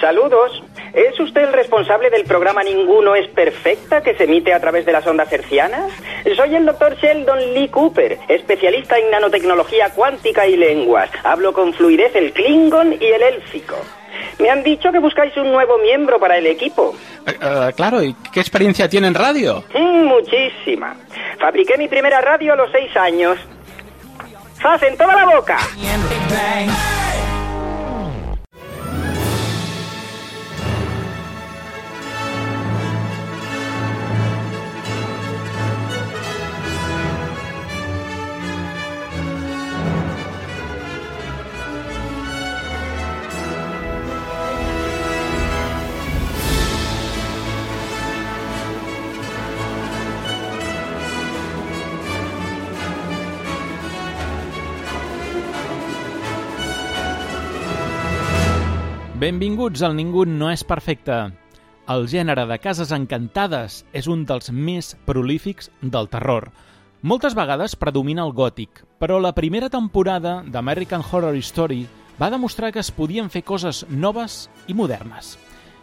Saludos. ¿Es usted el responsable del programa Ninguno es Perfecta que se emite a través de las ondas hercianas? Soy el doctor Sheldon Lee Cooper, especialista en nanotecnología cuántica y lenguas. Hablo con fluidez el klingon y el élfico. Me han dicho que buscáis un nuevo miembro para el equipo. Eh, eh, claro, ¿y qué experiencia tiene en radio? Mm, muchísima. Fabriqué mi primera radio a los seis años. ¡Faz en toda la boca! Benvinguts al Ningú no és perfecte. El gènere de cases encantades és un dels més prolífics del terror. Moltes vegades predomina el gòtic, però la primera temporada d'American Horror Story va demostrar que es podien fer coses noves i modernes.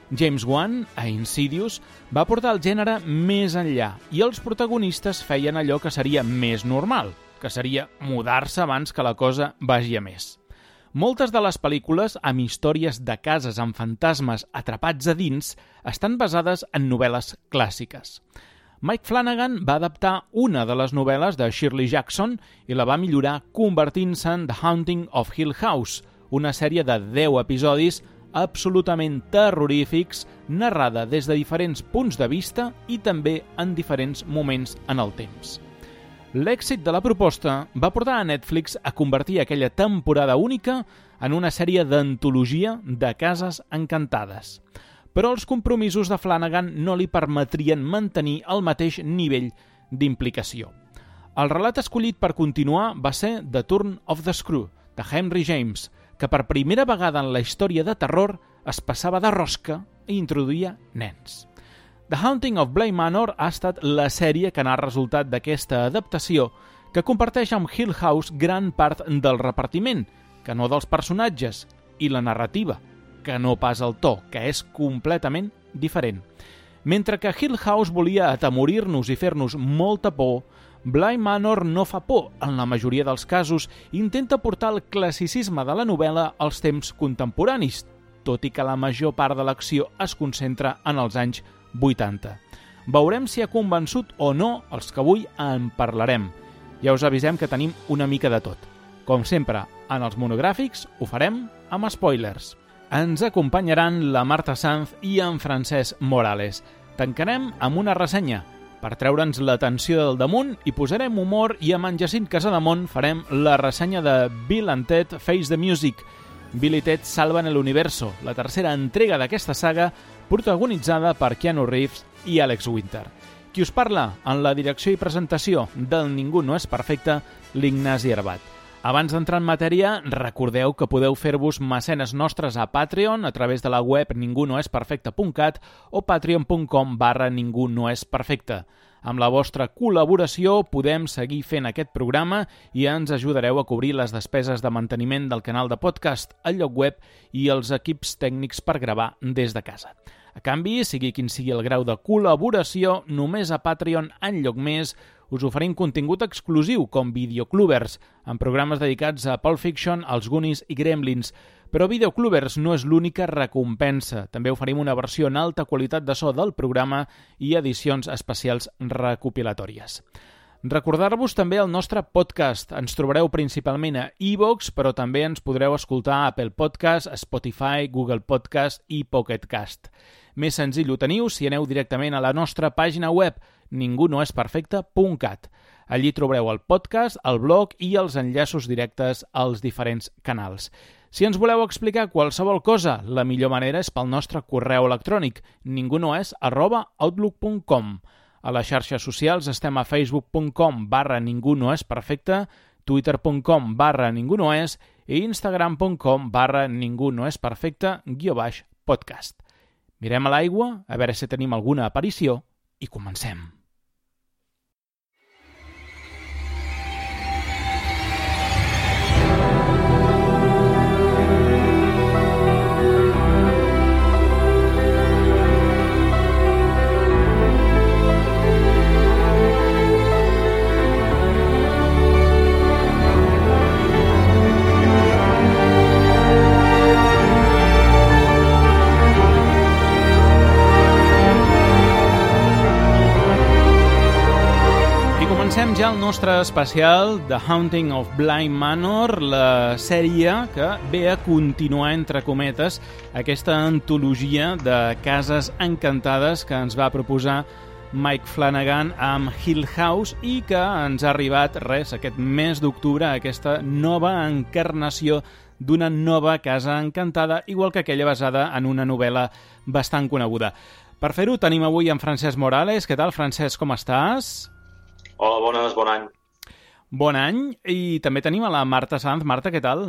James Wan, a Insidious, va portar el gènere més enllà i els protagonistes feien allò que seria més normal, que seria mudar-se abans que la cosa vagi a més. Moltes de les pel·lícules amb històries de cases amb fantasmes atrapats a dins estan basades en novel·les clàssiques. Mike Flanagan va adaptar una de les novel·les de Shirley Jackson i la va millorar convertint-se en The Haunting of Hill House, una sèrie de 10 episodis absolutament terrorífics, narrada des de diferents punts de vista i també en diferents moments en el temps. L'èxit de la proposta va portar a Netflix a convertir aquella temporada única en una sèrie d'antologia de cases encantades. Però els compromisos de Flanagan no li permetrien mantenir el mateix nivell d'implicació. El relat escollit per continuar va ser The Turn of the Screw, de Henry James, que per primera vegada en la història de terror es passava de rosca i introduïa nens. The Haunting of Bly Manor ha estat la sèrie que n'ha resultat d'aquesta adaptació que comparteix amb Hill House gran part del repartiment, que no dels personatges, i la narrativa, que no pas el to, que és completament diferent. Mentre que Hill House volia atemorir-nos i fer-nos molta por, Bly Manor no fa por en la majoria dels casos, intenta portar el classicisme de la novel·la als temps contemporanis, tot i que la major part de l'acció es concentra en els anys 80. Veurem si ha convençut o no els que avui en parlarem. Ja us avisem que tenim una mica de tot. Com sempre, en els monogràfics ho farem amb spoilers. Ens acompanyaran la Marta Sanz i en Francesc Morales. Tancarem amb una ressenya per treure'ns l'atenció del damunt i posarem humor i amb en Jacint Casademont farem la ressenya de Bill and Ted Face the Music, Bill i Ted salven l'universo, la tercera entrega d'aquesta saga protagonitzada per Keanu Reeves i Alex Winter. Qui us parla en la direcció i presentació del Ningú no és perfecte, l'Ignasi Herbat. Abans d'entrar en matèria, recordeu que podeu fer-vos mecenes nostres a Patreon a través de la web ningunoesperfecte.cat o patreon.com barra ningunoesperfecte. Amb la vostra col·laboració podem seguir fent aquest programa i ens ajudareu a cobrir les despeses de manteniment del canal de podcast, el lloc web i els equips tècnics per gravar des de casa. A canvi, sigui quin sigui el grau de col·laboració, només a Patreon, en lloc més, us oferim contingut exclusiu com videoclubers, amb programes dedicats a Pulp Fiction, als Goonies i Gremlins, però Videoclubers no és l'única recompensa. També oferim una versió en alta qualitat de so del programa i edicions especials recopilatòries. Recordar-vos també el nostre podcast. Ens trobareu principalment a iVox, però també ens podreu escoltar a Apple Podcast, Spotify, Google Podcast i Pocket Cast. Més senzill ho teniu si aneu directament a la nostra pàgina web ningunoesperfecte.cat. Allí trobareu el podcast, el blog i els enllaços directes als diferents canals. Si ens voleu explicar qualsevol cosa, la millor manera és pel nostre correu electrònic ningunoes arroba outlook.com. A les xarxes socials estem a facebook.com barra ningú no és perfecte, twitter.com barra ningú no és i instagram.com barra ningú no és perfecte guió baix podcast. Mirem a l'aigua a veure si tenim alguna aparició i comencem. Ja el nostre especial The Haunting of Blind Manor, la sèrie que ve a continuar, entre cometes, aquesta antologia de cases encantades que ens va proposar Mike Flanagan amb Hill House i que ens ha arribat, res, aquest mes d'octubre, aquesta nova encarnació d'una nova casa encantada, igual que aquella basada en una novel·la bastant coneguda. Per fer-ho tenim avui en Francesc Morales. Què tal, Francesc, com estàs? Hola, bones, bon any. Bon any. I també tenim a la Marta Sanz. Marta, què tal?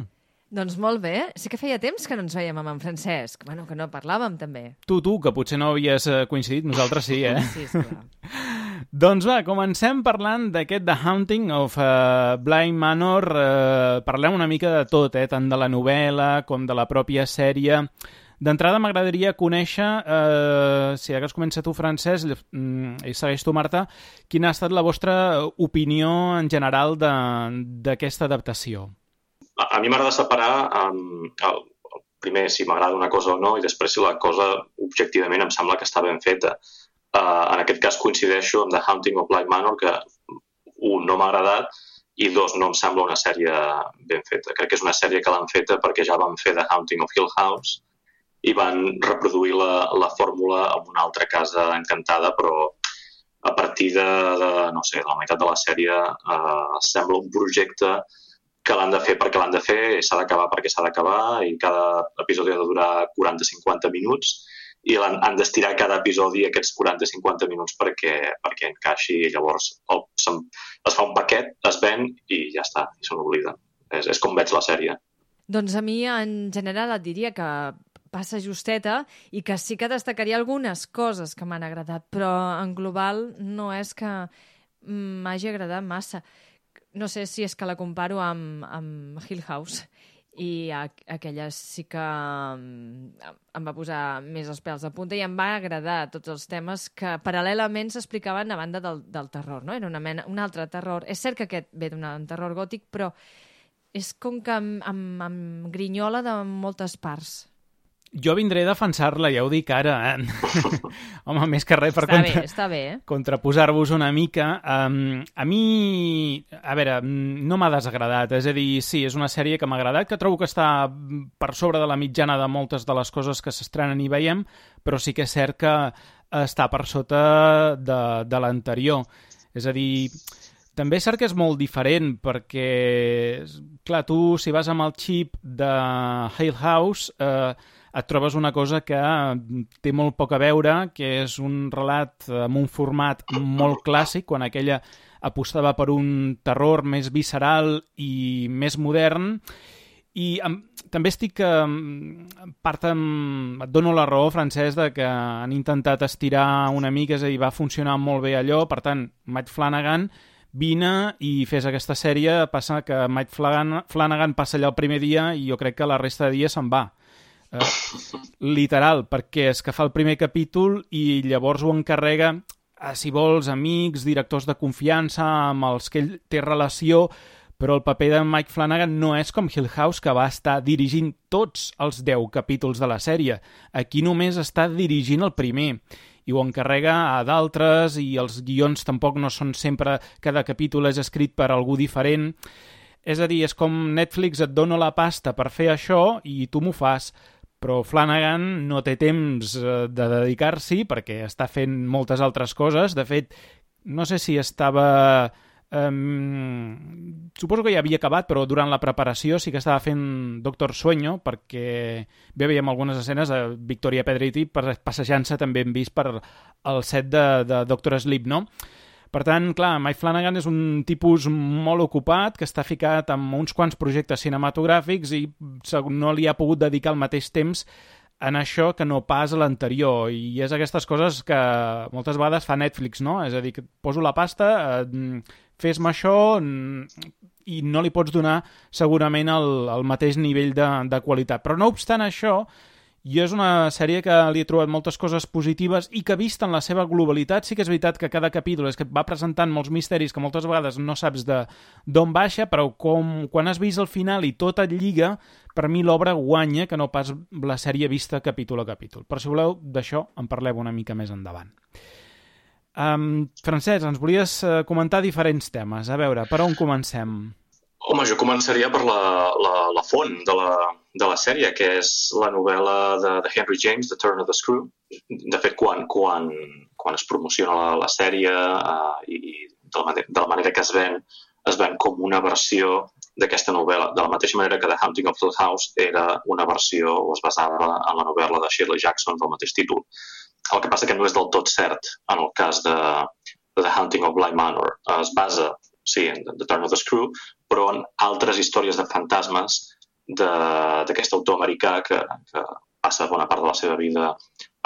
Doncs molt bé. Sí que feia temps que no ens veiem amb en Francesc. Bueno, que no parlàvem, també. Tu, tu, que potser no havies eh, coincidit. Nosaltres sí, eh? Sí, esclar. doncs va, comencem parlant d'aquest The Haunting of uh, Blind Manor. Uh, parlem una mica de tot, eh? tant de la novel·la com de la pròpia sèrie. D'entrada m'agradaria conèixer, eh, si hagués començat tu, Francesc, mm, i segueix tu, Marta, quina ha estat la vostra opinió en general d'aquesta adaptació? A, a mi m'agrada separar um, el, el primer si m'agrada una cosa o no i després si la cosa objectivament em sembla que està ben feta. Uh, en aquest cas coincideixo amb The Haunting of Black Manor, que un, no m'ha agradat i dos, no em sembla una sèrie ben feta. Crec que és una sèrie que l'han feta perquè ja van fer The Haunting of Hill House i van reproduir la, la fórmula en una altra casa encantada, però a partir de, de no sé, de la meitat de la sèrie eh, sembla un projecte que l'han de fer perquè l'han de fer, s'ha d'acabar perquè s'ha d'acabar i cada episodi ha de durar 40-50 minuts i han, han d'estirar cada episodi aquests 40-50 minuts perquè, perquè encaixi i llavors el, es fa un paquet, es ven i ja està, i se n'oblida. És, és com veig la sèrie. Doncs a mi, en general, et diria que passa justeta i que sí que destacaria algunes coses que m'han agradat, però en global no és que m'hagi agradat massa. No sé si és que la comparo amb, amb Hill House i a, aquella sí que em va posar més els pèls de punta i em va agradar tots els temes que paral·lelament s'explicaven a banda del, del terror, no? Era una mena, un altre terror. És cert que aquest ve d'un terror gòtic, però és com que em, em, em grinyola de moltes parts. Jo vindré a defensar-la, ja ho dic ara. Eh? Home, més que res per està contra... bé, està bé, eh? contraposar-vos una mica. Um, a mi, a veure, no m'ha desagradat. És a dir, sí, és una sèrie que m'ha agradat, que trobo que està per sobre de la mitjana de moltes de les coses que s'estrenen i veiem, però sí que és cert que està per sota de, de l'anterior. És a dir, també és cert que és molt diferent perquè, clar, tu si vas amb el xip de Hale House... Eh, et trobes una cosa que té molt poc a veure, que és un relat amb un format molt clàssic, quan aquella apostava per un terror més visceral i més modern, i amb, també estic... Eh, part amb, et dono la raó, Francesc, de que han intentat estirar una mica, és a dir, va funcionar molt bé allò, per tant, Mike Flanagan vine i fes aquesta sèrie, passa que Mike Flanagan, Flanagan passa allà el primer dia i jo crec que la resta de dies se'n va eh, literal, perquè és que fa el primer capítol i llavors ho encarrega a, si vols, amics, directors de confiança amb els que ell té relació, però el paper de Mike Flanagan no és com Hill House, que va estar dirigint tots els 10 capítols de la sèrie. Aquí només està dirigint el primer i ho encarrega a d'altres i els guions tampoc no són sempre... Cada capítol és escrit per algú diferent. És a dir, és com Netflix et dona la pasta per fer això i tu m'ho fas però Flanagan no té temps eh, de dedicar-s'hi perquè està fent moltes altres coses. De fet, no sé si estava... Um, suposo que ja havia acabat, però durant la preparació sí que estava fent Doctor Sueño, perquè bé veiem algunes escenes de Victoria Pedretti passejant-se també hem vist per el set de, de Doctor Sleep, no? Per tant, clar, Mike Flanagan és un tipus molt ocupat que està ficat amb uns quants projectes cinematogràfics i no li ha pogut dedicar el mateix temps en això que no pas a l'anterior i és aquestes coses que moltes vegades fa Netflix, no? És a dir, que poso la pasta, eh, fes-me això i no li pots donar segurament el, el mateix nivell de, de qualitat. Però no obstant això, i és una sèrie que li he trobat moltes coses positives i que vist en la seva globalitat sí que és veritat que cada capítol és que va presentant molts misteris que moltes vegades no saps d'on baixa, però com, quan has vist el final i tot et lliga, per mi l'obra guanya que no pas la sèrie vista capítol a capítol. Però si voleu, d'això en parlem una mica més endavant. Um, Francesc, ens volies uh, comentar diferents temes. A veure, per on comencem? Home, jo començaria per la, la, la font de la, de la sèrie, que és la novel·la de, de Henry James, The Turn of the Screw. De fet, quan, quan, quan es promociona la, la sèrie uh, i de la, de la manera que es ven, es ven com una versió d'aquesta novel·la, de la mateixa manera que The Hunting of Hill House era una versió o es basava en la novel·la de Shirley Jackson del mateix títol. El que passa que no és del tot cert en el cas de, de The Hunting of Bly Manor. Es basa, sí, en The Turn of the Screw, però en altres històries de fantasmes d'aquest autor americà que, que passa bona part de la seva vida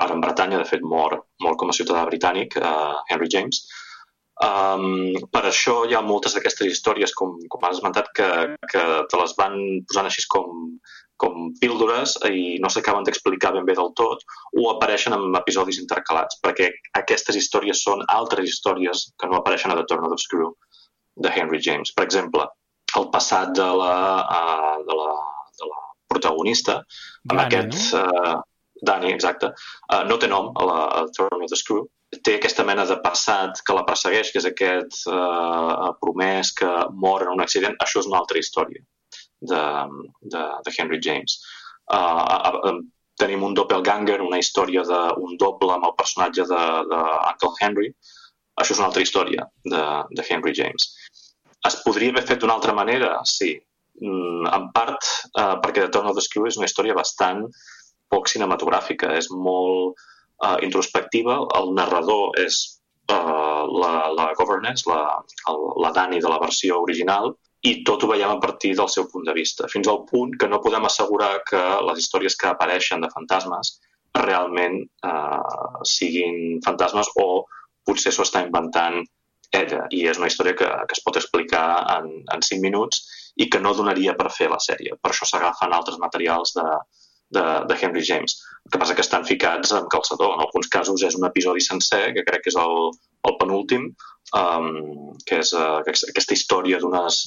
ara en Bretanya, de fet mor, mor com a ciutadà britànic, uh, Henry James, Um, per això hi ha moltes d'aquestes històries, com, com has esmentat, que, que te les van posant així com, com píldores i no s'acaben d'explicar ben bé del tot o apareixen en episodis intercalats, perquè aquestes històries són altres històries que no apareixen a The Turn of the Screw de Henry James. Per exemple, el passat de la, uh, de la, de la protagonista, amb Dani, aquest... no? Uh, Dani, exacte. Uh, no té nom a la a Turn of the Screw. Té aquesta mena de passat que la persegueix, que és aquest uh, promès que mor en un accident. Això és una altra història de, de, de Henry James. Uh, uh, tenim un doppelganger, una història d'un doble amb el personatge de, de Uncle Henry. Això és una altra història de, de Henry James. Es podria haver fet d'una altra manera? Sí. Mm, en part, uh, perquè The Turn of the Screw és una història bastant poc cinematogràfica, és molt uh, introspectiva. El narrador és uh, la, la governess, la, el, la Dani de la versió original, i tot ho veiem a partir del seu punt de vista, fins al punt que no podem assegurar que les històries que apareixen de fantasmes realment uh, siguin fantasmes o potser s'ho està inventant ella. I és una història que, que es pot explicar en, en 5 minuts i que no donaria per fer la sèrie. Per això s'agafen altres materials de, de, de Henry James. El que passa que estan ficats en calçador. En alguns casos és un episodi sencer, que crec que és el, el penúltim, um, que és uh, aquesta història d'unes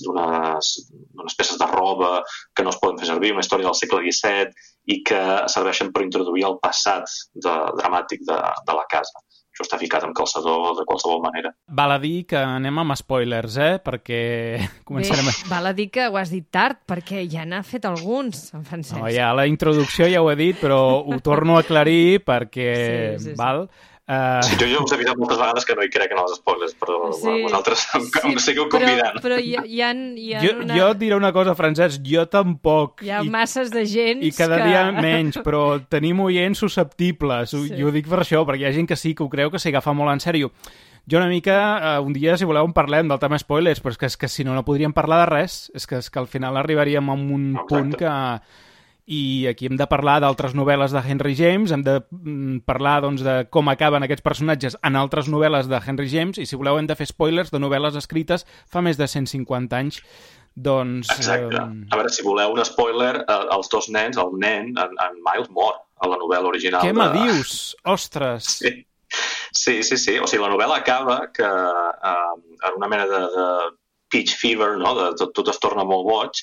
peces de roba que no es poden fer servir, una història del segle XVII i que serveixen per introduir el passat de, dramàtic de, de la casa. Això està ficat amb calçador de qualsevol manera. Val a dir que anem amb spoilers, eh? Perquè començarem... Bé, val a dir que ho has dit tard, perquè ja n'ha fet alguns, en Francesc. No, ja la introducció ja ho he dit, però ho torno a aclarir perquè... Sí, sí, sí. Val? Uh... Sí, jo, jo us he avisat moltes vegades que no hi crec en els spoilers, però Sí. vosaltres em, Sí, em seguiu convidant. Però, però hi ha, hi ha, hi ha Jo, una... jo et diré una cosa, Francesc, jo tampoc. Hi ha I, masses de gent I cada que... dia menys, però tenim oients susceptibles. Sí. I ho dic per això, perquè hi ha gent que sí que ho creu que s'hi agafa molt en sèrio. Jo una mica, uh, un dia, si voleu, en parlem del tema spoilers, però és que, és que si no, no podríem parlar de res. És que, és que al final arribaríem a un Exacte. punt que... I aquí hem de parlar d'altres novel·les de Henry James, hem de mm, parlar doncs, de com acaben aquests personatges en altres novel·les de Henry James, i si voleu hem de fer spoilers de novel·les escrites fa més de 150 anys. Doncs... Exacte. eh, A veure, si voleu un spoiler, eh, els dos nens, el nen, en, en Miles mor a la novel·la original. Què me de... dius? Ostres! Sí. sí, sí, sí. O sigui, la novel·la acaba que eh, en una mena de, de peach fever, no? de, tot, tot es torna molt boig,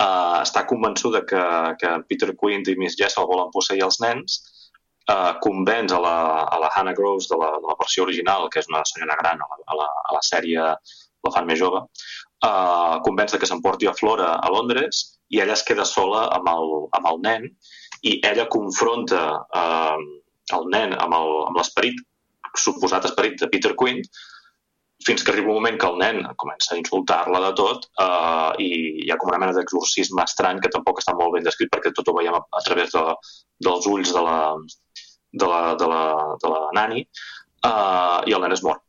eh, està convençuda que, que Peter Quint i Miss Jessel volen posseir els nens, eh, convenç a la, a la Hannah Groves de la, de la versió original, que és una senyora gran a la, a la, a la sèrie La fan més jove, eh, convenç que s'emporti a Flora a Londres i ella es queda sola amb el, amb el nen i ella confronta eh, el nen amb l'esperit, suposat esperit de Peter Quint, fins que arriba un moment que el nen comença a insultar-la de tot eh, i hi ha com una mena d'exorcisme estrany que tampoc està molt ben descrit perquè tot ho veiem a, a través de, dels ulls de la, de la, de la, de la nani eh, i el nen es mor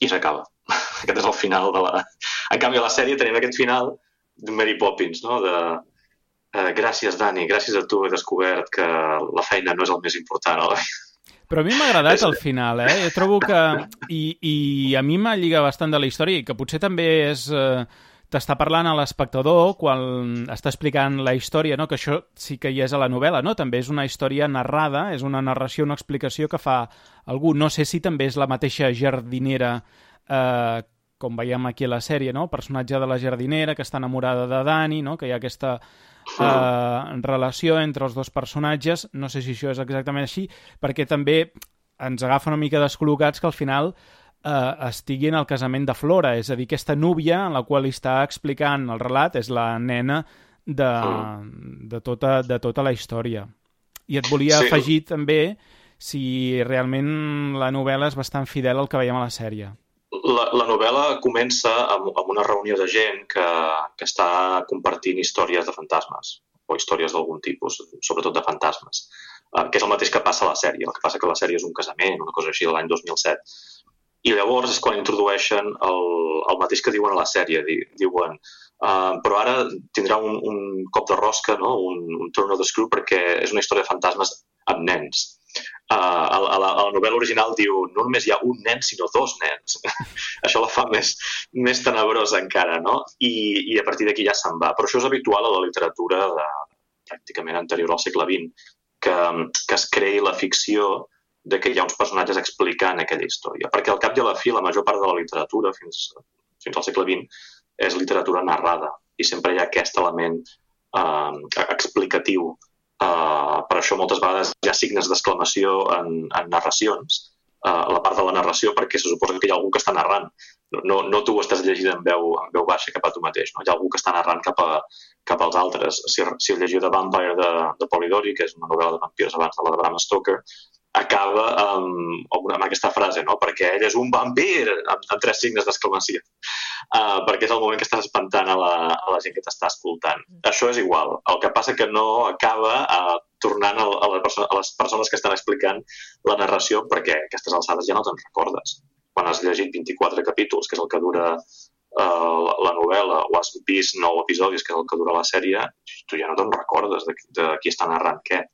i s'acaba. Aquest és el final de la... En canvi, a la sèrie tenim aquest final de Mary Poppins, no? de eh, gràcies, Dani, gràcies a tu he descobert que la feina no és el més important a la vida. Però a mi m'ha agradat el final, eh? Jo trobo que... I, i a mi m'ha lligat bastant de la història i que potser també és... Eh, t'està parlant a l'espectador quan està explicant la història, no? que això sí que hi és a la novel·la, no? també és una història narrada, és una narració, una explicació que fa algú. No sé si també és la mateixa jardinera eh, com veiem aquí a la sèrie, no? personatge de la jardinera que està enamorada de Dani, no? que hi ha aquesta eh, relació entre els dos personatges, no sé si això és exactament així, perquè també ens agafa una mica descol·locats que al final eh, estigui en el casament de Flora, és a dir, aquesta núvia en la qual li està explicant el relat és la nena de, de, tota, de tota la història. I et volia sí. afegir també si realment la novel·la és bastant fidel al que veiem a la sèrie. La, la novel·la comença amb, amb una reunió de gent que, que està compartint històries de fantasmes o històries d'algun tipus, sobretot de fantasmes, uh, que és el mateix que passa a la sèrie. El que passa que la sèrie és un casament, una cosa així, de l'any 2007. I llavors és quan introdueixen el, el mateix que diuen a la sèrie. Diuen, uh, però ara tindrà un, un cop de rosca, no? un, un turn of the screw, perquè és una història de fantasmes amb nens. Uh, a, la, a la novel·la original diu no només hi ha un nen, sinó dos nens. això la fa més, més tenebrosa encara, no? I, i a partir d'aquí ja se'n va. Però això és habitual a la literatura de, pràcticament anterior al segle XX, que, que es creï la ficció de que hi ha uns personatges explicant aquella història. Perquè al cap i a la fi, la major part de la literatura, fins, fins al segle XX, és literatura narrada. I sempre hi ha aquest element eh, explicatiu Uh, per això moltes vegades hi ha signes d'exclamació en, en narracions, uh, la part de la narració, perquè se suposa que hi ha algú que està narrant. No, no, no tu ho estàs llegint en veu, en veu baixa cap a tu mateix, no? hi ha algú que està narrant cap, a, cap als altres. Si, si llegiu The Vampire de, de Polidori, que és una novel·la de vampirs abans de la de Bram Stoker, acaba amb, amb, aquesta frase, no? perquè ell és un vampir, amb, amb tres signes d'exclamació, uh, perquè és el moment que estàs espantant a la, a la gent que t'està escoltant. Mm. Això és igual. El que passa que no acaba uh, tornant a, a, la persona, a les persones que estan explicant la narració, perquè aquestes alçades ja no te'n recordes. Quan has llegit 24 capítols, que és el que dura uh, la novel·la, o has vist 9 episodis, que és el que dura la sèrie, tu ja no te'n recordes de, de qui està narrant què.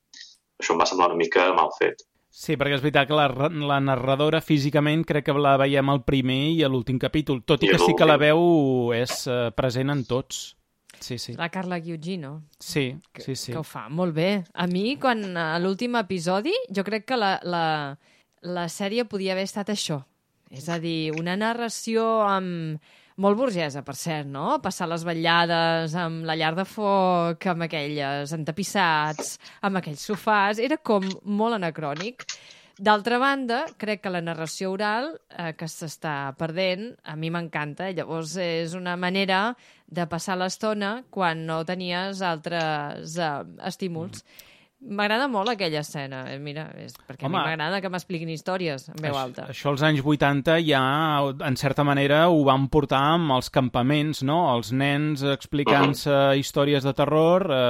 Això em va semblar una mica mal fet. Sí, perquè és veritat que la, la narradora físicament crec que la veiem al primer i a l'últim capítol, tot i, I que sí que la veu és uh, present en tots. Sí, sí. La Carla Giugino. Sí, que, sí, sí. Que ho fa molt bé. A mi, quan a l'últim episodi, jo crec que la, la, la sèrie podia haver estat això. És a dir, una narració amb molt burgesa, per cert, no? Passar les vetllades amb la llar de foc, amb aquelles entapissats, amb aquells sofàs... Era com molt anacrònic. D'altra banda, crec que la narració oral, eh, que s'està perdent, a mi m'encanta. Llavors, és una manera de passar l'estona quan no tenies altres eh, estímuls. Mm M'agrada molt aquella escena, eh, mira, és perquè Home, a mi m'agrada que m'expliquin històries en veu alta. Això als anys 80 ja, en certa manera, ho van portar amb els campaments, no? Els nens explicant-se històries de terror eh,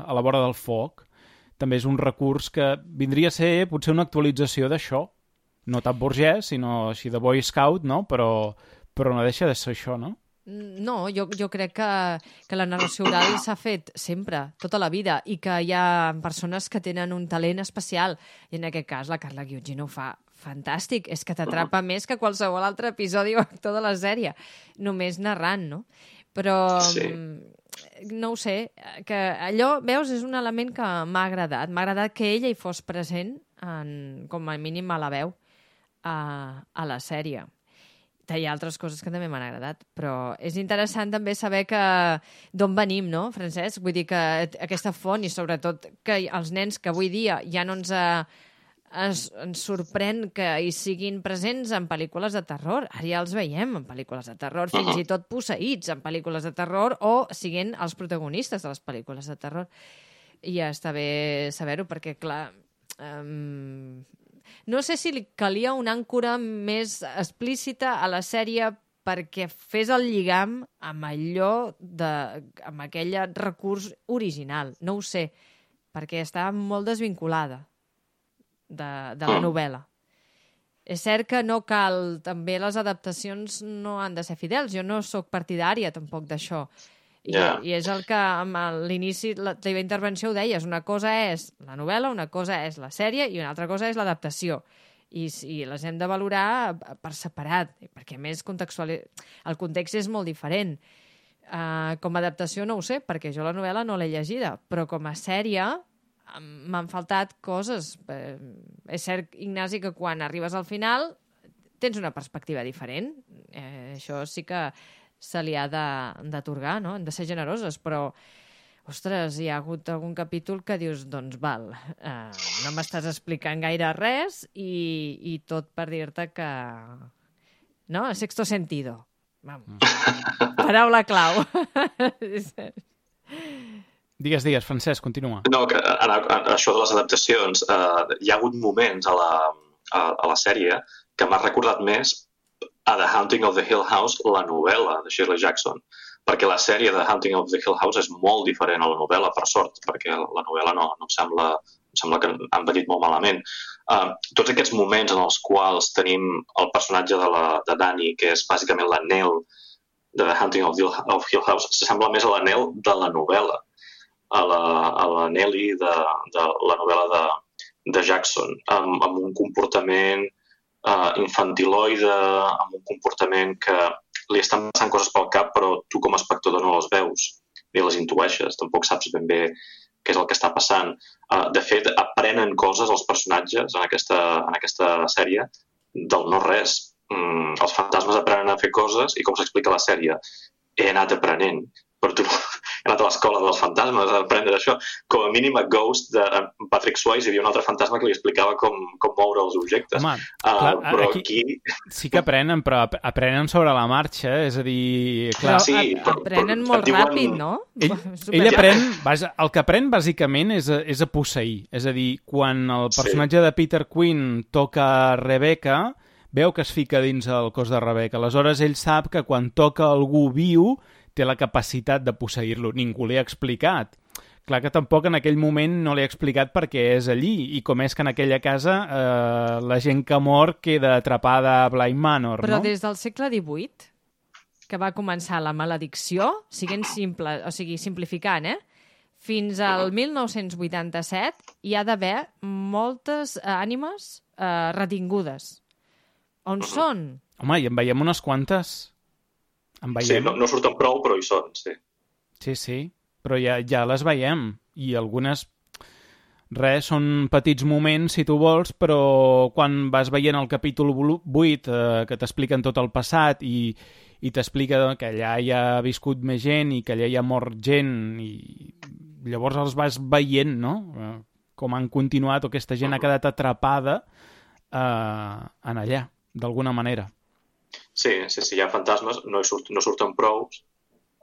a la vora del foc. També és un recurs que vindria a ser potser una actualització d'això. No tan burgès, sinó així de Boy Scout, no? Però, però no deixa de ser això, no? No, jo, jo crec que, que la narració oral s'ha fet sempre, tota la vida, i que hi ha persones que tenen un talent especial. I en aquest cas la Carla Giugino ho fa fantàstic. És que t'atrapa més que qualsevol altre episodi o actor de la sèrie, només narrant, no? Però... Sí. No ho sé, que allò, veus, és un element que m'ha agradat. M'ha agradat que ella hi fos present, en, com a mínim a la veu, a, a la sèrie hi ha altres coses que també m'han agradat, però és interessant també saber que d'on venim, no, Francesc? Vull dir que aquesta font i sobretot que els nens que avui dia ja no ens, eh, ens, ens sorprèn que hi siguin presents en pel·lícules de terror. Ara ja els veiem en pel·lícules de terror, fins i tot posseïts en pel·lícules de terror o siguent els protagonistes de les pel·lícules de terror. I ja està bé saber-ho, perquè, clar, um, no sé si li calia una àncora més explícita a la sèrie perquè fes el lligam amb allò de, amb aquell recurs original. No ho sé, perquè està molt desvinculada de, de la novel·la. És cert que no cal... També les adaptacions no han de ser fidels. Jo no sóc partidària tampoc d'això. I, yeah. I és el que amb l'inici de la teva intervenció ho deies. Una cosa és la novel·la, una cosa és la sèrie i una altra cosa és l'adaptació. I, I les hem de valorar per separat, perquè més contextual... el context és molt diferent. Uh, com a adaptació no ho sé, perquè jo la novel·la no l'he llegida, però com a sèrie m'han faltat coses. Eh, és cert, Ignasi, que quan arribes al final tens una perspectiva diferent. Eh, això sí que se li ha d'atorgar, no? Han de ser generoses, però ostres, hi ha hagut algun capítol que dius, doncs val, eh, no m'estàs explicant gaire res i, i tot per dir-te que, no? Sexto sentido. Vamos. Paraula clau. Digues, digues, Francesc, continua. No, que en, en això de les adaptacions, eh, hi ha hagut moments a la, a, a la sèrie que m'ha recordat més a The Haunting of the Hill House, la novel·la de Shirley Jackson, perquè la sèrie de Haunting of the Hill House és molt diferent a la novel·la, per sort, perquè la novel·la no, no em sembla, em sembla que han envellit molt malament. Uh, tots aquests moments en els quals tenim el personatge de, la, de Dani, que és bàsicament l'anel de The Haunting of, the, of Hill House, s'assembla més a l'anel de la novel·la, a la, a la Nelly de, de la novel·la de, de Jackson, amb, amb un comportament uh, infantiloide, amb un comportament que li estan passant coses pel cap, però tu com a espectador no les veus ni les intueixes, tampoc saps ben bé què és el que està passant. Uh, de fet, aprenen coses els personatges en aquesta, en aquesta sèrie del no res. Mm, els fantasmes aprenen a fer coses i com s'explica la sèrie, he anat aprenent però tu he anat a l'escola dels fantasmes a aprendre això. Com a mínim a Ghost de Patrick Swayze hi havia un altre fantasma que li explicava com, com moure els objectes. Home, uh, clar, però aquí, aquí... Sí que aprenen, però aprenen sobre la marxa, és a dir... Clar, sí, però, aprenen però molt diuen... ràpid, no? ell, ell aprèn, basa, el que aprèn bàsicament és a, és a posseir. És a dir, quan el personatge sí. de Peter Quinn toca Rebecca, veu que es fica dins el cos de Rebecca. Aleshores, ell sap que quan toca algú viu té la capacitat de posseir-lo. Ningú li ha explicat. Clar que tampoc en aquell moment no li ha explicat per què és allí i com és que en aquella casa eh, la gent que mor queda atrapada a Blind Manor, Però no? des del segle XVIII, que va començar la maledicció, siguent simple, o sigui, simplificant, eh? fins al 1987 hi ha d'haver moltes eh, ànimes eh, retingudes. On són? Home, i en veiem unes quantes. En Sí, veiem... no, no surten prou, però hi són, sí. Sí, sí, però ja, ja les veiem i algunes res, són petits moments si tu vols, però quan vas veient el capítol 8 eh, que t'expliquen tot el passat i, i t'explica que allà hi ha viscut més gent i que allà hi ha mort gent i llavors els vas veient, no? Eh, com han continuat o aquesta gent ha quedat atrapada eh, en allà, d'alguna manera. Sí, sí, sí, hi ha fantasmes, no, surt, no surten prou,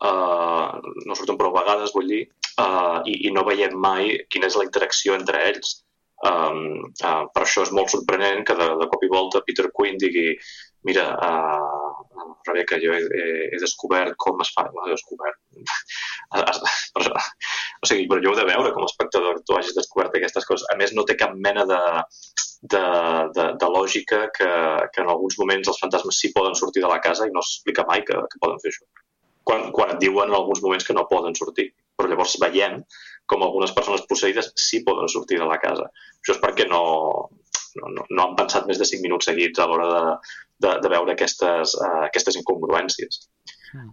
uh, no surten prou vegades, vull dir, uh, i, i no veiem mai quina és la interacció entre ells. Um, uh, per això és molt sorprenent que de, de cop i volta Peter Quinn digui mira, uh, Rebecca, jo he, he, he descobert com es fa... He descobert... o sigui, però jo ho he de veure com a espectador, tu hagis descobert aquestes coses. A més, no té cap mena de, de, de, de lògica que, que en alguns moments els fantasmes sí poden sortir de la casa i no s'explica mai que, que poden fer això. Quan, quan et diuen en alguns moments que no poden sortir. Però llavors veiem com algunes persones posseïdes sí poden sortir de la casa. Això és perquè no, no, no, no han pensat més de 5 minuts seguits a l'hora de, de, de veure aquestes, uh, aquestes incongruències. Mm.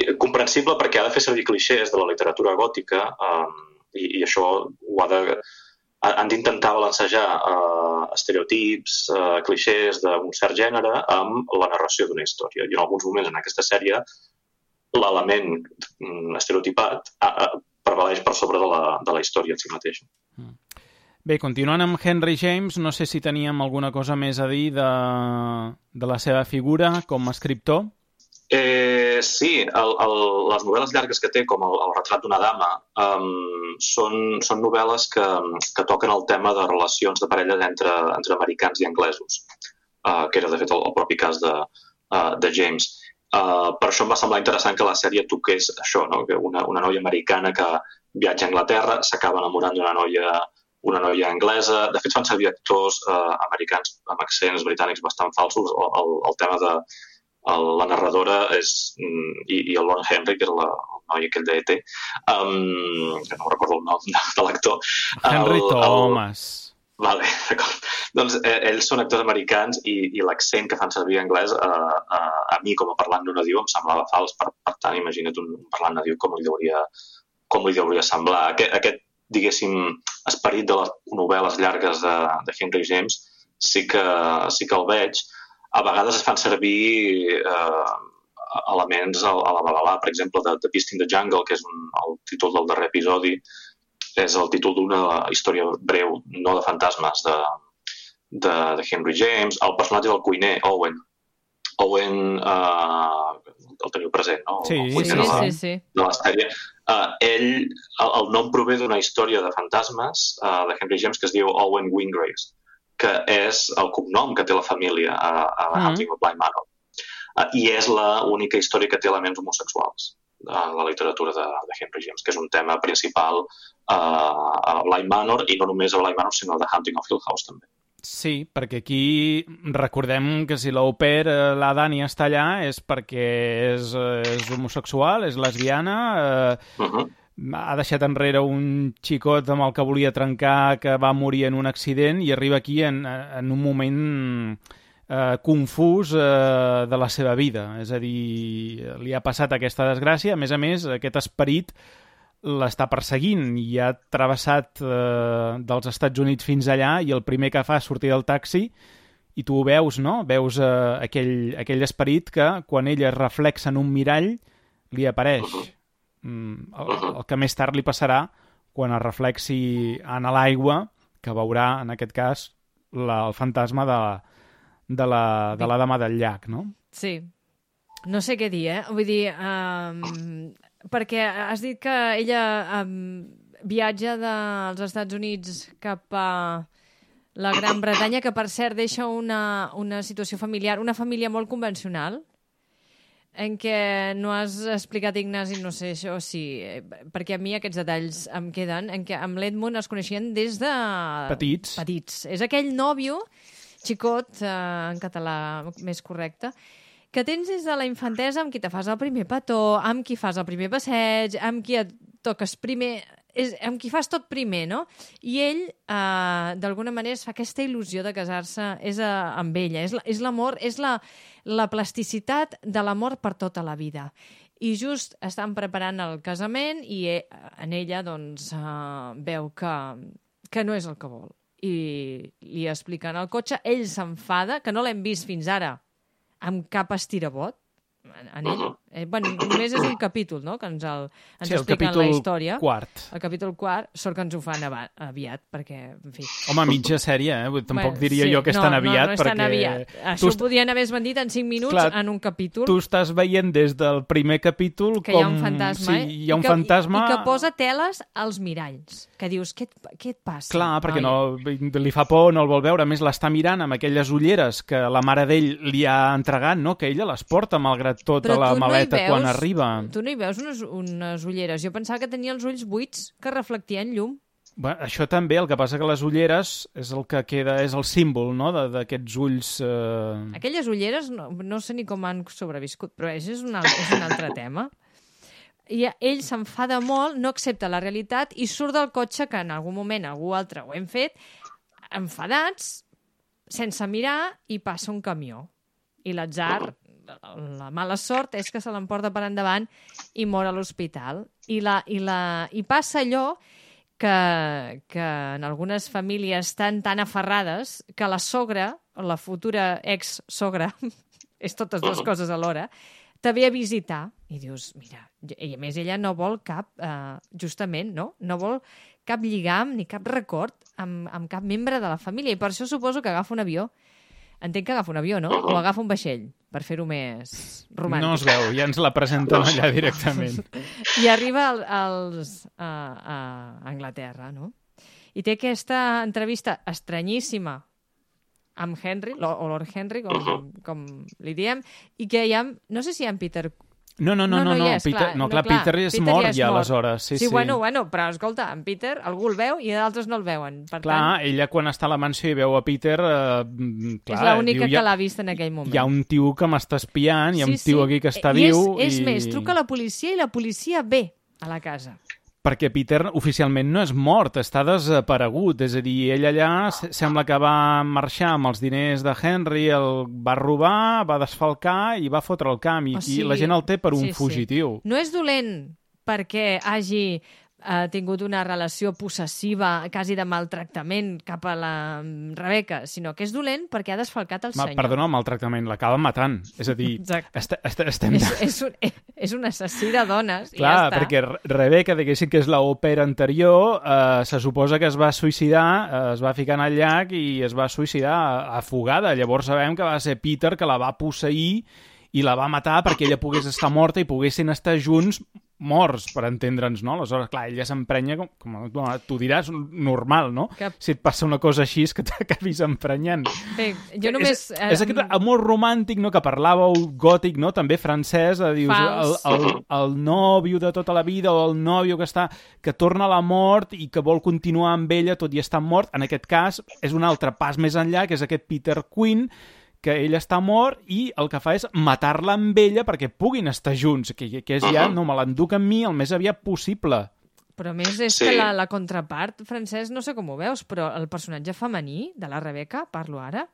Eh, Comprensible perquè ha de fer servir clixés de la literatura gòtica um, i, i això ho ha de, ha- han d'intentar balancejar uh, estereotips, uh, clixés d'un cert gènere amb la narració d'una història. I en alguns moments en aquesta sèrie l'element mm, estereotipat uh, uh, prevaleix per sobre de la, de la història en si mateixa. Bé, continuant amb Henry James, no sé si teníem alguna cosa més a dir de, de la seva figura com a escriptor. Eh, sí, el, el, les novel·les llargues que té, com el, el retrat d'una dama, um, són, són novel·les que, que toquen el tema de relacions de parelles entre, entre americans i anglesos, uh, que era, de fet, el, el propi cas de, uh, de James. Uh, per això em va semblar interessant que la sèrie toqués això, no? que una, una noia americana que viatja a Anglaterra s'acaba enamorant d'una noia una noia anglesa. De fet, fan servir actors uh, americans amb accents britànics bastant falsos. El, el, el tema de, el, la narradora és, mm, i, i el Lord Henry, que era la, el noi aquell d'ET, um, que no recordo el nom de, de l'actor. Henry El- Thomas. El, vale, d'acord. Doncs eh, ells són actors americans i, i l'accent que fan servir anglès eh, eh, a mi com a parlant d'un nadiu em semblava fals. Per, per tant, imagina't un, un parlant nadiu com li hauria, com li hauria semblar. Aquest, aquest diguéssim, esperit de les novel·les llargues de, de Henry James sí que, sí que el veig. A vegades es fan servir eh, elements a, a la babalà, per exemple, de, de Beast in the Jungle, que és un, el títol del darrer episodi, és el títol d'una història breu, no de fantasmes, de, de, de Henry James. El personatge del cuiner, Owen. Owen, uh, el teniu present, no? Sí, El Sí, de la- sí, sí. de la sèrie. Uh, ell, el, el nom prové d'una història de fantasmes uh, de Henry James que es diu Owen Wingraves, que és el cognom que té la família a, a Mhm. Hunting of Bly Manor. Uh, I és l'única història que té elements homosexuals en la literatura de, de Henry James, que és un tema principal uh, a Bly Manor, i no només a Bly Manor, sinó a The Hunting of Hill House, també. Sí, perquè aquí recordem que si l'au pair, eh, la Dani està allà, és perquè és, eh, és homosexual, és lesbiana, eh, Uh -huh. Ha deixat enrere un xicot amb el que volia trencar que va morir en un accident i arriba aquí en, en un moment eh, confús eh, de la seva vida. És a dir, li ha passat aquesta desgràcia. A més a més, aquest esperit l'està perseguint i ha travessat eh, dels Estats Units fins allà i el primer que fa és sortir del taxi i tu ho veus, no? Veus eh, aquell, aquell esperit que quan ella es reflexa en un mirall li apareix. Mm, el, el que més tard li passarà quan es reflexi en l'aigua, que veurà, en aquest cas, la, el fantasma de, de, la, de la dama del llac, no? Sí. No sé què dir, eh? Vull dir, um, perquè has dit que ella um, viatja dels Estats Units cap a la Gran Bretanya, que per cert deixa una, una situació familiar, una família molt convencional, en què no has explicat, Ignasi, no sé això, sí, eh, perquè a mi aquests detalls em queden, en què amb l'Edmund es coneixien des de... Petits. Petits. És aquell nòvio, xicot, eh, en català més correcte, que tens des de la infantesa amb qui te fas el primer petó, amb qui fas el primer passeig, amb qui et toques primer... És, amb qui fas tot primer, no? I ell, eh, d'alguna manera, es fa aquesta il·lusió de casar-se és eh, amb ella. És la- És l'amor, és la, la plasticitat de l'amor per tota la vida. I just estan preparant el casament i eh, en ella, doncs, eh, veu que, que no és el que vol. I li expliquen al cotxe, ell s'enfada, que no l'hem vist fins ara amb cap estirabot, en, en ell. Eh, bueno, només és un capítol, no?, que ens, el, ens sí, el expliquen la història. quart. El capítol quart, sort que ens ho fan aviat, perquè, en fi... Home, mitja sèrie, eh? Tampoc Bueno, diria sí, jo que és no, tan aviat, no, no és tan perquè... aviat. Això ho podien haver vendit en 5 minuts Clar, en un capítol. tu estàs veient des del primer capítol que com... hi ha un fantasma, sí, eh? hi ha un I que, fantasma... I que posa teles als miralls. Que dius, què et, què et passa? Clar, perquè no, li fa por, no el vol veure. A més, l'està mirant amb aquelles ulleres que la mare d'ell li ha entregat, no? que ella les porta, malgrat tot, Però a la no maleta veus- quan arriba. Tu no hi veus unes, unes ulleres. Jo pensava que tenia els ulls buits que reflectien llum. Bé, això també, el que passa que les ulleres és el que queda, és el símbol no? de- d'aquests ulls... Eh... Aquelles ulleres no, no sé ni com han sobreviscut, però això és un, al- és un altre tema. I ell s'enfada molt, no accepta la realitat i surt del cotxe, que en algun moment algú altre ho hem fet, enfadats, sense mirar, i passa un camió. I l'atzar, la mala sort, és que se l'emporta per endavant i mor a l'hospital. I, la, i, la, I passa allò que, que en algunes famílies estan tan aferrades que la sogra, la futura ex-sogra, és totes dues coses alhora, te ve a visitar i dius, mira, i a més ella no vol cap, eh, justament, no? No vol cap lligam ni cap record amb, amb cap membre de la família i per això suposo que agafa un avió. Entenc que agafa un avió, no? O agafa un vaixell, per fer-ho més romàntic. No es veu, ja ens la presenten allà directament. I arriba al, als, a, a Anglaterra, no? I té aquesta entrevista estranyíssima amb Henry, o Lord Henry, com, com li diem, i que hi ha, no sé si hi ha Peter... No, no, no, no, no, hi és, Peter, clar, no, clar, Peter és mort ja, aleshores. Sí, sí, sí. bueno, bueno, però escolta, en Peter algú el veu i d'altres no el veuen. Per Clar, tant, ella quan està a la mansió i veu a Peter... Eh, mm, clar, és l'única que l'ha vist en aquell moment. Hi ha un tio que m'està espiant, hi ha un tio aquí que està I viu... És, és i... més, truca la policia i la policia ve a la casa. Perquè Peter oficialment no és mort, està desaparegut. És a dir, ell allà se- sembla que va marxar amb els diners de Henry, el va robar, va desfalcar i va fotre el camp. I, O i la gent el té per un sí, sí. fugitiu. No és dolent perquè hagi ha tingut una relació possessiva, quasi de maltractament cap a la mm, Rebeca, sinó que és dolent perquè ha desfalcat el Ma, senyor. perdona, el maltractament, l'acaba matant. És a dir, est est estem... És, és, un, és un assassí de dones i Clar, ja està. perquè Re- Rebeca, diguéssim que és la òpera anterior, eh, se suposa que es va suïcidar, eh, es va ficar en el llac i es va suïcidar afogada. Llavors sabem que va ser Peter que la va posseir i la va matar perquè ella pogués estar morta i poguessin estar junts morts, per entendre'ns, no? Aleshores, clar, ella s'emprenya, com, com tu diràs, normal, no? Que- Si et passa una cosa així és que t'acabis emprenyant. Bé, jo només... És, és aquest amor romàntic no, que parlàveu gòtic, no? també francès, eh, dius, el, Fals. el, el nòvio de tota la vida o el nòvio que està que torna a la mort i que vol continuar amb ella tot i estar mort. En aquest cas és un altre pas més enllà, que és aquest Peter Quinn, que ell està mort i el que fa és matar-la amb ella perquè puguin estar junts, que, que és ja, Mhm. no me l'enduc amb mi el més aviat possible. Però a més és Sí. que la, la contrapart, Francesc, no sé com ho veus, però el personatge femení de la Rebeca, parlo ara,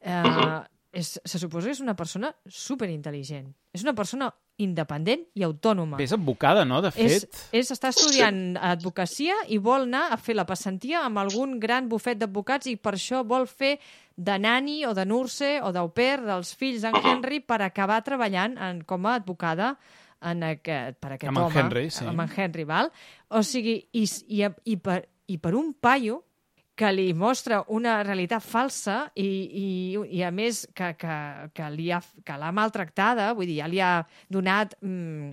eh, Mhm. és, se suposa que és una persona superintel·ligent. És una persona independent i autònoma. És advocada, no?, de és, fet. és està estudiant advocacia i vol anar a fer la passantia amb algun gran bufet d'advocats i per això vol fer de nani o de nurse o d'au pair dels fills d'en Henry per acabar treballant en, com a advocada en aquest, per aquest Amb en home. Henry, sí. Amb en Henry, val? O sigui, i, i, i, per, i per un paio que li mostra una realitat falsa i, i, i a més que, que, que li ha, que l'ha maltractada, vull dir, ja li ha donat mm,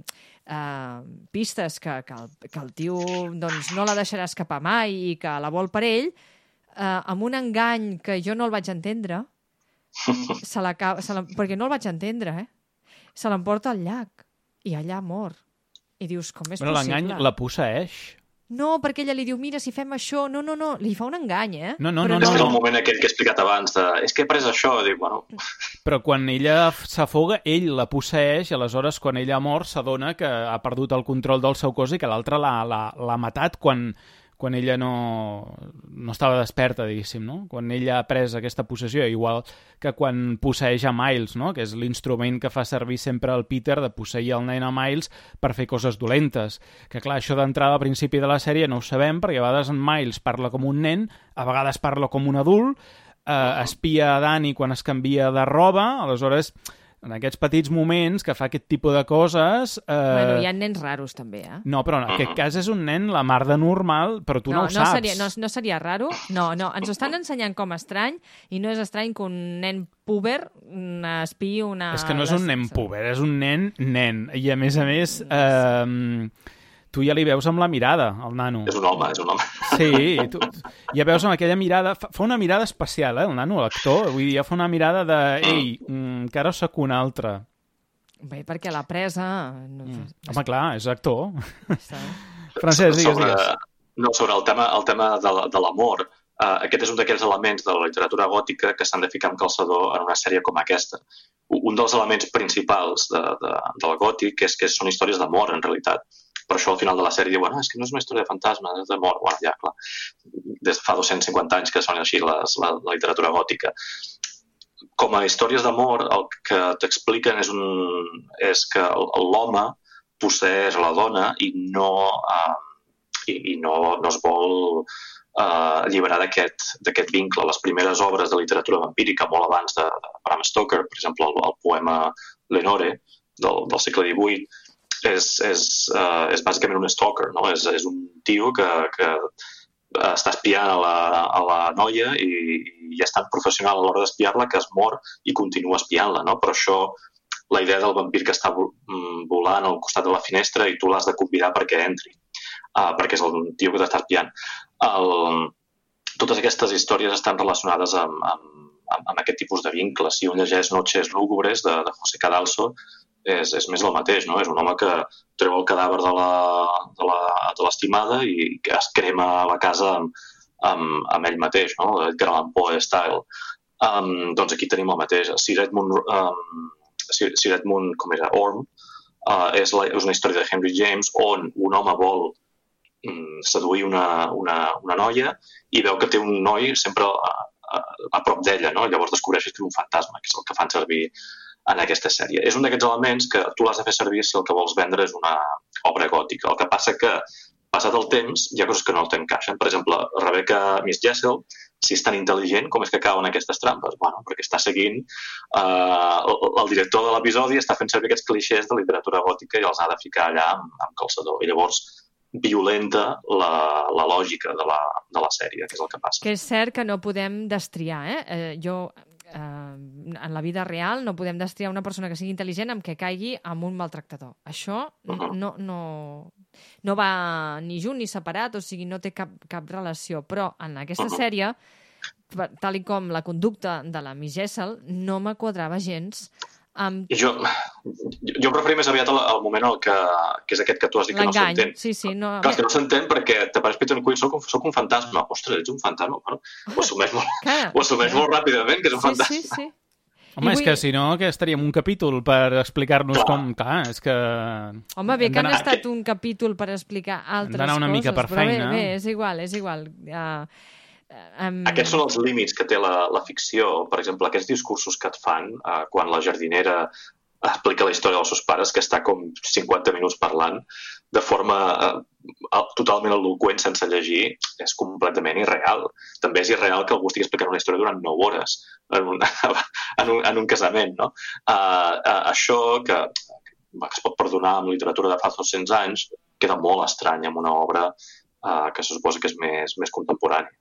uh, pistes que, que, el, que el tio doncs, no la deixarà escapar mai i que la vol per ell, uh, amb un engany que jo no el vaig entendre, se la, se la, perquè no el vaig entendre, eh? Se l'emporta al llac i allà mor. I dius, com és Bueno, l'engany possible? la posseeix. No, perquè ella li diu, mira, si fem això... No, no, no, li fa un engany, eh? No, no, Però no, És que no. el moment aquell que he explicat abans de... És que he pres això, dic, bueno... Però quan ella s'afoga, ell la posseeix, i aleshores quan ella mor s'adona que ha perdut el control del seu cos i que l'altre l'ha matat quan, quan ella no, no estava desperta, diguéssim, no? Quan ella ha pres aquesta possessió, igual que quan posseeix a Miles, no? Que és l'instrument que fa servir sempre el Peter de posseir el nen a Miles per fer coses dolentes. Que clar, això d'entrada al principi de la sèrie no ho sabem, perquè a vegades en Miles parla com un nen, a vegades parla com un adult, eh, espia a Dani quan es canvia de roba, aleshores en aquests petits moments que fa aquest tipus de coses... Eh... Bueno, hi ha nens raros, també, eh? No, però en aquest cas és un nen la mar de normal, però tu no, no, ho saps. Seria, no, no seria raro? No, no, ens ho estan ensenyant com estrany i no és estrany que un nen puber espiï una... És que no és un nen puber, és un nen nen. I a més a més, eh, tu ja li veus amb la mirada, el nano. És un home, és un home. Sí, tu, ja veus amb aquella mirada... Fa, fa una mirada especial, eh, el nano, l'actor. Vull dir, ja fa una mirada de... Ei, mm, que ara sóc un altre. Bé, perquè la presa... No, Mm. Home, clar, és actor. està... Francesc, digues, sobre, digues. No, sobre el tema, el tema de, la- de l'amor, uh, aquest és un d'aquells elements de la literatura gòtica que s'han de ficar amb calçador en una sèrie com aquesta. Un dels elements principals de, de, del gòtic és que són històries d'amor, en realitat. Per això al final de la sèrie diuen ah, és que no és una història de fantasma, és d'amor. Bueno, ja, clar, des de fa 250 anys que són així les, la, la literatura gòtica. Com a històries d'amor, el que t'expliquen és, un, és que l'home posseix la dona i no, uh, i, i no, no es vol uh, alliberar d'aquest vincle. Les primeres obres de literatura vampírica, molt abans de, de Bram Stoker, per exemple, el, el poema Lenore, del, del segle XVIII, és, és, uh, és bàsicament un stalker, no? és, és un tio que, que està espiant a la, a la noia i, i és tan professional a l'hora d'espiar-la que es mor i continua espiant-la, no? Però això, la idea del vampir que està mm, volant al costat de la finestra i tu l'has de convidar perquè entri, uh, perquè és el tio que t'està espiant. El, totes aquestes històries estan relacionades amb, amb, amb, amb aquest tipus de vincles. Si un llegeix Noches lúgubres de, de José Cadalso, és, és més del mateix, no? És un home que treu el cadàver de l'estimada i que es crema la casa amb, amb, amb ell mateix, no? Edgar Allan Poe style. Um, doncs aquí tenim el mateix. Sir Edmund, um, Sir, Edmund com era, Orm, uh, és, la, és una història de Henry James on un home vol mm, seduir una, una, una noia i veu que té un noi sempre a, a, a prop d'ella, no? Llavors descobreixes que és un fantasma, que és el que fan servir en aquesta sèrie. És un d'aquests elements que tu l'has de fer servir si el que vols vendre és una obra gòtica. El que passa que passat el temps, hi ha coses que no t'encaixen. Per exemple, Rebecca Miss Jessel, si és tan intel·ligent, com és que cau en aquestes trampes? Bueno, perquè està seguint eh, el, el director de l'episodi està fent servir aquests clixés de literatura gòtica i els ha de ficar allà amb, amb calçador. I llavors violenta la, la lògica de la, de la sèrie, que és el que passa. Que és cert que no podem destriar, eh? eh jo eh, en la vida real no podem destriar una persona que sigui intel·ligent amb que caigui amb un maltractador. Això no, no, no va ni junt ni separat, o sigui, no té cap, cap relació. Però en aquesta sèrie, tal i com la conducta de la Miss Jessel, no me quadrava gens Um... I jo, jo em referia més aviat al, al moment en el que, que és aquest que tu has dit que no s'entén. Sí, sí, no... Clar, que no s'entén perquè t'apareix Peter Quill, soc, soc un fantasma. Ostres, ets un fantasma. Bueno, ho assumeix molt, ho assumeix molt ràpidament, que és un sí, fantasma. Sí, sí. Home, vull... és que si no, que estaríem un capítol per explicar-nos com... Clar, és que... Home, bé que han estat un capítol per explicar altres coses. una mica per feina. Però bé, bé, és igual, és igual. Uh, Um... Aquests són els límits que té la, la ficció. Per exemple, aquests discursos que et fan uh, quan la jardinera explica la història dels seus pares, que està com 50 minuts parlant, de forma uh, totalment eloquent sense llegir, és completament irreal. També és irreal que algú estigui explicant una història durant 9 hores en un, en un, en un casament. No? Uh, uh, això que, que es pot perdonar amb literatura de fa 200 anys queda molt estrany en una obra uh, que se suposa que és més, més contemporània.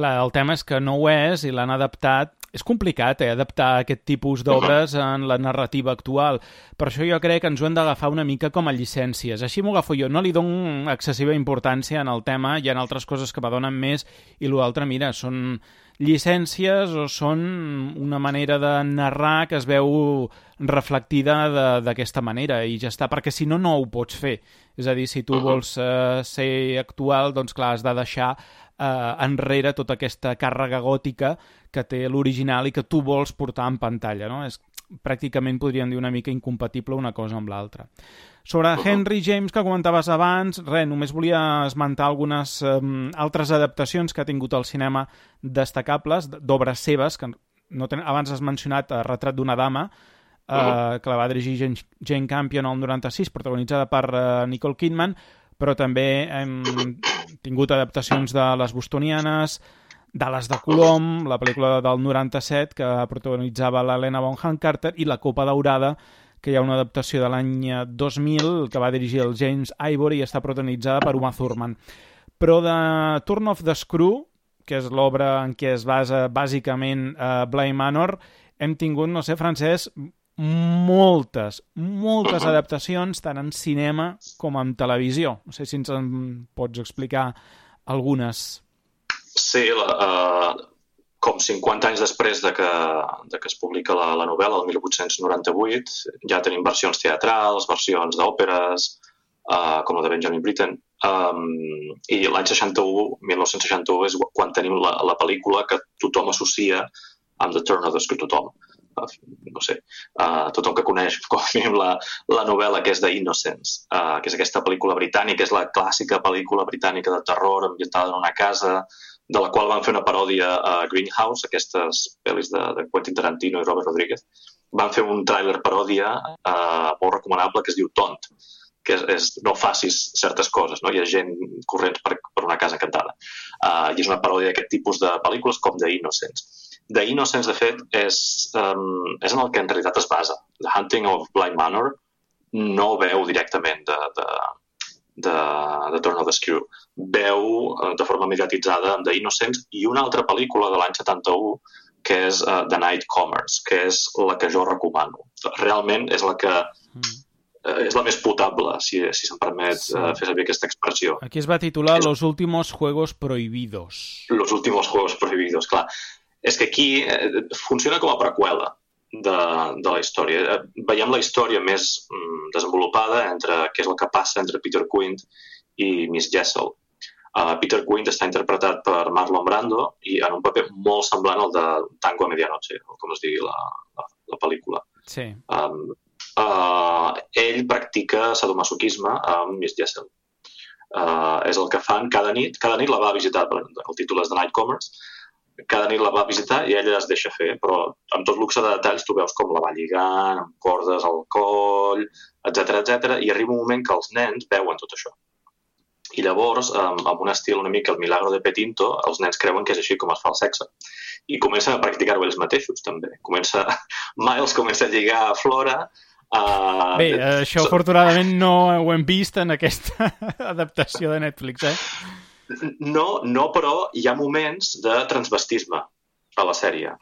Clar, el tema és que no ho és i l'han adaptat és complicat, eh, adaptar aquest tipus d'obres en la narrativa actual. Per això jo crec que ens ho hem d'agafar una mica com a llicències. Així m'ho agafo jo. No li dono excessiva importància en el tema. Hi ha altres coses que m'adonen més i l'altre, mira, són llicències o són una manera de narrar que es veu reflectida d'aquesta manera i ja està, perquè si no, no ho pots fer. És a dir, si tu vols uh, ser actual, doncs clar, has de deixar eh, enrere tota aquesta càrrega gòtica que té l'original i que tu vols portar en pantalla. No? És, pràcticament podríem dir una mica incompatible una cosa amb l'altra. Sobre Henry James, que comentaves abans, res, només volia esmentar algunes um, altres adaptacions que ha tingut al cinema destacables d'obres seves, que no ten... abans has mencionat uh, Retrat d'una dama, uh, uh -huh. que la va dirigir Jane, Jane Campion el 96, protagonitzada per uh, Nicole Kidman, però també hem tingut adaptacions de Les Bostonianes, Dallas de Colom, la pel·lícula del 97 que protagonitzava l'Helena Bonham Carter i La Copa Daurada, que hi ha una adaptació de l'any 2000 que va dirigir el James Ivory i està protagonitzada per Uma Thurman. Però de Turn of the Screw, que és l'obra en què es basa bàsicament uh, Bly Manor, hem tingut, no sé, francès, moltes, moltes adaptacions, tant en cinema com en televisió. No sé si ens en pots explicar algunes. Sí, la, uh, com 50 anys després de que, de que es publica la, la novel·la, el 1898, ja tenim versions teatrals, versions d'òperes, uh, com la de Benjamin Britten, um, i l'any 61, 1961, és quan tenim la, la pel·lícula que tothom associa amb The Turn of the Screw, tothom no sé, uh, tothom que coneix com a mínim la, la novel·la que és de Innocence, uh, que és aquesta pel·lícula britànica, és la clàssica pel·lícula britànica de terror ambientada en una casa, de la qual van fer una paròdia a Greenhouse, aquestes pel·lis de, de Quentin Tarantino i Robert Rodríguez. Van fer un tràiler paròdia uh, molt recomanable que es diu Tont, que és, és no facis certes coses, no? hi ha gent corrents per, per una casa encantada. Uh, I és una paròdia d'aquest tipus de pel·lícules com de Innocence The Innocence, de fet, és, um, és en el que en realitat es basa. The Hunting of Blind Manor no veu directament de, de, de, de Turn of the Screw. Veu uh, de forma mediatitzada The Innocence i una altra pel·lícula de l'any 71 que és uh, The Night Commerce, que és la que jo recomano. Realment és la que mm. uh, és la més potable, si, si se'm permet sí. uh, fer servir aquesta expressió. Aquí es va titular és... Los últimos juegos prohibidos. Los últimos juegos prohibidos, clar és que aquí eh, funciona com a preqüela de, de la història. Eh, veiem la història més mm, desenvolupada entre què és el que passa entre Peter Quint i Miss Jessel. Uh, Peter Quint està interpretat per Marlon Brando i en un paper molt semblant al de Tango a Medianoche, o com es digui la, la, la pel·lícula. Sí. Um, uh, ell practica sadomasoquisme amb Miss Jessel. Uh, és el que fan cada nit. Cada nit la va visitar, el títol és The Night Commerce, cada nit la va visitar i ella es deixa fer, però amb tot luxe de detalls tu veus com la va lligant, amb cordes al coll, etc etc i arriba un moment que els nens veuen tot això. I llavors, amb, amb un estil una mica el milagro de Petinto, els nens creuen que és així com es fa el sexe. I comencen a practicar-ho ells mateixos, també. Comença, Miles comença a lligar a Flora, Uh, Bé, això so... afortunadament no ho hem vist en aquesta adaptació de Netflix, eh? No, no, però hi ha moments de transvestisme a la sèrie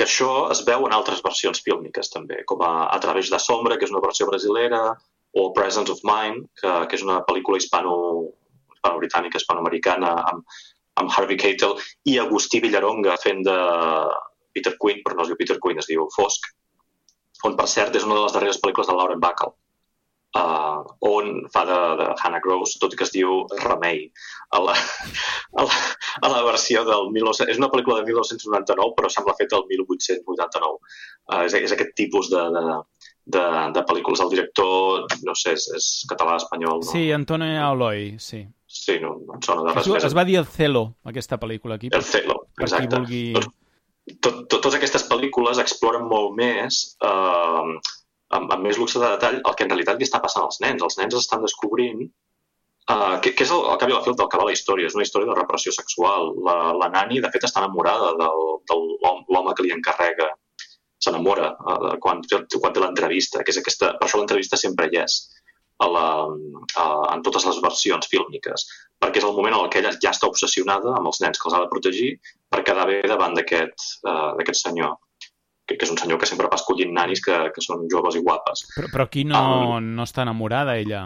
que això es veu en altres versions fílmiques també, com a, a través de Sombra, que és una versió brasilera, o Presence of Mind, que, que és una pel·lícula hispano, hispano-britànica, hispano-americana, amb, amb Harvey Keitel, i Agustí Villaronga fent de Peter Quinn, però no es diu Peter Quinn, es diu Fosc, on, per cert, és una de les darreres pel·lícules de Lauren Bacall, uh, on fa de, de Hannah Gross, tot i que es diu Remei. A la, a la, a la versió del 19... És una pel·lícula de 1999, però sembla feta el 1889. Uh, és, és aquest tipus de, de, de, de pel·lícules. El director, no sé, és, és català, espanyol... No? Sí, Antonio Aloy, sí. Sí, no, no em sona de res es, més. Es va dir El Celo, aquesta pel·lícula aquí. El Celo, exacte. Per qui vulgui... Doncs, tot, tot, totes aquestes pel·lícules exploren molt més, eh, amb, amb més luxe de detall, el que en realitat li està passant als nens. Els nens estan descobrint eh, que, que és el, el cap i la fi del que va la història. És una història de repressió sexual. La, la nani, de fet, està enamorada del, del l'home que li encarrega. S'enamora uh, quan, quan té l'entrevista, que és aquesta... Per això l'entrevista sempre hi és a la, a, en totes les versions fílmiques, perquè és el moment en què ella ja està obsessionada amb els nens que els ha de protegir per quedar bé davant d'aquest uh, senyor que, que és un senyor que sempre va escollint nanis que, que són joves i guapes. Però, però aquí no, um, no està enamorada, ella.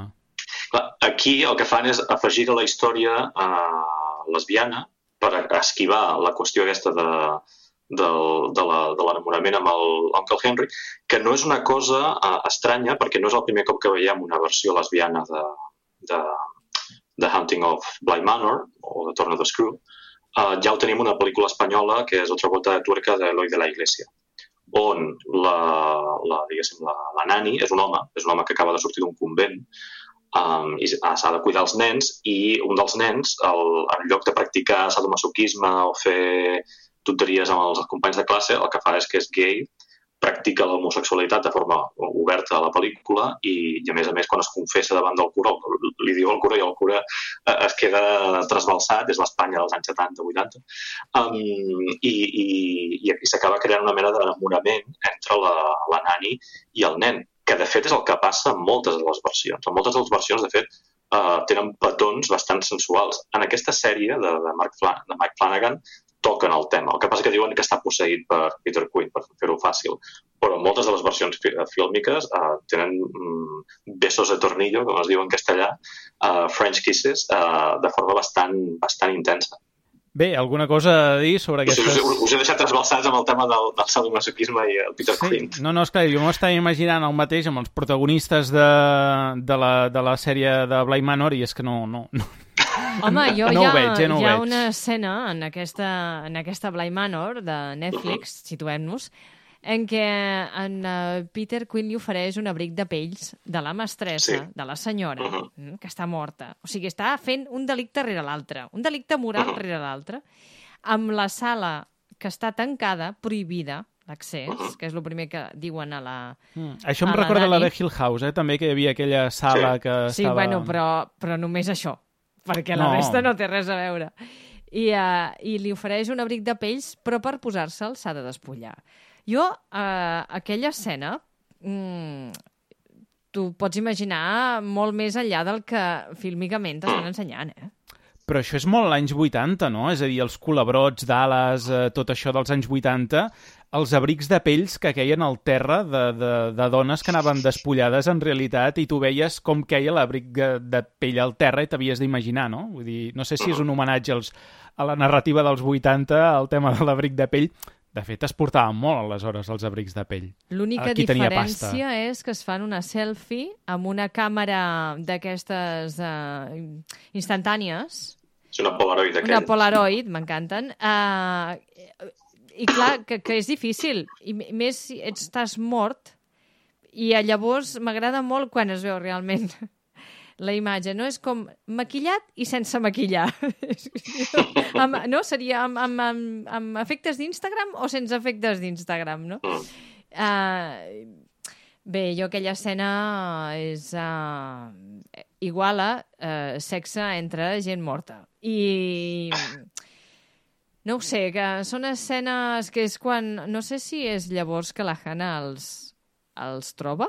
Clar, aquí el que fan és afegir a la història uh, lesbiana per esquivar la qüestió aquesta de, del, de l'enamorament amb l'Uncle Henry, que no és una cosa uh, estranya perquè no és el primer cop que veiem una versió lesbiana de, de, de Hunting of Bly Manor o de Torno the Screw. Uh, ja ho tenim una pel·lícula espanyola que és Otra volta de tuerca de Eloy de la Iglesia on la, la, la, la nani és un home, és un home que acaba de sortir d'un convent um, i s'ha de cuidar els nens i un dels nens, el, en lloc de practicar sadomasoquisme o fer tonteries amb els companys de classe, el que fa és que és gay, practica l'homosexualitat de forma oberta a la pel·lícula i, i a més a més quan es confessa davant del cura, li diu al cura i el cura eh, es queda trasbalsat, és l'Espanya dels anys 70-80 um, i, i, i, i s'acaba creant una mena d'enamorament entre la, la nani i el nen, que de fet és el que passa en moltes de les versions. En moltes de les versions, de fet, uh, tenen petons bastant sensuals. En aquesta sèrie de, de, Mark Flan de Mike Flanagan toquen el tema. El que passa que diuen que està posseït per Peter Quinn, per fer-ho fàcil. Però moltes de les versions fílmiques uh, tenen mm, besos de tornillo, com es diu en castellà, uh, French kisses, uh, de forma bastant, bastant intensa. Bé, alguna cosa a dir sobre aquestes... Us, us, us he deixat trasbalsats amb el tema del, del sadomasoquisme i el Peter sí. Quinn. No, no, esclar, jo m'ho estava imaginant el mateix amb els protagonistes de, de, la, de la sèrie de Bly Manor i és que no, no, no, Home, jo no ja, veig, eh, no hi ha veig. una escena en aquesta, en aquesta Bly Manor de Netflix, situem-nos, en què en uh, Peter Quinn li ofereix un abric de pells de la mestressa, sí. de la senyora, uh -huh. que està morta. O sigui, està fent un delicte rere l'altre, un delicte moral uh -huh. rere l'altre, amb la sala que està tancada, prohibida, l'accés, uh -huh. que és el primer que diuen a la mm. Això em recorda la, la de Hill House, eh? també que hi havia aquella sala sí. que sí, estava... Sí, bueno, però, però només això perquè la no. resta no té res a veure. I, uh, I li ofereix un abric de pells, però per posar-se'l s'ha de despullar. Jo, uh, aquella escena, mm, tu pots imaginar molt més enllà del que fílmicament t'estan ensenyant, eh? Però això és molt anys 80, no? És a dir, els culebrots d'ales, eh, tot això dels anys 80, els abrics de pells que queien al terra de, de, de dones que anaven despullades en realitat i tu veies com queia l'abric de, de pell al terra i t'havies d'imaginar, no? Vull dir, no sé si és un homenatge als, a la narrativa dels 80, al tema de l'abric de pell, de fet, es portaven molt aleshores els abrics de pell. L'única diferència és que es fan una selfie amb una càmera d'aquestes uh, instantànies. És una Polaroid Una Polaroid, m'encanten. Uh, i clar, que, que és difícil. I més si estàs mort i llavors m'agrada molt quan es veu realment la imatge, no? És com maquillat i sense maquillar. amb, no? Seria amb, amb, amb, amb efectes d'Instagram o sense efectes d'Instagram, no? Uh, bé, jo aquella escena és uh, igual a eh, sexe entre gent morta. I... No ho sé, que són escenes que és quan... No sé si és llavors que la Hannah els, els troba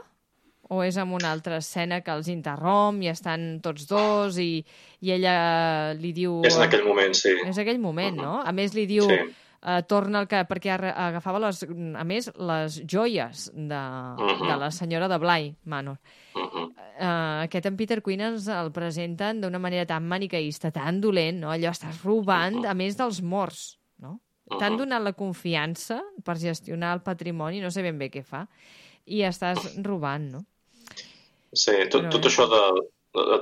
o és en una altra escena que els interromp i estan tots dos i, i ella li diu... És en aquell moment, sí. És aquell moment, uh -huh. no? A més, li diu... Sí eh, torna el que... perquè agafava, les, a més, les joies de, uh -huh. de la senyora de Bly Manor. Uh -huh. eh, aquest en Peter Quinn ens el presenten d'una manera tan manicaïsta, tan dolent, no? Allò estàs robant, uh -huh. a més dels morts, no? Uh -huh. T'han donat la confiança per gestionar el patrimoni, no sé ben bé què fa, i estàs robant, no? Sí, tot, Però, tot això de,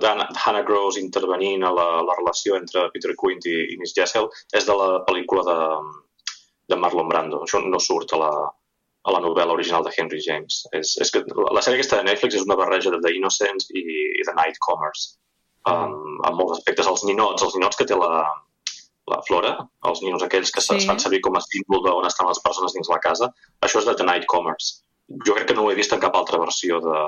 de Hannah Gross intervenint a la, la relació entre Peter Quinn i, i Miss Jessel és de la pel·lícula de, de Marlon Brando. Això no surt a la, a la novel·la original de Henry James. És, és que la sèrie aquesta de Netflix és una barreja de The Innocents i, i The Nightcomers. Um, en molts aspectes. Els ninots, els ninots que té la, la Flora, els ninos aquells que sí. es fan servir com a símbol d'on estan les persones dins la casa, això és de The Nightcomers. Jo crec que no ho he vist en cap altra versió de,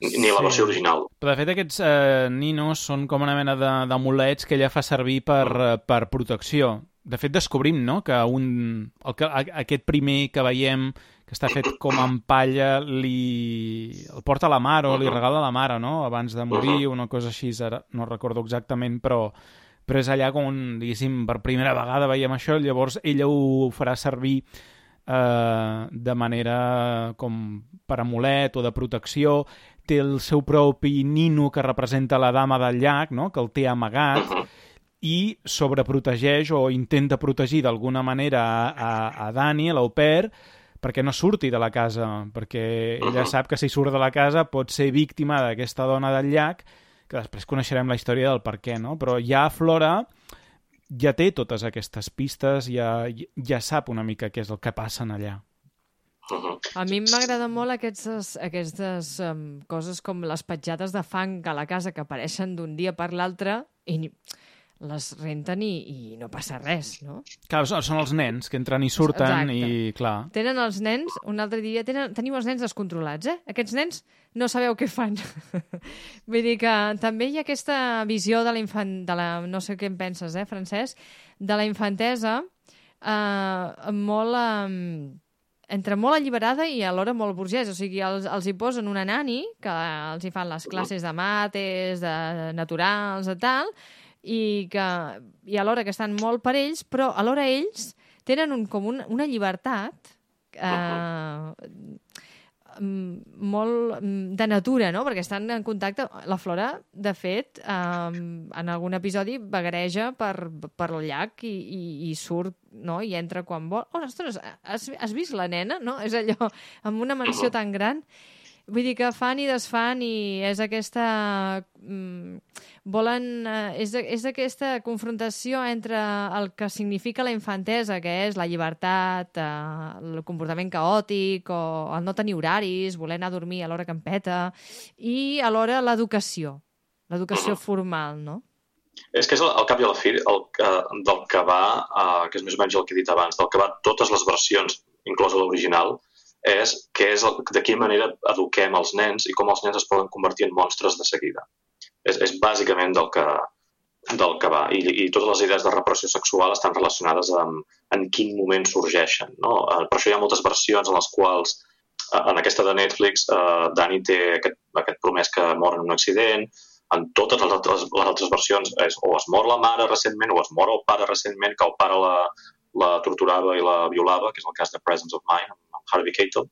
ni la versió original. Però de fet aquests eh, ninos són com una mena d'amulets que ella fa servir per, mm. per protecció de fet, descobrim no? que, un, el que aquest primer que veiem que està fet com en palla li... el porta a la mare o li regala a la mare, no? Abans de morir, una cosa així, ara no recordo exactament, però, però és allà com, diguéssim, per primera vegada veiem això, llavors ella ho farà servir eh, de manera com per amulet o de protecció, té el seu propi nino que representa la dama del llac, no? que el té amagat, i sobreprotegeix o intenta protegir d'alguna manera a, a, a Dani, l'au pair, perquè no surti de la casa, perquè ella sap que si surt de la casa pot ser víctima d'aquesta dona del llac, que després coneixerem la història del per què, no? Però ja Flora ja té totes aquestes pistes, ja, ja sap una mica què és el que passa allà. A mi m'agrada molt aquestes, aquestes um, coses com les petjades de fang a la casa que apareixen d'un dia per l'altre i les renten i, i no passa res, no? Clar, són els nens que entren i surten Exacte. i, clar... Tenen els nens, un altre dia, tenen, teniu els nens descontrolats, eh? Aquests nens no sabeu què fan. Vull dir que també hi ha aquesta visió de la infant... De la, no sé què en penses, eh, Francesc? De la infantesa eh, molt... Eh, entre molt alliberada i alhora molt burgès. O sigui, els, els hi posen una nani, que els hi fan les classes de mates, de naturals, de tal, i, que, i alhora que estan molt per ells, però alhora ells tenen un, com un, una llibertat eh, molt de natura, no? Perquè estan en contacte... La Flora, de fet, eh, en algun episodi vagareja per, per el llac i, i, i surt, no? I entra quan vol. Oh, ostres, has, has vist la nena? No? És allò, amb una mansió tan gran Vull dir que fan i desfan i és aquesta... Mm, volen... Eh, és, és aquesta confrontació entre el que significa la infantesa, que és la llibertat, eh, el comportament caòtic o el no tenir horaris, voler anar a dormir a l'hora que em peta, i alhora l'educació, l'educació formal, no? És que és el, al cap i a la fi el, uh, del que va, uh, que és més o menys el que he dit abans, del que va totes les versions, inclosa l'original, és que és el, de quina manera eduquem els nens i com els nens es poden convertir en monstres de seguida. És, és bàsicament del que, del que va. I, I totes les idees de repressió sexual estan relacionades amb en quin moment sorgeixen. No? Eh, per això hi ha moltes versions en les quals eh, en aquesta de Netflix, eh, Dani té aquest, aquest promès que mor en un accident, en totes les altres, les altres versions és, o es mor la mare recentment o es mor el pare recentment, que el pare la, la torturava i la violava, que és el cas de Presence of Mind, Harvey Keitel,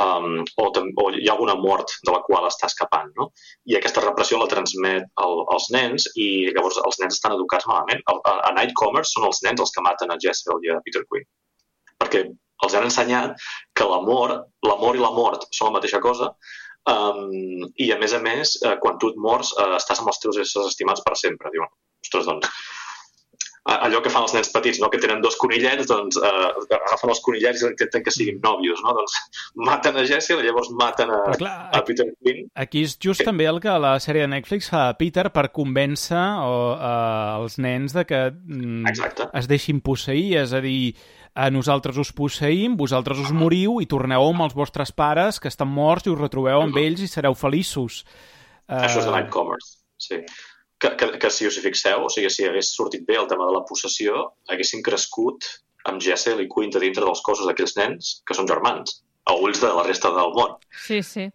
um, o, o hi ha alguna mort de la qual està escapant. No? I aquesta repressió la transmet el, als nens i llavors els nens estan educats malament. A, a, a Nightcomers són els nens els que maten a Jessel i a Peter Quinn. Perquè els han ensenyat que l'amor, l'amor i la mort són la mateixa cosa, um, i a més a més, eh, quan tu et mors, eh, estàs amb els teus éssers estimats per sempre. Diuen, ostres, doncs, allò que fan els nens petits, no? que tenen dos conillets, doncs eh, agafen els conillets i intenten que siguin nòvios, no? Doncs maten a Jessie i llavors maten a, clar, a Peter Quinn. Aquí és just que... també el que la sèrie de Netflix fa a Peter per convèncer o, uh, els nens de que mm, Exacte. es deixin posseir, és a dir, a nosaltres us posseïm, vosaltres us moriu i torneu amb els vostres pares que estan morts i us retrobeu amb ells i sereu feliços. Això és de Nightcomers. sí. Que, que, que si us hi fixeu, o sigui, si hagués sortit bé el tema de la possessió, haguessin crescut amb Jessel i Quint a dintre dels cossos d'aquells nens que són germans, a ulls de la resta del món. Sí, sí.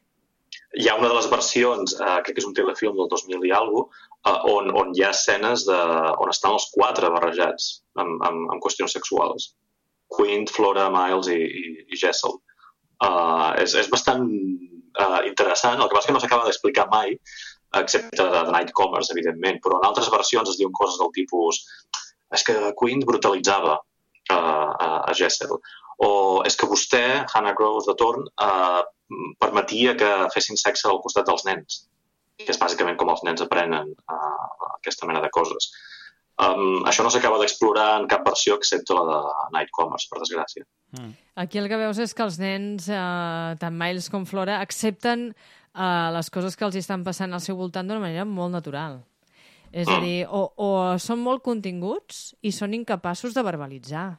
Hi ha una de les versions, eh, crec que és un telefilm del 2000 i alguna eh, on, on hi ha escenes de, on estan els quatre barrejats amb, amb, amb qüestions sexuals. Quint, Flora, Miles i, i, i Jessel. Uh, és, és bastant uh, interessant, el que passa que no s'acaba d'explicar mai, excepte de The Night Commerce, evidentment, però en altres versions es diuen coses del tipus és que Queen brutalitzava uh, a, a Jessel, o és que vostè, Hannah Groves de Torn, uh, permetia que fessin sexe al costat dels nens, que és bàsicament com els nens aprenen uh, aquesta mena de coses. Um, això no s'acaba d'explorar en cap versió excepte la de Night Commerce, per desgràcia. Mm. Aquí el que veus és que els nens, eh, tant Miles com Flora, accepten eh, les coses que els estan passant al seu voltant d'una manera molt natural. És a dir, o, o són molt continguts i són incapaços de verbalitzar.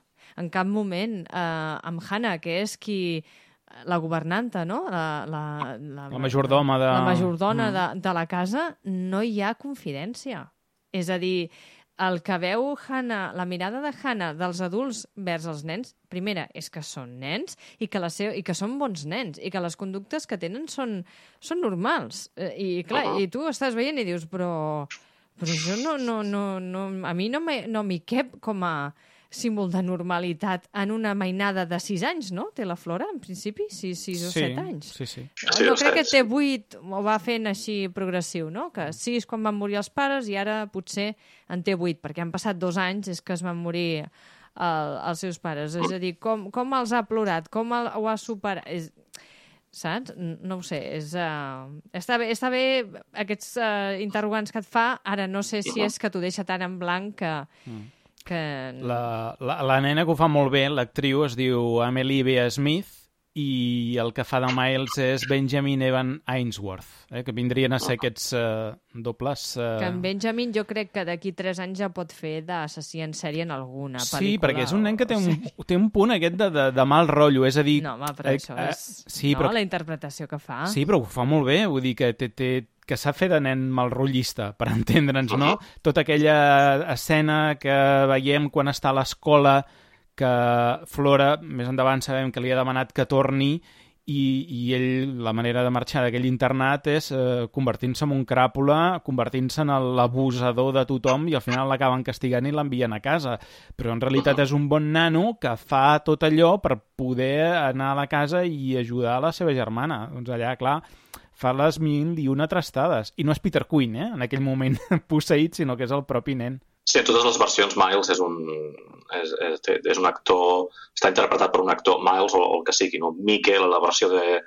En cap moment, eh, amb Hannah, que és qui la governanta, no? La, la, la, la majordoma, de... la majordona mm. de, de la casa, no hi ha confidència. És a dir, el que veu Hannah, la mirada de Hannah dels adults vers els nens, primera, és que són nens i que, la seu, i que són bons nens i que les conductes que tenen són, són normals. Eh, I, clar, uh -huh. i tu estàs veient i dius, però, però això no, no, no, no, a mi no m'hi no cap com a símbol de normalitat en una mainada de 6 anys, no? Té la Flora, en principi, 6, 6 o 7 anys. Sí, sí. No, no crec que té 8, ho va fent així progressiu, no? Que 6 quan van morir els pares i ara potser en té 8, perquè han passat dos anys és que es van morir el, els seus pares. És a dir, com, com els ha plorat, com el, ho ha superat... És, saps? No ho sé, és, uh, està, bé, està bé aquests uh, interrogants que et fa, ara no sé si és que t'ho deixa tan en blanc que, mm que... La, la, la nena que ho fa molt bé, l'actriu, es diu Amelie Bea Smith i el que fa de Miles és Benjamin Evan Ainsworth, eh, que vindrien a ser aquests uh, dobles... Uh... Que en Benjamin jo crec que d'aquí 3 anys ja pot fer d'assassí en sèrie en alguna sí, pel·lícula. Sí, perquè és un nen que té un, sí. té un punt aquest de, de, de mal rotllo, és a dir... No, home, però eh, això és eh, sí, no, però... la interpretació que fa. Sí, però ho fa molt bé, vull dir que té, té, que s'ha fet de nen malrotllista, per entendre'ns, no? Tota aquella escena que veiem quan està a l'escola, que Flora, més endavant sabem que li ha demanat que torni i, i ell, la manera de marxar d'aquell internat és eh, convertint-se en un cràpula, convertint-se en l'abusador de tothom i al final l'acaben castigant i l'envien a casa. Però en realitat és un bon nano que fa tot allò per poder anar a la casa i ajudar a la seva germana. Doncs allà, clar, fa les mil i una trastades. I no és Peter Quinn, eh, en aquell moment posseït, sinó que és el propi nen. Sí, en totes les versions Miles és un, és, és, és un actor, està interpretat per un actor, Miles o, o el que sigui, no? Miquel a la versió de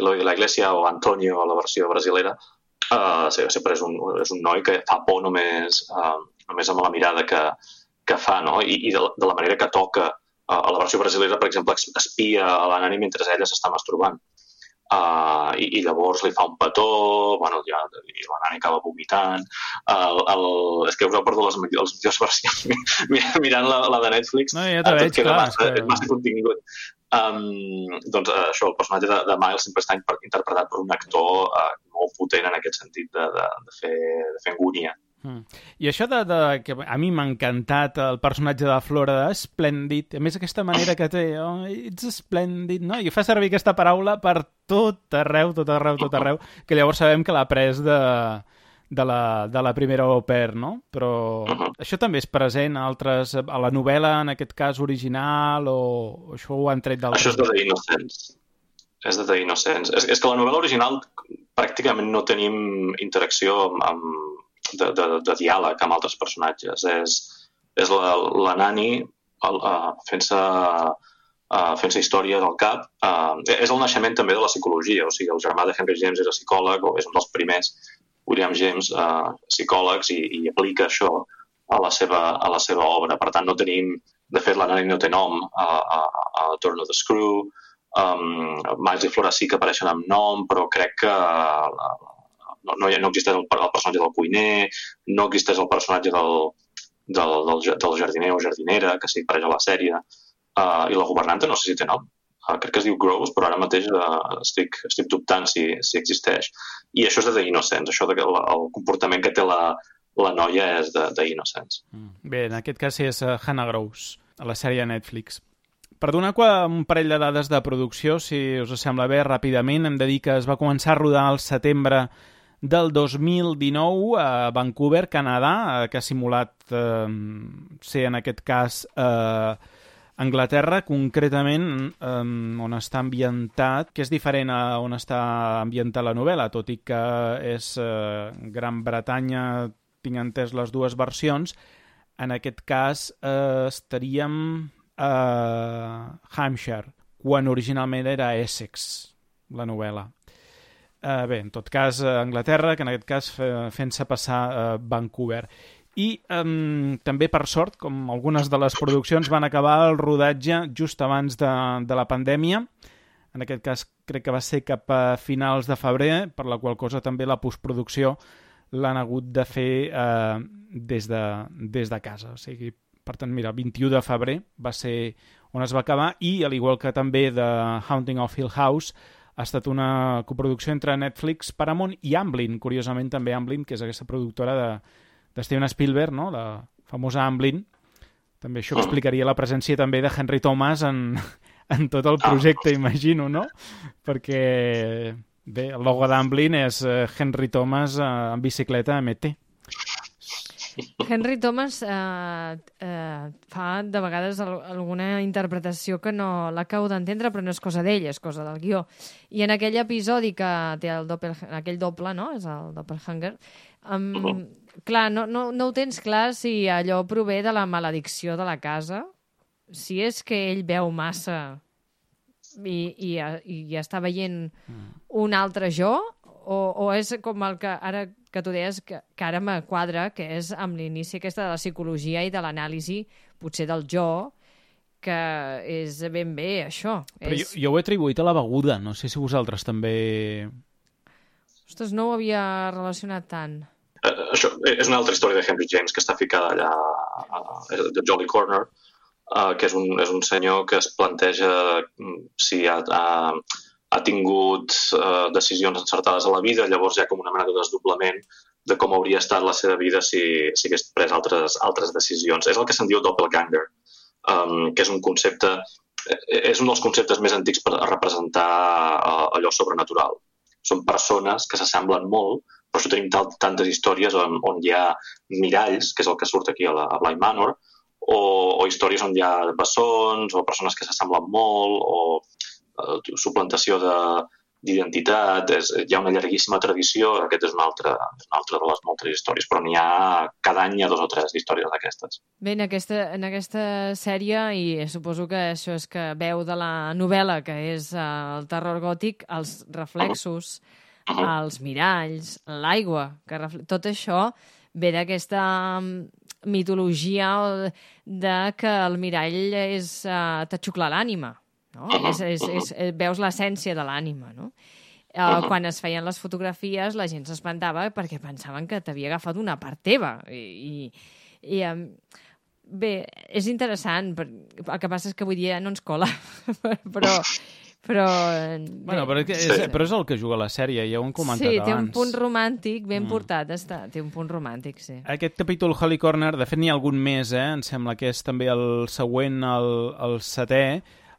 Eloi de la Iglesia o Antonio a la versió brasilera, uh, sempre és un, és un noi que fa por només, uh, només amb la mirada que, que fa, no? I, i de, de la manera que toca uh, a la versió brasilera, per exemple, espia a la mentre ella s'està masturbant uh, i, i llavors li fa un petó, bueno, ja, i la nana acaba vomitant. El, el, és que us heu perdut les, les millors versions mirant la, la de Netflix. No, ja te veig, clar. Massa, és, que... massa contingut. Um, doncs uh, això, el personatge de, de Miles sempre està interpretat per un actor uh, molt potent en aquest sentit de, de, de, fer, de fer angúnia. Mm. I això de, de, que a mi m'ha encantat el personatge de Flora, esplèndid, a més aquesta manera que té, oh, it's splendid, no? I fa servir aquesta paraula per tot arreu, tot arreu, tot arreu, que llavors sabem que l'ha pres de, de, la, de la primera au pair, no? Però això també és present a altres, a la novel·la, en aquest cas original, o això ho han tret d'altres? Això és de The Innocents. És de The Innocents. És, és que la novel·la original pràcticament no tenim interacció amb, amb de, de, de diàleg amb altres personatges. És, és la, la nani uh, fent-se uh, fent-se història del cap. Uh, és el naixement també de la psicologia, o sigui, el germà de Henry James era psicòleg, o és un dels primers, William James, uh, psicòlegs, i, i aplica això a la, seva, a la seva obra. Per tant, no tenim... De fet, la nani no té nom a, a, a Turn of the Screw, um, Miles i Flora sí que apareixen amb nom, però crec que uh, no, no, no existeix el, el personatge del cuiner, no existeix el personatge del, del, del, del jardiner o jardinera, que que apareix a la sèrie, uh, i la governanta no sé si té nom. uh, crec que es diu Gross, però ara mateix uh, estic, estic dubtant si, si existeix. I això és de The Innocents, això de, el, el comportament que té la, la noia és de, de Innocents. Mm. Bé, en aquest cas és uh, Hannah Gross, a la sèrie de Netflix. Per donar un parell de dades de producció, si us sembla bé, ràpidament, hem de dir que es va començar a rodar al setembre del 2019 a Vancouver, Canadà, eh, que ha simulat eh, ser en aquest cas eh, Anglaterra, concretament eh, on està ambientat, que és diferent a on està ambientada la novel·la, tot i que és eh, Gran Bretanya, tinc entès les dues versions, en aquest cas eh, estaríem a Hampshire, quan originalment era Essex, la novel·la. Uh, bé, en tot cas, uh, Anglaterra, que en aquest cas fent-se passar a uh, Vancouver. I um, també, per sort, com algunes de les produccions van acabar el rodatge just abans de, de la pandèmia, en aquest cas crec que va ser cap a finals de febrer, per la qual cosa també la postproducció l'han hagut de fer eh, des, de, des de casa. O sigui, per tant, mira, el 21 de febrer va ser on es va acabar i, al igual que també de Haunting of Hill House, ha estat una coproducció entre Netflix, Paramount i Amblin, curiosament també Amblin, que és aquesta productora de, de Steven Spielberg, no? la famosa Amblin. També això explicaria la presència també de Henry Thomas en, en tot el projecte, imagino, no? Perquè, bé, el logo d'Amblin és eh, Henry Thomas eh, en bicicleta a MT. Henry Thomas eh, eh, fa de vegades alguna interpretació que no l'acabo d'entendre, però no és cosa d'ell, és cosa del guió. I en aquell episodi que té el doppel, aquell doble, no?, és el doppelhanger, um, uh -huh. clar, no, no, no ho tens clar si allò prové de la maledicció de la casa, si és que ell veu massa i, i, i està veient mm. un altre jo, o, o és com el que ara que tu deies que, que ara me quadra, que és amb l'inici aquesta de la psicologia i de l'anàlisi, potser del jo, que és ben bé això. Però és... jo, jo ho he atribuït a la beguda, no sé si vosaltres també... Ostres, no ho havia relacionat tant. Uh, això és una altra història de Henry James que està ficada allà a, a, de Jolly Corner, uh, que és un, és un senyor que es planteja mm, si ha, ha, ha tingut eh, decisions encertades a la vida, llavors hi ha com una mena de desdoblament de com hauria estat la seva vida si, si hagués pres altres, altres decisions. És el que se'n diu doppelganger, um, que és un concepte eh, és un dels conceptes més antics per representar uh, allò sobrenatural. Són persones que s'assemblen molt, però això tenim tantes històries on, on hi ha miralls, que és el que surt aquí a, la, a Blind Manor, o, o històries on hi ha bessons, o persones que s'assemblen molt, o eh, suplantació de d'identitat, hi ha una llarguíssima tradició, aquest és una altra, una altra de les moltes històries, però n'hi ha, cada any hi ha dos o tres històries d'aquestes. Bé, en aquesta, en aquesta sèrie, i suposo que això és que veu de la novel·la, que és uh, el terror gòtic, els reflexos, uh -huh. els miralls, l'aigua, que tot això ve d'aquesta mm, mitologia de que el mirall és uh, t'aixuclar l'ànima no? Uh -huh. és, és, és, és, veus l'essència de l'ànima, no? Uh, uh -huh. Quan es feien les fotografies, la gent s'espantava perquè pensaven que t'havia agafat una part teva. I, i, i um, bé, és interessant, però el que passa és que avui dia no ens cola, però... Però, bueno, però, és, sí. però és el que juga la sèrie, ja ho hem comentat sí, abans. Sí, té un punt romàntic ben mm. portat, està, té un punt romàntic, sí. Aquest capítol Holy Corner, de fet n'hi ha algun més, eh? em sembla que és també el següent, el, el setè,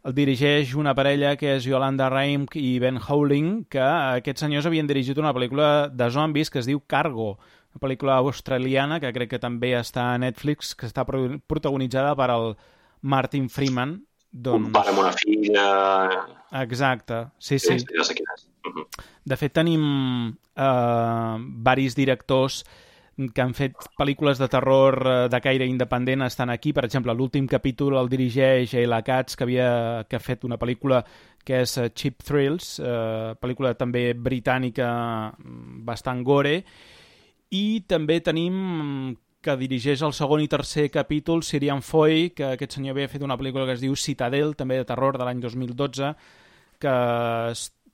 el dirigeix una parella que és Yolanda Reimk i Ben Howling, que aquests senyors havien dirigit una pel·lícula de zombis que es diu Cargo, una pel·lícula australiana que crec que també està a Netflix, que està protagonitzada per el Martin Freeman. Doncs... Un pare amb una filla... Exacte, sí, sí. sí. Uh -huh. De fet, tenim eh, varis directors que han fet pel·lícules de terror eh, de caire independent estan aquí. Per exemple, l'últim capítol el dirigeix Ayla Katz, que havia que ha fet una pel·lícula que és eh, Cheap Thrills, eh, pel·lícula també britànica mm, bastant gore, i també tenim que dirigeix el segon i tercer capítol Sirian Foy, que aquest senyor havia fet una pel·lícula que es diu Citadel, també de terror, de l'any 2012, que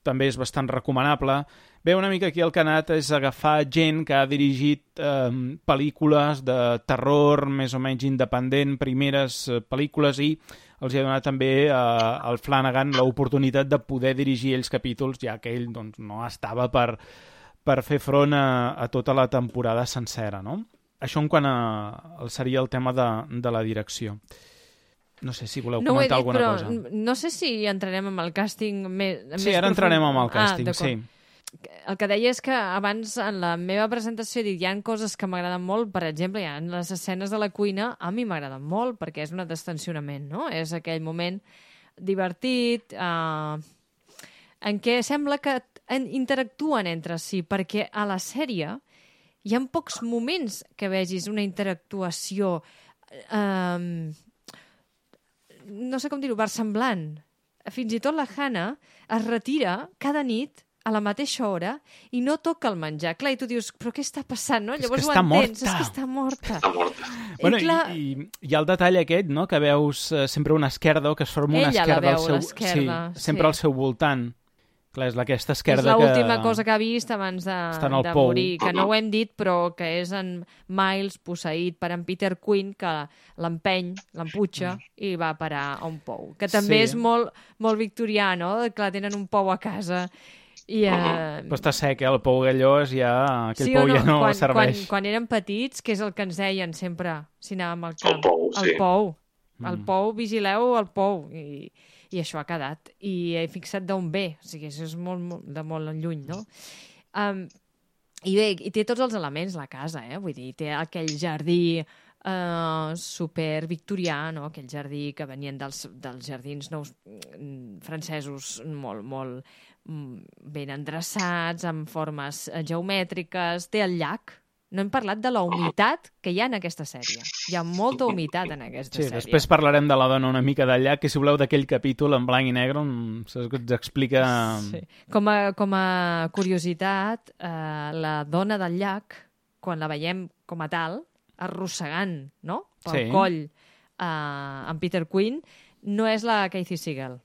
també és bastant recomanable. Bé, una mica aquí el que ha anat és agafar gent que ha dirigit eh, pel·lícules de terror més o menys independent, primeres eh, pel·lícules, i els ha donat també eh, al Flanagan l'oportunitat de poder dirigir ells capítols, ja que ell doncs, no estava per, per fer front a, a tota la temporada sencera, no? Això en quant a, seria el tema de, de la direcció. No sé si voleu no comentar dit, alguna però cosa. No sé si entrarem amb el càsting més, Sí, més ara profund. entrarem amb el Ah, càsting, d'acord. sí. El que deia és que abans en la meva presentació he dit hi ha coses que m'agraden molt, per exemple, hi ha les escenes de la cuina, a mi m'agraden molt perquè és un destensionament, no? És aquell moment divertit, eh, en què sembla que en, interactuen entre si, perquè a la sèrie hi ha pocs moments que vegis una interactuació eh, no sé com dir-ho, versemblant. Fins i tot la Hannah es retira cada nit a la mateixa hora i no toca el menjar. Clar, i tu dius, però què està passant, no? És Llavors que ho entens, morta. és que està morta. Està morta. Bueno, I clar, i, i hi ha el detall aquest, no?, que veus eh, sempre una esquerda o que es forma una Ella la esquerda veu, al seu... sí, sempre sí. al seu voltant. Clar, és aquesta és esquerda l'última que... cosa que ha vist abans de, de pou. morir, que no ho hem dit, però que és en Miles posseït per en Peter Quinn, que l'empeny, l'emputxa, i va parar a un pou. Que també Sí. és molt, molt victorià, no? Que tenen un pou a casa. I, eh, Però està sec, eh? El pou gallós ja... Aquell sí pou ja no quan, serveix. Quan, quan érem petits, que és el que ens deien sempre si anàvem al camp? El pou, El sí. pou. El Mm. pou, vigileu el pou. I, I això ha quedat. I he fixat d'on ve. O sigui, això és molt, molt, de molt lluny, no? Um, I bé, i té tots els elements, la casa, eh? Vull dir, té aquell jardí uh, super victorià, no? Aquell jardí que venien dels, dels jardins nous mm, francesos molt, molt ben endreçats, amb formes eh, geomètriques. Té el llac. No hem parlat de la humitat que hi ha en aquesta sèrie. Hi ha molta humitat en aquesta Sí, sèrie. després parlarem de la dona una mica d'allà, que si voleu d'aquell capítol en blanc i negre on ens explica... Sí. Com, a, com a curiositat, eh, la dona del llac, quan la veiem com a tal, arrossegant no? pel Sí. coll eh, en Peter Quinn, no és la Kathy Siegel.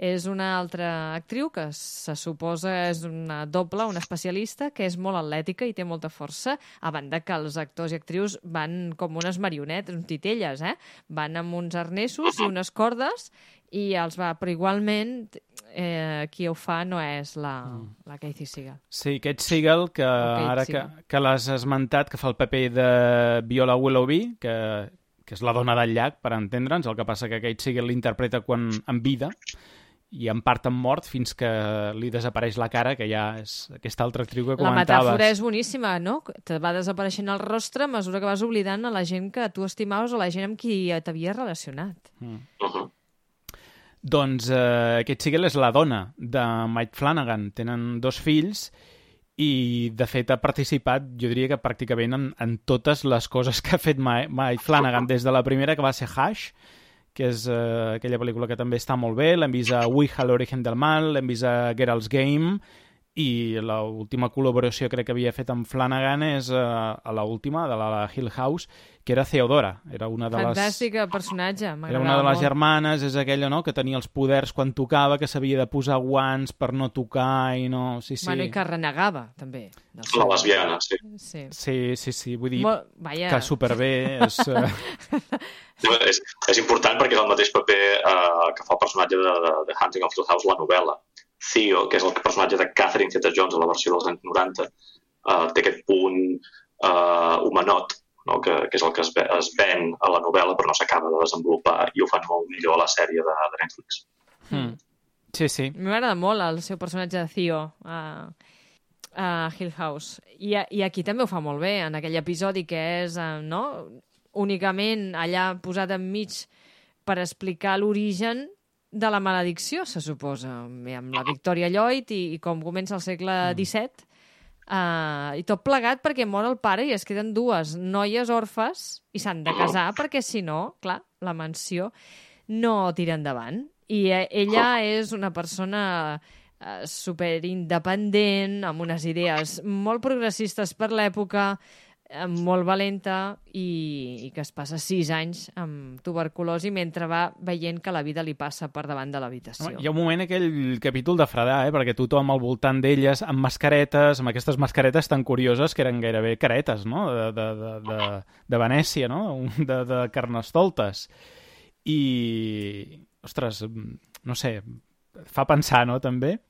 És una altra actriu que se suposa és una doble, una especialista, que és molt atlètica i té molta força, a banda que els actors i actrius van com unes marionetes, uns titelles, eh? Van amb uns arnessos i unes cordes i els va... Però igualment, eh, qui ho fa no és la, la Kathy Siegel. Sí, aquest Seagal, que Kate ara que, Siegel. que l'has esmentat, que fa el paper de Viola Willoughby, que, que és la dona del llac, per entendre'ns, el que passa que Kate Siegel l'interpreta quan en vida i en part en mort fins que li desapareix la cara, que ja és aquesta altra actriu que La comentaves. metàfora és boníssima, no? Te va desapareixent el rostre a mesura que vas oblidant a la gent que tu estimaves o la gent amb qui t'havies relacionat. Mm. Uh -huh. Doncs eh, aquest Siegel és la dona de Mike Flanagan. Tenen dos fills i, de fet, ha participat, jo diria que pràcticament en, en totes les coses que ha fet Mike, Flanagan, des de la primera, que va ser Hush, que és eh, aquella pel·lícula que també està molt bé, l'hem vist a Ouija, l'origen del mal, l'hem vist a Geralt's Game, i l'última col·laboració crec que havia fet amb Flanagan és eh, a l'última, de la Hill House, que era Theodora. Era una de les... Fantàstica personatge, Era una de les molt. germanes, és aquella, no?, que tenia els poders quan tocava, que s'havia de posar guants per no tocar i no... Sí, sí. Bueno, i que renegava, també. del La lesbiana, sí. Sí. Sí, sí, sí, vull dir Molt, vaja, que superbé. És, eh, És, és important perquè és el mateix paper eh, que fa el personatge de, de, de Hunting of Hill House, la novel·la. Theo, que és el personatge de Catherine Zeta-Jones a la versió dels anys 90, eh, té aquest punt eh, humanot, no? que, que és el que es, ve, es ven a la novel·la però no s'acaba de desenvolupar i ho fan molt millor a la sèrie de, de Netflix. mm. Sí, sí. M'agrada molt el seu personatge de Theo a, a Hill House. I, a- I aquí també ho fa molt bé, en aquell episodi que és, eh, no?, únicament allà posat enmig per explicar l'origen de la maledicció, se suposa, amb la Victoria Lloyd i, i com comença el segle XVII, uh, i tot plegat perquè mor el pare i es queden dues noies orfes i s'han de casar perquè si no, clar, la mansió no tira endavant. I eh, ella és una persona eh, super independent, amb unes idees molt progressistes per l'època, molt valenta i, i que es passa sis anys amb tuberculosi mentre va veient que la vida li passa per davant de l'habitació. Hi ha un moment aquell capítol de fredar, eh? perquè tothom al voltant d'elles amb mascaretes, amb aquestes mascaretes tan curioses que eren gairebé caretes, no?, de, de, de, de, de Venècia, no?, de, de carnestoltes. I, ostres, no sé, fa pensar, no?, també?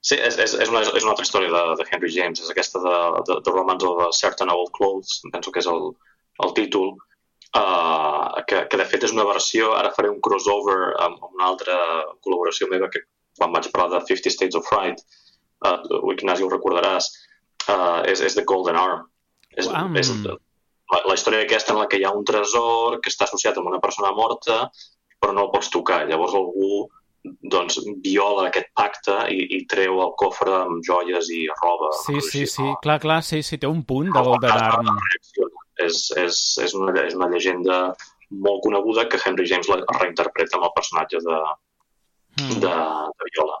Sí, és, és, és, una, és una altra història de, de Henry James, és aquesta de, de, de Romance of a Certain Old Clothes, penso que és el, el títol, uh, que, que de fet és una versió, ara faré un crossover amb, amb una altra col·laboració meva que quan vaig parlar de 50 States of Fright, uh, Ignasi ho recordaràs, uh, és, és The Golden Arm. És, Uam. és la, la història aquesta en la que hi ha un tresor que està associat amb una persona morta però no el pots tocar. Llavors algú doncs, viola aquest pacte i, i treu el cofre amb joies i roba. Sí, sí, sí, clar, clar, sí, sí, té un punt de Golden Arm. És, és, és, una, és una llegenda molt coneguda que Henry James la reinterpreta amb el personatge de, Mm. de, de Viola.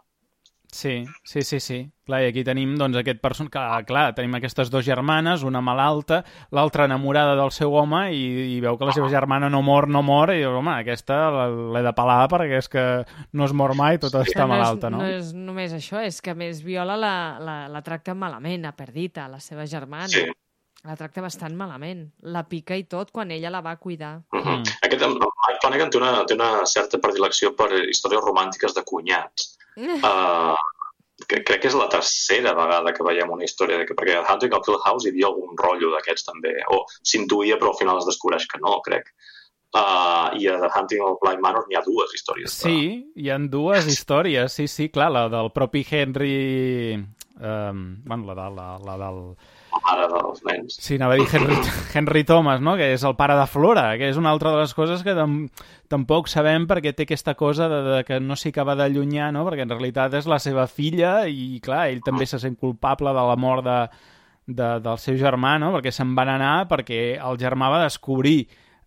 Sí, sí, sí, sí. Clar, i aquí tenim doncs, aquest person... Clar, clar, tenim aquestes dues germanes, una malalta, l'altra enamorada del seu home i, i veu que la seva germana no mor, no mor, i diu, home, aquesta l'he de pelar perquè és que no es mor mai, tota està no malalta, és, no? No és només això, és que més Viola la, la, la tracta malament, a Perdita, la seva germana. Sí. La tracta bastant malament. La pica i tot quan ella la va cuidar. Mm -hmm. Mm. Aquest, Mike Flanagan té una, té una certa predilecció per històries romàntiques de cunyats. Uh, que crec que és la tercera vegada que veiem una història de que, perquè a Hunting of Hill House hi havia algun rotllo d'aquests també, o s'intuïa però al final es descobreix que no, crec. Uh, I a The Hunting of Bly Manor n'hi ha dues històries. de- Sí, hi han dues històries, sí, sí, clar, la del propi Henry... Um, bueno, la, de, la, la del... Mare dels nens. Sí, anava a dir Henry, Henry Thomas, no? que és el pare de Flora, que és una altra de les coses que tam tampoc sabem perquè té aquesta cosa de, de que no s'hi acaba d'allunyar, no? perquè en realitat és la seva filla i, clar, ell també se sent culpable de la mort de, de, del seu germà, no? perquè se'n van anar perquè el germà va descobrir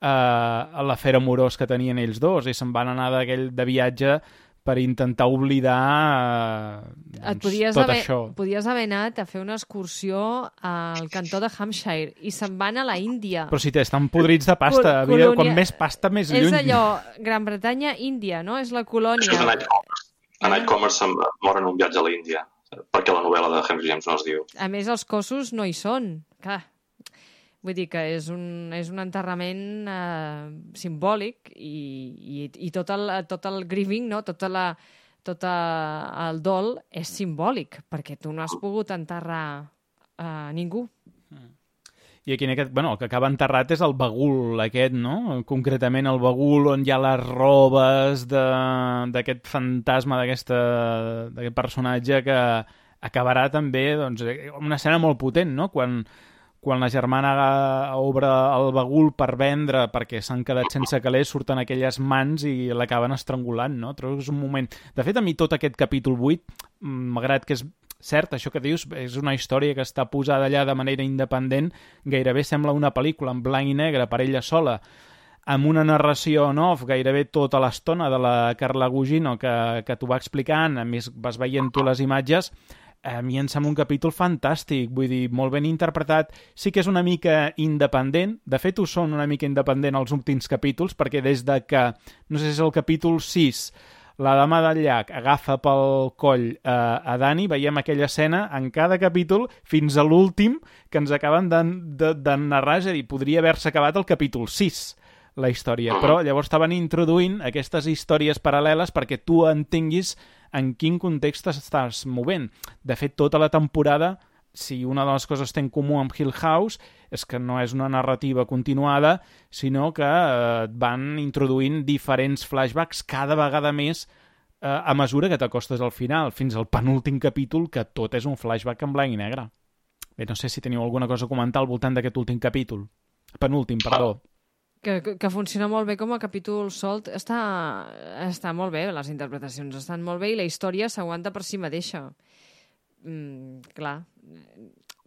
eh, l'afer amorós que tenien ells dos i se'n van anar d'aquell de viatge per intentar oblidar eh, Et doncs, podies tot haver, això. podies haver anat a fer una excursió al cantó de Hampshire i se'n van a la Índia. Però si estan podrits de pasta. Col- colònia- Com més pasta, més és lluny. allò, Gran Bretanya, Índia, no? És la colònia. és Night Commerce. A Night Commerce se'n mor en un viatge a l'Índia, perquè la novel·la de Henry James no es diu. A més, els cossos no hi són. Clar, vull dir que és un, és un enterrament eh, simbòlic i, i, i tot, el, tot el grieving, no? tota la, tot el dol és simbòlic, perquè tu no has pogut enterrar eh, ningú. I aquí en aquest, bueno, el que acaba enterrat és el bagul aquest, no? Concretament el bagul on hi ha les robes d'aquest fantasma, d'aquest personatge que acabarà també, doncs, una escena molt potent, no? Quan, quan la germana obre el bagul per vendre perquè s'han quedat sense calés, surten aquelles mans i l'acaben estrangulant, no? Trobo que és un moment... De fet, a mi tot aquest capítol 8, mm, malgrat que és cert, això que dius, és una història que està posada allà de manera independent, gairebé sembla una pel·lícula en blanc i negre per ella sola, amb una narració en off gairebé tota l'estona de la Carla Gugino que, que t'ho va explicant, a més vas veient tu les imatges, a mi em sembla un capítol fantàstic, vull dir, molt ben interpretat. Sí que és una mica independent, de fet ho són una mica independent els últims capítols, perquè des de que, no sé si és el capítol 6, la dama del llac agafa pel coll eh, a Dani, veiem aquella escena en cada capítol fins a l'últim que ens acaben de, de, de narrar, és a dir, podria haver-se acabat el capítol 6 la història, però llavors estaven introduint aquestes històries paral·leles perquè tu entenguis en quin context estàs movent. De fet, tota la temporada, si una de les coses té en comú amb Hill House, és que no és una narrativa continuada, sinó que eh, et van introduint diferents flashbacks cada vegada més eh, a mesura que t'acostes al final, fins al penúltim capítol, que tot és un flashback en blanc i negre. Bé, no sé si teniu alguna cosa a comentar al voltant d'aquest últim capítol. Penúltim, perdó. Que, que, que funciona molt bé com a capítol solt. Està, està molt bé, les interpretacions estan molt bé i la història s'aguanta per si mateixa. Mm, clar,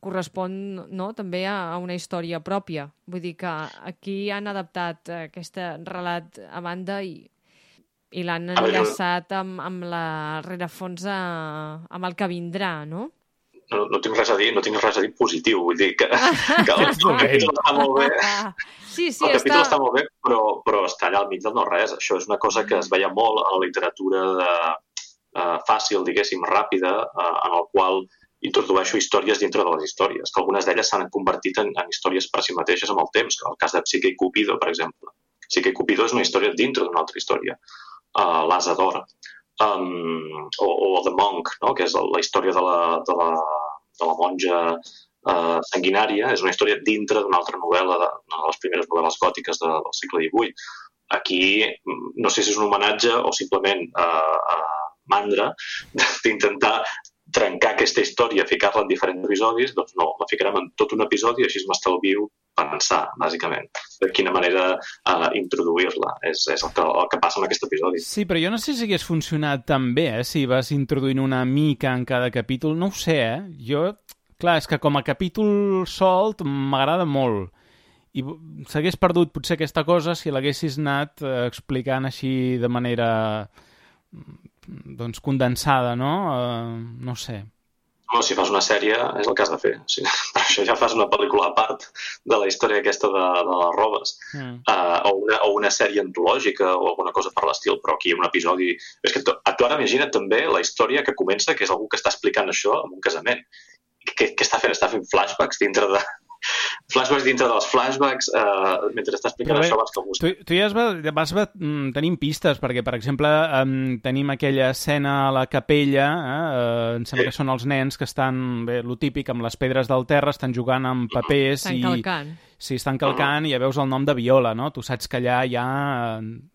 correspon no, també a, a una història pròpia. Vull dir que aquí han adaptat aquest relat a banda i, i l'han enllaçat amb, amb la rerefons a, amb el que vindrà, no? No, no tinc res a dir, no tinc res a dir positiu, vull dir que, que el, el capítol està molt bé, Sí, sí, el capítol està... està molt bé, però, però està allà al mig del no-res. Això és una cosa que es veia molt a la literatura de, uh, fàcil, diguéssim, ràpida, uh, en el qual introdueixo històries dintre de les històries, que algunes d'elles s'han convertit en, en històries per si mateixes amb el temps, que el cas de Psique i Cupido, per exemple. Psique i Cupido és una història dintre d'una altra història, uh, l'Asa d'Or, um, o, o The Monk, no? que és la història de la, de la, de la monja eh, sanguinària, és una història dintre d'una altra novel·la, de, de les primeres novel·les gòtiques de, del segle XVIII. Aquí, no sé si és un homenatge o simplement eh, eh, mandra d'intentar trencar aquesta història, ficar-la en diferents episodis, doncs no, la ficarem en tot un episodi i així m'estalvio pensar, bàsicament, de quina manera uh, introduir-la. És, és el, que, el que passa en aquest episodi. Sí, però jo no sé si hagués funcionat tan bé, eh? si vas introduint una mica en cada capítol. No ho sé, eh? Jo Clar, és que com a capítol solt m'agrada molt. I s'hagués perdut potser aquesta cosa si l'haguessis anat eh, explicant així de manera doncs condensada, no? Uh, no sé. No, si fas una sèrie és el que has de fer. O sigui, per això ja fas una pel·lícula a part de la història aquesta de, de les robes. Mm. Uh, o, una, o una sèrie antològica o alguna cosa per l'estil, però aquí un episodi... És que tu, tu ara imagina't també la història que comença, que és algú que està explicant això en un casament què, què està fent? Està fent flashbacks dintre de, flashbacks dintre dels flashbacks uh, mentre està explicant bé, això abans que algú... Tu, tu ja vas, vas mm, tenim pistes, perquè, per exemple, um, tenim aquella escena a la capella, eh, uh, em sembla sí. que són els nens que estan, bé, lo típic, amb les pedres del terra, estan jugant amb papers estan i... calcant. Sí, estan calcant i ja veus el nom de Viola, no? Tu saps que allà hi ha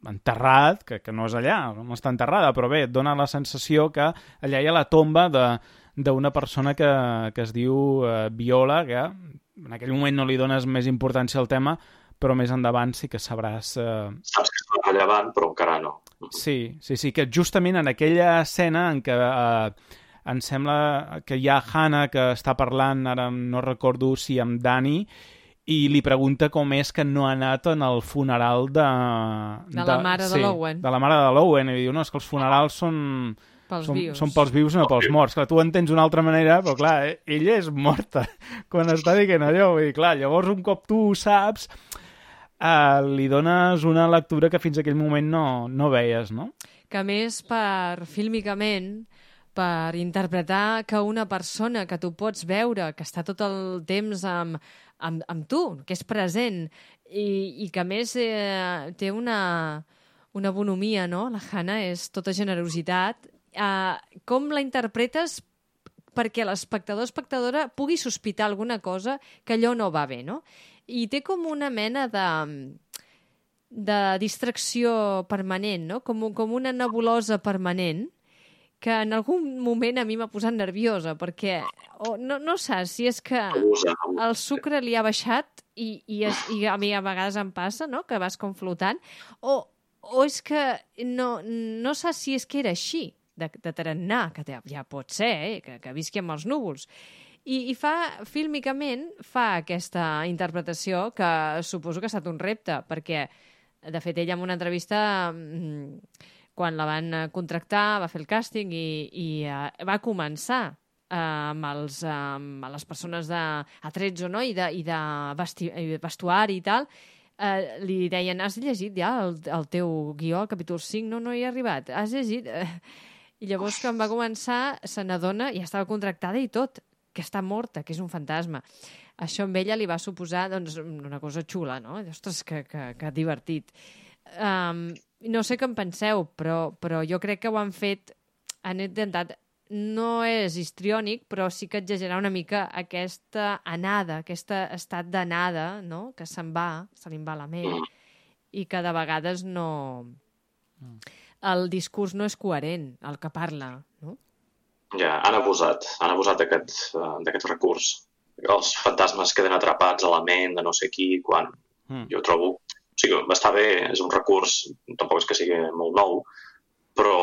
enterrat, que, que no és allà, no està enterrada, però bé, et dona la sensació que allà hi ha la tomba de d'una persona que, que es diu eh, Viola, que en aquell moment no li dones més importància al tema, però més endavant sí que sabràs... Eh... Saps que és rellevant, però encara no. Sí, sí, sí, que justament en aquella escena en què eh, em sembla que hi ha Hannah que està parlant, ara no recordo si amb Dani, i li pregunta com és que no ha anat en el funeral de... De, de la mare sí, de l'Owen. De la mare de l'Owen, i diu, no, és que els funerals són Pels són, vius. són pels vius, no pels morts. Clar, tu ho entens d'una altra manera, però clar, eh, ella és morta quan està dient allò. Vull dir, clar, llavors un cop tu ho saps, eh, li dones una lectura que fins aquell moment no, no veies, no? Que més per fílmicament per interpretar que una persona que tu pots veure, que està tot el temps amb, amb, amb tu, que és present, i, i que més eh, té una, una bonomia, no? La Hannah és tota generositat uh, com la interpretes perquè l'espectador espectadora pugui sospitar alguna cosa que allò no va bé, no? I té com una mena de de distracció permanent, no? Com, com una nebulosa permanent que en algun moment a mi m'ha posat nerviosa, perquè o, no, no saps si és que el sucre li ha baixat i, i, es, i a mi a vegades em passa, no?, que vas com flotant, o, o és que no, no saps si és que era així, de, de tarannà, que ja pot ser, eh? que, que visqui amb els núvols. I, I fa, fílmicament, fa aquesta interpretació que suposo que ha estat un repte, perquè, de fet, ella en una entrevista, mm, quan la van contractar, va fer el càsting i, i uh, va començar uh, amb, els, uh, amb les persones de atrets o no, i de, i de vesti, vestuari i tal, eh, li deien, has llegit ja el, el teu guió, el capítol 5? No, no hi he arribat. Has llegit... Eh, i llavors, quan va començar, se n'adona, ja estava contractada i tot, que està morta, que és un fantasma. Això amb ella li va suposar doncs, una cosa xula, no? Ostres, que, que, que divertit. Um, no sé què en penseu, però, però jo crec que ho han fet... Han intentat... No és histriònic, però sí que exagerar una mica aquesta anada, aquest estat d'anada, no? Que se'n va, se li va la ment, i que de vegades no... Mm el discurs no és coherent, el que parla, no? Ja, han abusat, han abusat d'aquest uh, recurs. Els fantasmes queden atrapats a la ment de no sé qui, quan mm. jo trobo... O sigui, està bé, és un recurs, tampoc és que sigui molt nou, però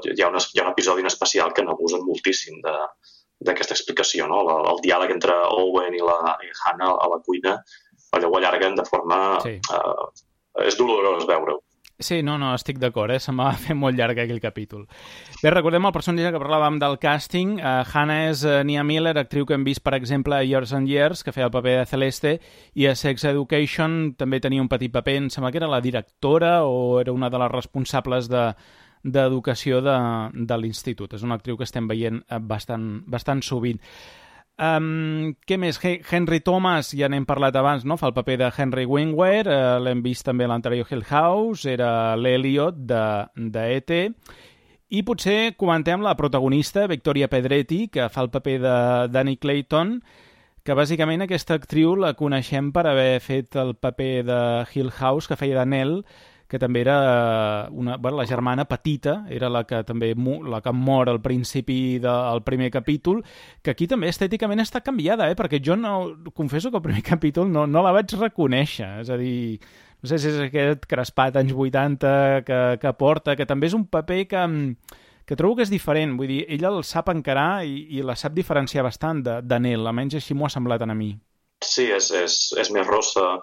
hi ha, un, hi ha un episodi en especial que n'abusen moltíssim d'aquesta explicació, no? El, el diàleg entre Owen i la i Hannah a la cuina, allò ho allarguen de forma... Sí. Uh, és dolorós veure-ho. Sí, no, no, estic d'acord, eh? se m'ha fet molt llarg aquell capítol. Bé, recordem el personatge que parlàvem del càsting. Uh, Hannah és uh, Nia Miller, actriu que hem vist, per exemple, a Years and Years, que feia el paper de Celeste, i a Sex Education també tenia un petit paper, em sembla que era la directora o era una de les responsables de d'educació de, de l'institut. És una actriu que estem veient eh, bastant, bastant sovint. Um, què més? Henry Thomas, ja n'hem parlat abans, no? fa el paper de Henry Wingware, uh, l'hem vist també a l'anterior Hill House, era l'Eliot de, de E.T., i potser comentem la protagonista, Victoria Pedretti, que fa el paper de Danny Clayton, que bàsicament aquesta actriu la coneixem per haver fet el paper de Hill House, que feia de Nell, que també era una, bueno, la germana petita, era la que també la que mor al principi del primer capítol, que aquí també estèticament està canviada, eh? perquè jo no, confesso que el primer capítol no, no la vaig reconèixer, és a dir, no sé si és aquest crespat anys 80 que, que porta, que també és un paper que, que trobo que és diferent, vull dir, ella el sap encarar i, i la sap diferenciar bastant de, de Nel, almenys així m'ho ha semblat a mi. Sí, és, és, és més rossa,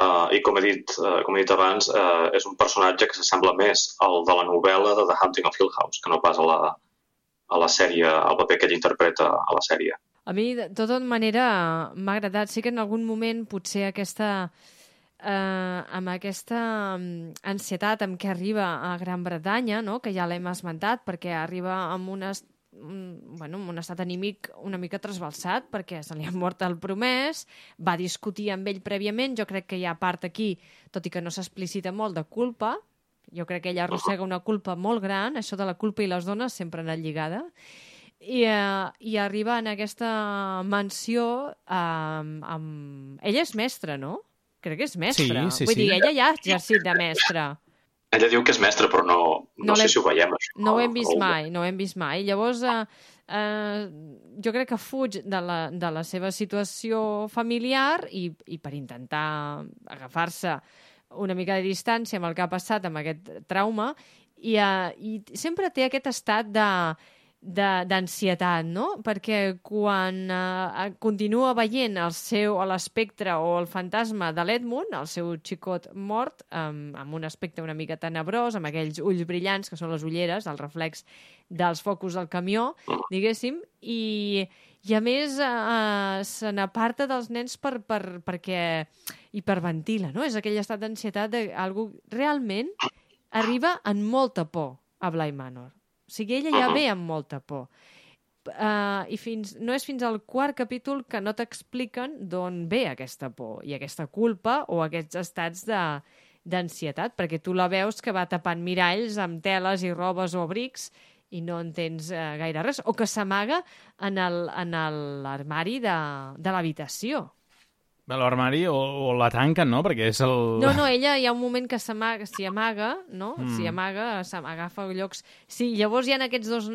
Uh, I com he dit, uh, com he dit abans, uh, és un personatge que s'assembla més al de la novel·la de The Hunting of Hill House, que no pas a la, a la sèrie, al paper que ell interpreta a la sèrie. A mi, de tota manera, m'ha agradat. Sí que en algun moment potser aquesta... Eh, amb aquesta mm, ansietat amb què arriba a Gran Bretanya, no? que ja l'hem esmentat, perquè arriba amb unes un, bueno, un estat anímic una mica trasbalsat perquè se li ha mort el promès, va discutir amb ell prèviament, jo crec que hi ha part aquí, tot i que no s'explicita molt, de culpa, jo crec que ella arrossega una culpa molt gran, això de la culpa i les dones sempre ha anat lligada, i, uh, i arriba en aquesta mansió amb, amb... Ella és mestra, no? Crec que és mestra. Sí, sí, Vull sí. dir, ella ja ha exercit de mestra. Ella diu que és mestre, però no, no, no sé si ho veiem, això. No ho hem vist mai, no ho hem vist mai. Llavors, eh, eh, jo crec que fuig de la, de la seva situació familiar i, i per intentar agafar-se una mica de distància amb el que ha passat amb aquest trauma i, eh, i sempre té aquest estat de d'ansietat, no? Perquè quan eh, continua veient el seu l'espectre o el fantasma de l'Edmund, el seu xicot mort, amb, amb un aspecte una mica tenebrós, amb aquells ulls brillants, que són les ulleres, el reflex dels focus del camió, diguéssim, i, i a més eh, se n'aparta dels nens per, per, perquè hiperventila, no? És aquell estat d'ansietat d'algú realment arriba en molta por a Bly Manor. O sigui, ella ja ve amb molta por. Uh, I fins, no és fins al quart capítol que no t'expliquen d'on ve aquesta por i aquesta culpa o aquests estats de d'ansietat, perquè tu la veus que va tapant miralls amb teles i robes o abrics i no entens uh, gaire res, o que s'amaga en l'armari de, de l'habitació. A l'armari o, o la tanquen, no? Perquè és el... No, no, ella hi ha un moment que s'amaga, s'hi amaga, no? Mm. S'hi amaga, agafa llocs... Sí, llavors hi ha aquests dos,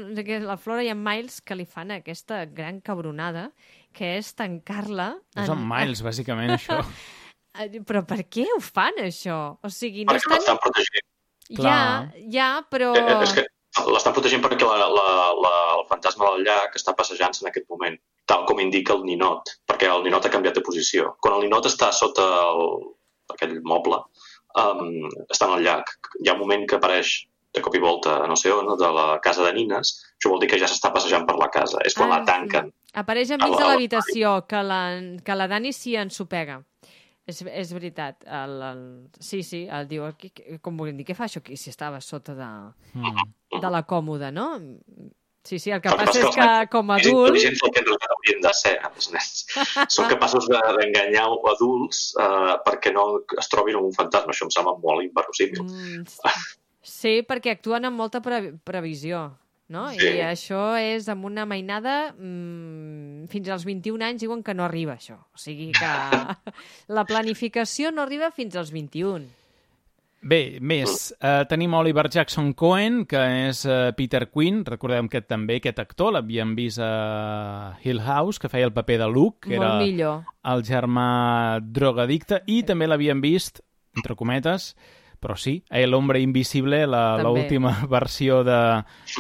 la Flora i en Miles, que li fan aquesta gran cabronada, que és tancar-la... És en Miles, bàsicament, això. però per què ho fan, això? O sigui, no Perquè estan... l'estan protegint. Ja, ja, però... Eh, eh, és que l'estan protegint perquè la, la, la, el fantasma del llac està passejant-se en aquest moment, tal com indica el ninot, perquè el ninot ha canviat de posició. Quan el ninot està sota el, aquell moble, um, està en el llac. Hi ha un moment que apareix de cop i volta, no sé on, de la casa de nines, això vol dir que ja s'està passejant per la casa. És quan Ah, la tanquen. Sí. Apareix enmig de l'habitació, que la, que la Dani s'hi ensopega. És, és veritat. El, el, sí, sí, el diu, aquí, com volem dir, què fa això aquí si estava sota de, Mm. de la còmoda, no? Sí, sí, el que Perquè passa és que com a adult... en realitat haurien de ser, els nens. Són capaços de- d'enganyar adults eh, perquè no es trobin amb un fantasma. Això em sembla molt inverosímil. Mm, sí, perquè actuen amb molta pre previsió, no? Sí. I això és amb una mainada... Mm, fins als 21 anys diuen que no arriba, això. O sigui que la planificació no arriba fins als 21. Bé, més, eh, tenim Oliver Jackson Cohen, que és eh, Peter Quinn, recordem que també aquest actor l'havíem vist a Hill House, que feia el paper de Luke, que Molt era millor. el germà drogadicte, i també l'havíem vist, entre cometes, però sí, eh, l'Ombra Invisible, l'última versió de...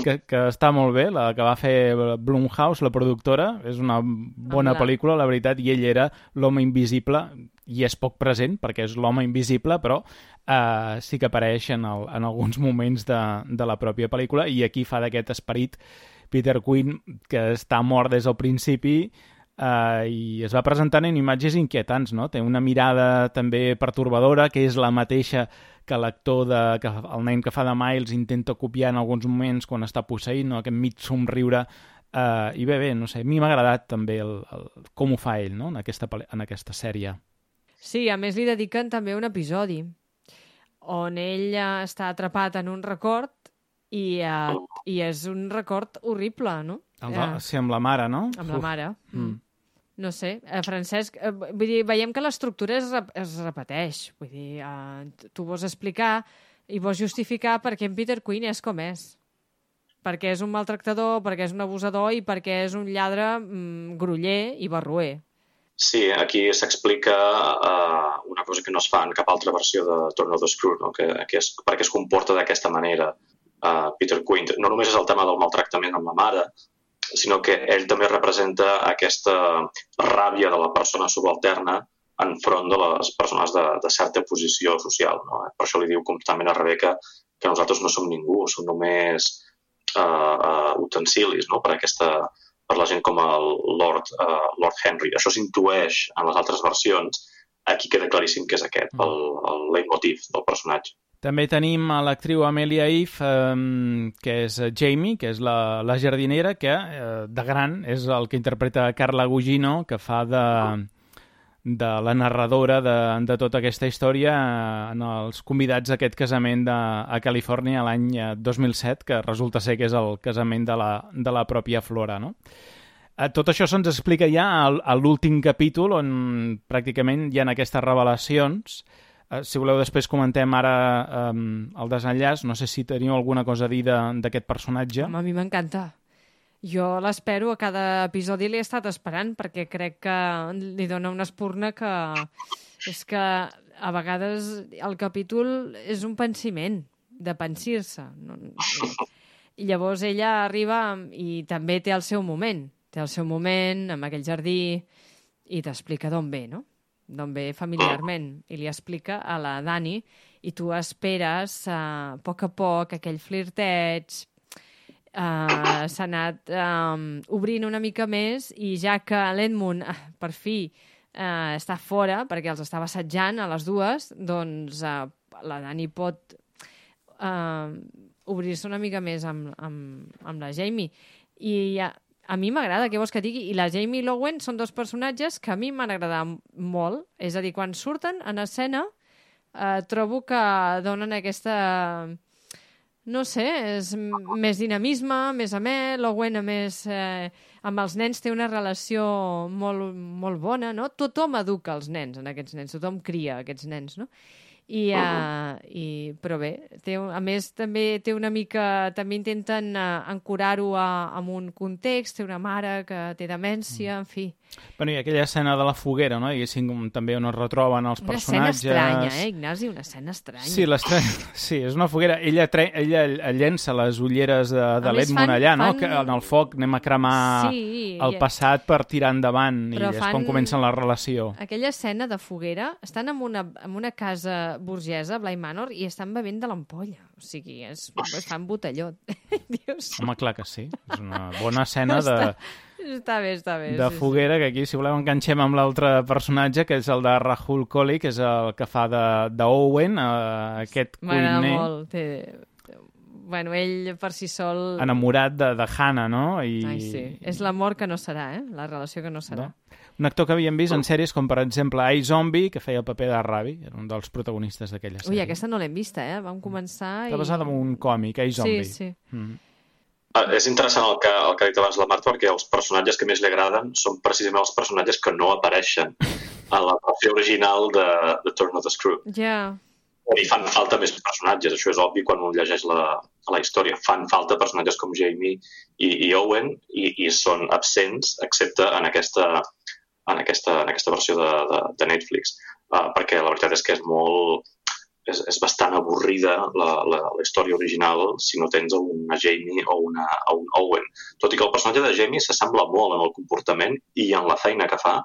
Que, que està molt bé, la que va fer Blumhouse, la productora, és una bona Hola. pel·lícula, la veritat, i ell era l'home invisible, i és poc present, perquè és l'home invisible, però eh, sí que apareix en, el, en alguns moments de, de la pròpia pel·lícula, i aquí fa d'aquest esperit Peter Quinn, que està mort des del principi, Uh, i es va presentant en imatges inquietants, no? Té una mirada també pertorbadora, que és la mateixa que l'actor, de, que el nen que fa de Miles intenta copiar en alguns moments quan està posseït, no? aquest mig somriure. Uh, I bé, bé, no sé, a mi m'ha agradat també el, el, com ho fa ell no? en, aquesta, en aquesta sèrie. Sí, a més li dediquen també un episodi on ell està atrapat en un record i, uh, i és un record horrible, no? El, uh, sí, amb la mare, no? Amb Uf. la mare. Mm. No sé, eh, Francesc, eh, vull dir, veiem que l'estructura es, es repeteix. Vull dir, eh, tu vols explicar i vols justificar per què en Peter Quinn és com és. Perquè és un maltractador, perquè és un abusador i perquè és un lladre mm, gruller i barruer. Sí, aquí s'explica uh, una cosa que no es fa en cap altra versió de Torno the Screw, no? que, que és, perquè es comporta d'aquesta manera uh, Peter Quinn. No només és el tema del maltractament amb la mare, sinó que ell també representa aquesta ràbia de la persona subalterna enfront de les persones de, de certa posició social. No? Per això li diu constantment a Rebeca que nosaltres no som ningú, som només uh, uh, utensilis no? per, aquesta, per la gent com el Lord, uh, Lord Henry. Això s'intueix en les altres versions, aquí queda claríssim que és aquest, el, el leitmotiv del personatge. També tenim a l'actriu Amelia Eve, eh, que és Jamie, que és la, la jardinera, que eh, de gran és el que interpreta Carla Gugino, que fa de, de la narradora de, de tota aquesta història eh, en els convidats d'aquest casament de, a Califòrnia l'any 2007, eh, que resulta ser que és el casament de la, de la pròpia Flora, no? Eh, tot això se'ns explica ja a l'últim capítol, on pràcticament hi ha aquestes revelacions, si voleu, després comentem ara um, el desenllaç. No sé si teniu alguna cosa a dir d'aquest personatge. Home, a mi m'encanta. Jo l'espero, a cada episodi l'he estat esperant, perquè crec que li dona una espurna que... És que a vegades el capítol és un pensiment, de pensir-se. No? I llavors ella arriba i també té el seu moment. Té el seu moment amb aquell jardí i t'explica d'on ve, no? D'on ve familiarment, i li explica a la Dani, i tu esperes uh, a poc a poc aquell flirteig, uh, s'ha anat um, obrint una mica més, i ja que l'Edmund, per fi, uh, està fora, perquè els estava assetjant a les dues, doncs uh, la Dani pot uh, obrir-se una mica més amb, amb, amb la Jamie. I ja, a mi m'agrada, què vols que digui? I la Jamie Lowen són dos personatges que a mi m'han agradat molt. És a dir, quan surten en escena, eh, trobo que donen aquesta... No sé, és més dinamisme, més amè, l'Owen, a més, eh, amb els nens té una relació molt, molt bona, no? Tothom educa els nens, en aquests nens, tothom cria aquests nens, no? I, uh, uh, i, però bé, té, a més també té una mica, també intenten uh, ancorar-ho amb un context, té una mare que té demència, en fi. Bueno, i aquella escena de la foguera, no? Diguéssim, també on es retroben els una personatges... Una escena estranya, eh, Ignasi? Una escena estranya. Sí, sí és una foguera. Ella, tre... ella llença les ulleres de, de l'Edmund allà, fan... no? Que en el foc anem a cremar sí, el passat per tirar endavant Però i és quan comença la relació. Aquella escena de foguera, estan en una, en una casa burgesa, Bly Manor, i estan bevent de l'ampolla. O sigui, és, es fan botellot. Dius... Home, clar que sí. És una bona escena de... Està bé, està bé. De sí, foguera, sí. que aquí, si voleu, enganxem amb l'altre personatge, que és el de Rahul Kohli, que és el que fa d'Owen, eh, aquest cuiner. M'agrada molt, té... Bueno, ell per si sol... Enamorat de, de Hannah, no? I... Ai, sí. És l'amor que no serà, eh? La relació que no serà. No? Un actor que havíem vist en sèries com, per exemple, iZombie, que feia el paper de Ravi, era un dels protagonistes d'aquella sèrie. Ui, aquesta no l'hem vista, eh? Vam començar i... Està basada en un còmic, iZombie. Sí, sí. Mm. Ah, és interessant el que, el que ha dit abans la Marta, perquè els personatges que més li agraden són precisament els personatges que no apareixen en la versió original de, de Turn of the Screw. Ja. Yeah. I fan falta més personatges, això és obvi quan un llegeix la, la història. Fan falta personatges com Jamie i, i Owen i, i són absents, excepte en aquesta, en aquesta, en aquesta versió de, de, de Netflix, uh, perquè la veritat és que és molt, és, és bastant avorrida la, la, la història original si no tens una Jamie o, una, o un Owen. Tot i que el personatge de Jamie s'assembla molt en el comportament i en la feina que fa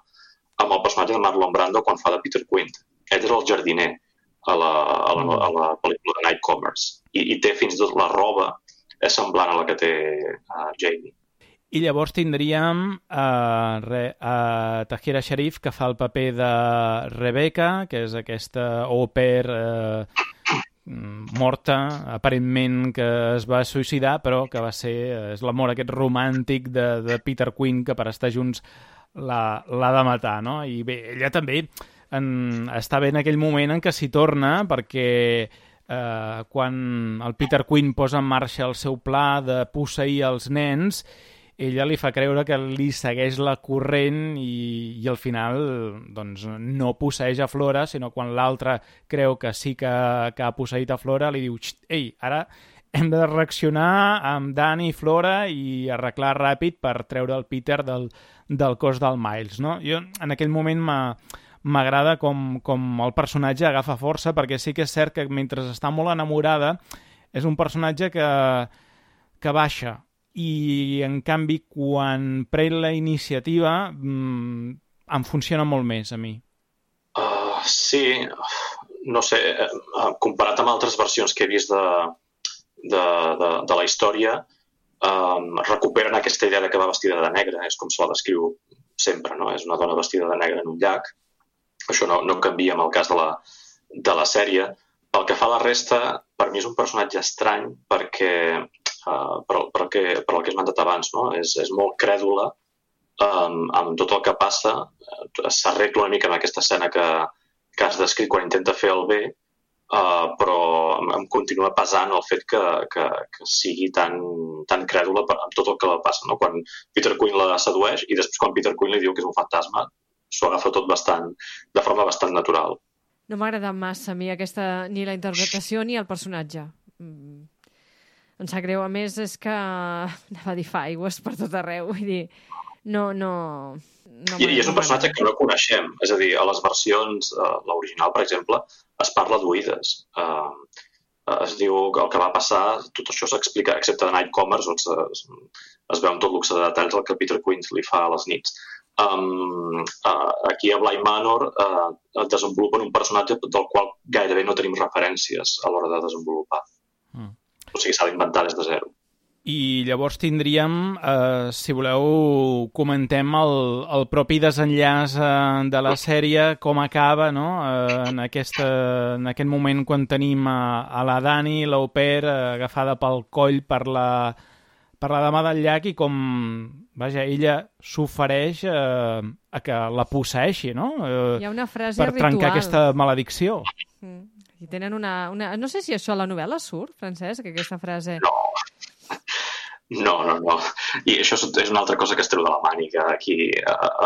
amb el personatge de Marlon Brando quan fa de Peter Quint. Ell és el jardiner a la, a la, a la pel·lícula de Night Commerce i, i té fins i tot la roba és semblant a la que té uh, Jamie. I llavors tindríem uh, re, uh, Tahira Sharif, que fa el paper de Rebecca, que és aquesta pair uh, morta, aparentment que es va suïcidar, però que va ser és l'amor aquest romàntic de, de Peter Quinn, que per estar junts l'ha de matar, no? I bé, ella també en, està bé en aquell moment en què s'hi torna, perquè eh, quan el Peter Quinn posa en marxa el seu pla de posseir els nens, ella li fa creure que li segueix la corrent i, i al final doncs, no posseix a Flora, sinó quan l'altre creu que sí que, que ha posseït a Flora, li diu, ei, ara hem de reaccionar amb Dani i Flora i arreglar ràpid per treure el Peter del, del cos del Miles. No? Jo en aquell moment m'agrada com, com el personatge agafa força perquè sí que és cert que mentre està molt enamorada és un personatge que, que baixa i en canvi quan pren la iniciativa mmm, em funciona molt més a mi. Uh, sí, no sé, uh, comparat amb altres versions que he vist de, de, de, de la història, um, recuperen aquesta idea de que va vestida de negre, és com se la descriu sempre, no? és una dona vestida de negre en un llac. Això no, no canvia en el cas de la, de la sèrie. El que fa la resta, per mi és un personatge estrany perquè uh, per, per, el que, per el que he esmentat abans. No? És, és molt crèdula um, amb tot el que passa. S'arregla una mica en aquesta escena que, que has descrit quan intenta fer el bé, uh, però em continua pesant el fet que, que, que sigui tan, tan crèdula per, amb tot el que la passa. No? Quan Peter Quinn la sedueix i després quan Peter Quinn li diu que és un fantasma, s'ho agafa tot bastant, de forma bastant natural. No m'ha agradat massa a mi aquesta, ni la interpretació ni el personatge. Mm em sap greu. A més, és que anava a dir fa aigües per tot arreu. Vull dir, no, no... no I, I és un personatge que no coneixem. És a dir, a les versions, uh, l'original, per exemple, es parla d'oïdes. Uh, es diu que el que va passar, tot això s'explica, excepte de Night Commerce, on es, es veu amb tot luxe de detalls el que Peter Quinn li fa a les nits. Um, uh, aquí a Bly Manor uh, desenvolupen un personatge del qual gairebé no tenim referències a l'hora de desenvolupar. Mm. O sigui, s'ha d'inventar des de zero. I llavors tindríem, eh, si voleu, comentem el, el propi desenllaç eh, de la sèrie, com acaba, no? Eh, en, aquesta, en aquest moment quan tenim a, a la Dani, l'Auper, eh, agafada pel coll per la, per la dama del llac i com, vaja, ella s'ofereix eh, a que la posseixi, no? Eh, Hi ha una frase per ritual. trencar aquesta maledicció. Mm. I tenen una, una... No sé si això a la novel·la surt, Francesc, aquesta frase... No. No, no, no. I això és una altra cosa que es treu de la màniga. Aquí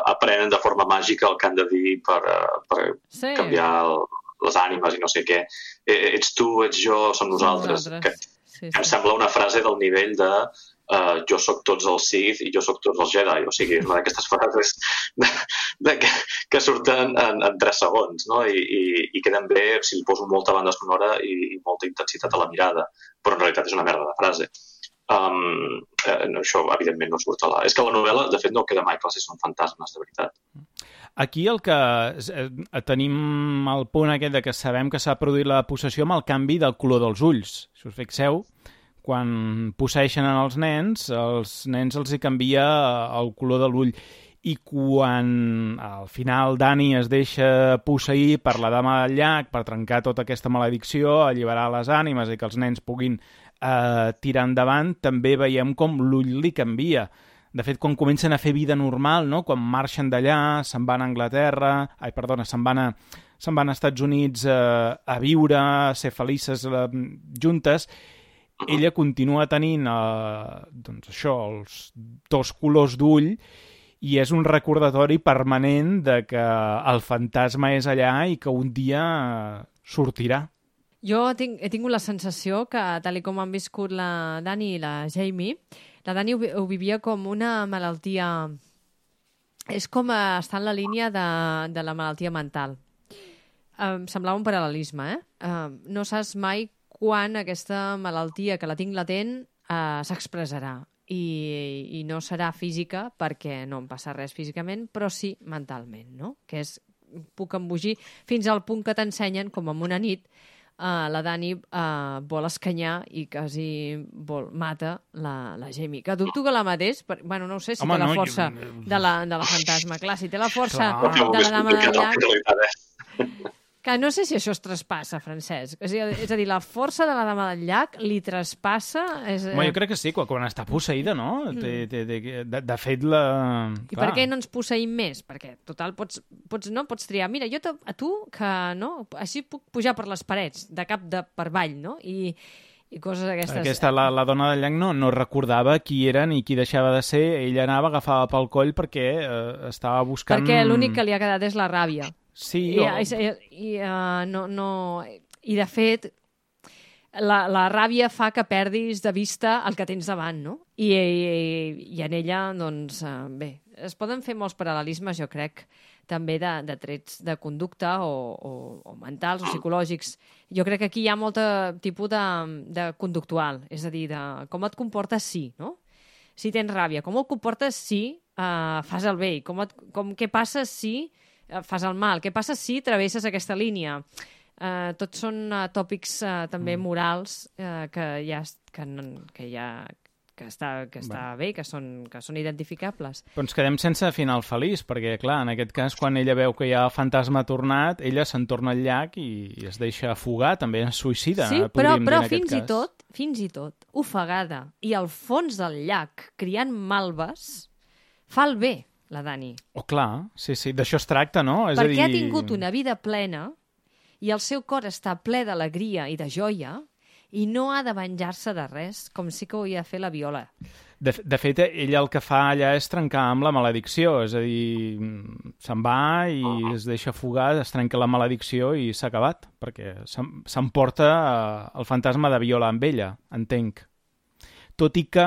aprenen de forma màgica el que han de dir per, per sí. canviar el, les ànimes i no sé què. E, ets tu, ets jo, som nosaltres. nosaltres. Que, sí, sí. Em sembla una frase del nivell de uh, jo sóc tots els Sith i jo sóc tots els Jedi. O sigui, una d'aquestes frases de, de, que, que surten en, en 3 segons no? I, i, i queden bé si li poso molta banda sonora i, i molta intensitat a la mirada. Però en realitat és una merda de frase. Um, eh, no, això, evidentment, no surt a la... És que la novel·la, de fet, no queda mai clar si són fantasmes, de veritat. Aquí el que eh, tenim el punt aquest de que sabem que s'ha produït la possessió amb el canvi del color dels ulls. Si us fixeu, quan posseixen els nens, els nens els hi canvia el color de l'ull i quan al final Dani es deixa posseir per la dama del llac per trencar tota aquesta maledicció, alliberar les ànimes i que els nens puguin eh, tirar endavant, també veiem com l'ull li canvia. De fet, quan comencen a fer vida normal, no? quan marxen d'allà, se'n van a Anglaterra, ai, perdona, se'n van a, se'n van a Estats Units eh, a viure, a ser felices eh, juntes, ella continua tenint eh, doncs això, els dos colors d'ull i és un recordatori permanent de que el fantasma és allà i que un dia sortirà. Jo tinc, he tingut la sensació que, tal com han viscut la Dani i la Jamie, la Dani ho, ho vivia com una malaltia... És com estar en la línia de, de la malaltia mental em semblava un paral·lelisme, eh? No saps mai quan aquesta malaltia que la tinc latent uh, s'expressarà. I, I no serà física perquè no em passa res físicament, però sí mentalment, no? Que és, puc embogir fins al punt que t'ensenyen, com en una nit, uh, la Dani uh, vol escanyar i quasi vol, mata la, la Jamie. Que dubto que la matés, per, bueno, no sé si Home, té la no, força jo... de, la, de la fantasma. Clar, si té la força Clar. de la dama del llac... Que no sé si això es traspassa, Francesc. És a, dir, és a dir, la força de la dama del llac li traspassa... És... Home, jo crec que sí, quan, quan està posseïda, no? Mm. Té, té, té, de, de fet, la... I Clar. per què no ens posseïm més? Perquè, total, pots, pots, no, pots triar. Mira, jo a tu, que no, així puc pujar per les parets, de cap de per avall, no? I, i coses aquestes. Aquesta, la, la dona del llac no, no recordava qui era ni qui deixava de ser. Ella anava, agafava pel coll perquè eh, estava buscant... Perquè l'únic que li ha quedat és la ràbia. Sí, I, o... i, i, uh, no, no... I, de fet, la, la ràbia fa que perdis de vista el que tens davant, no? I, i, i en ella, doncs, uh, bé, es poden fer molts paral·lelismes, jo crec, també de, de trets de conducta o, o, o mentals o psicològics. Jo crec que aquí hi ha molt tipus de, de conductual, és a dir, de com et comportes si, no? Si tens ràbia, com et comportes si uh, fas el bé, com, et, com què passa si Eh, fas el mal. Què passa si travesses aquesta línia? Uh, tots són uh, tòpics uh, també mm. morals uh, que ja que, que ja que està, que està bé, bé que, són, que són identificables. Però ens quedem sense final feliç, perquè, clar, en aquest cas, quan ella veu que hi ha el fantasma tornat, ella se'n torna al llac i, i es deixa afugar, també es suïcida, Sí, però, però fins i tot, fins i tot, ofegada, i al fons del llac, criant malves, fa el bé la Dani. Oh, clar, sí, sí, d'això es tracta, no? És Perquè a dir... ha tingut una vida plena i el seu cor està ple d'alegria i de joia i no ha de venjar-se de res, com sí que ho havia de fer la Viola. De, de fet, ella el que fa allà és trencar amb la maledicció, és a dir, se'n va i es deixa fugar, es trenca la maledicció i s'ha acabat, perquè s'emporta eh, el fantasma de Viola amb ella, entenc. Tot i que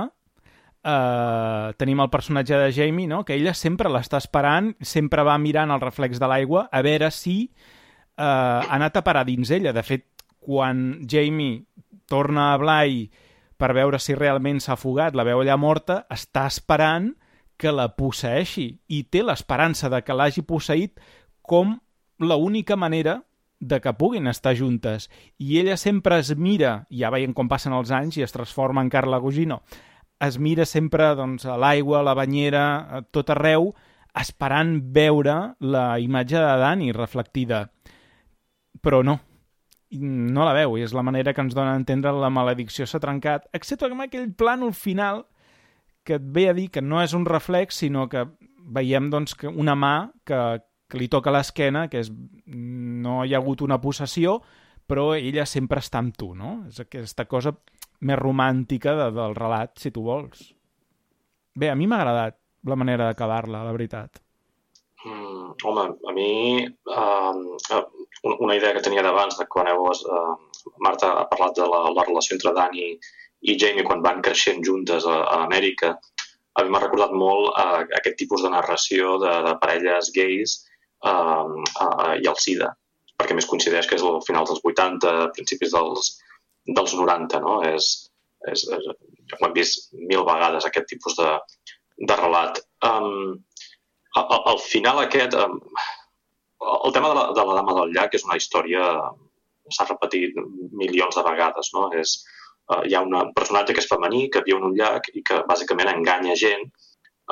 eh, tenim el personatge de Jamie, no? que ella sempre l'està esperant, sempre va mirant el reflex de l'aigua a veure si eh, ha anat a parar dins ella. De fet, quan Jamie torna a Bly per veure si realment s'ha fugat, la veu allà morta, està esperant que la posseeixi i té l'esperança de que l'hagi posseït com la única manera de que puguin estar juntes. I ella sempre es mira, ja veiem com passen els anys i es transforma en Carla Gugino, es mira sempre doncs, a l'aigua, a la banyera, a tot arreu, esperant veure la imatge de Dani reflectida. Però no, no la veu, i és la manera que ens dona a entendre la maledicció s'ha trencat, excepte amb aquell plànol final que et ve a dir que no és un reflex, sinó que veiem doncs, que una mà que, que li toca l'esquena, que és, no hi ha hagut una possessió, però ella sempre està amb tu, no? És aquesta cosa més romàntica de, del relat, si tu vols. Bé, a mi m'ha agradat la manera d'acabar-la, la veritat. Mm, home, a mi uh, una idea que tenia d'abans, de quan heu, uh, Marta ha parlat de la, la relació entre Dani i Jamie quan van creixent juntes a, a Amèrica, a mi m'ha recordat molt uh, aquest tipus de narració de, de parelles gais uh, uh, i el SIDA, perquè més coincideix que és al final dels 80, principis dels, dels 90, no? És, és, és, ho hem vist mil vegades, aquest tipus de, de relat. Um, al, al final aquest... Um, el tema de la, de la Dama del Llac és una història s'ha repetit milions de vegades, no? És, uh, hi ha un personatge que és femení, que viu en un llac i que bàsicament enganya gent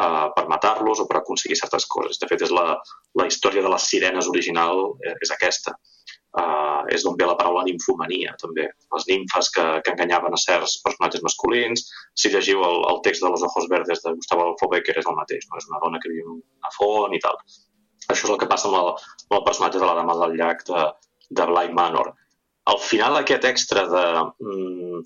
uh, per matar-los o per aconseguir certes coses. De fet, és la, la història de les sirenes original eh, és aquesta uh, és d'on ve la paraula ninfomania, també. Les nimfes que, que enganyaven a certs personatges masculins. Si llegiu el, el text de Los Ojos Verdes de Gustavo Adolfo és el mateix, no? és una dona que viu en una font i tal. Això és el que passa amb el, amb el personatge de la dama del llac de, de Bly Manor. Al final aquest extra de mm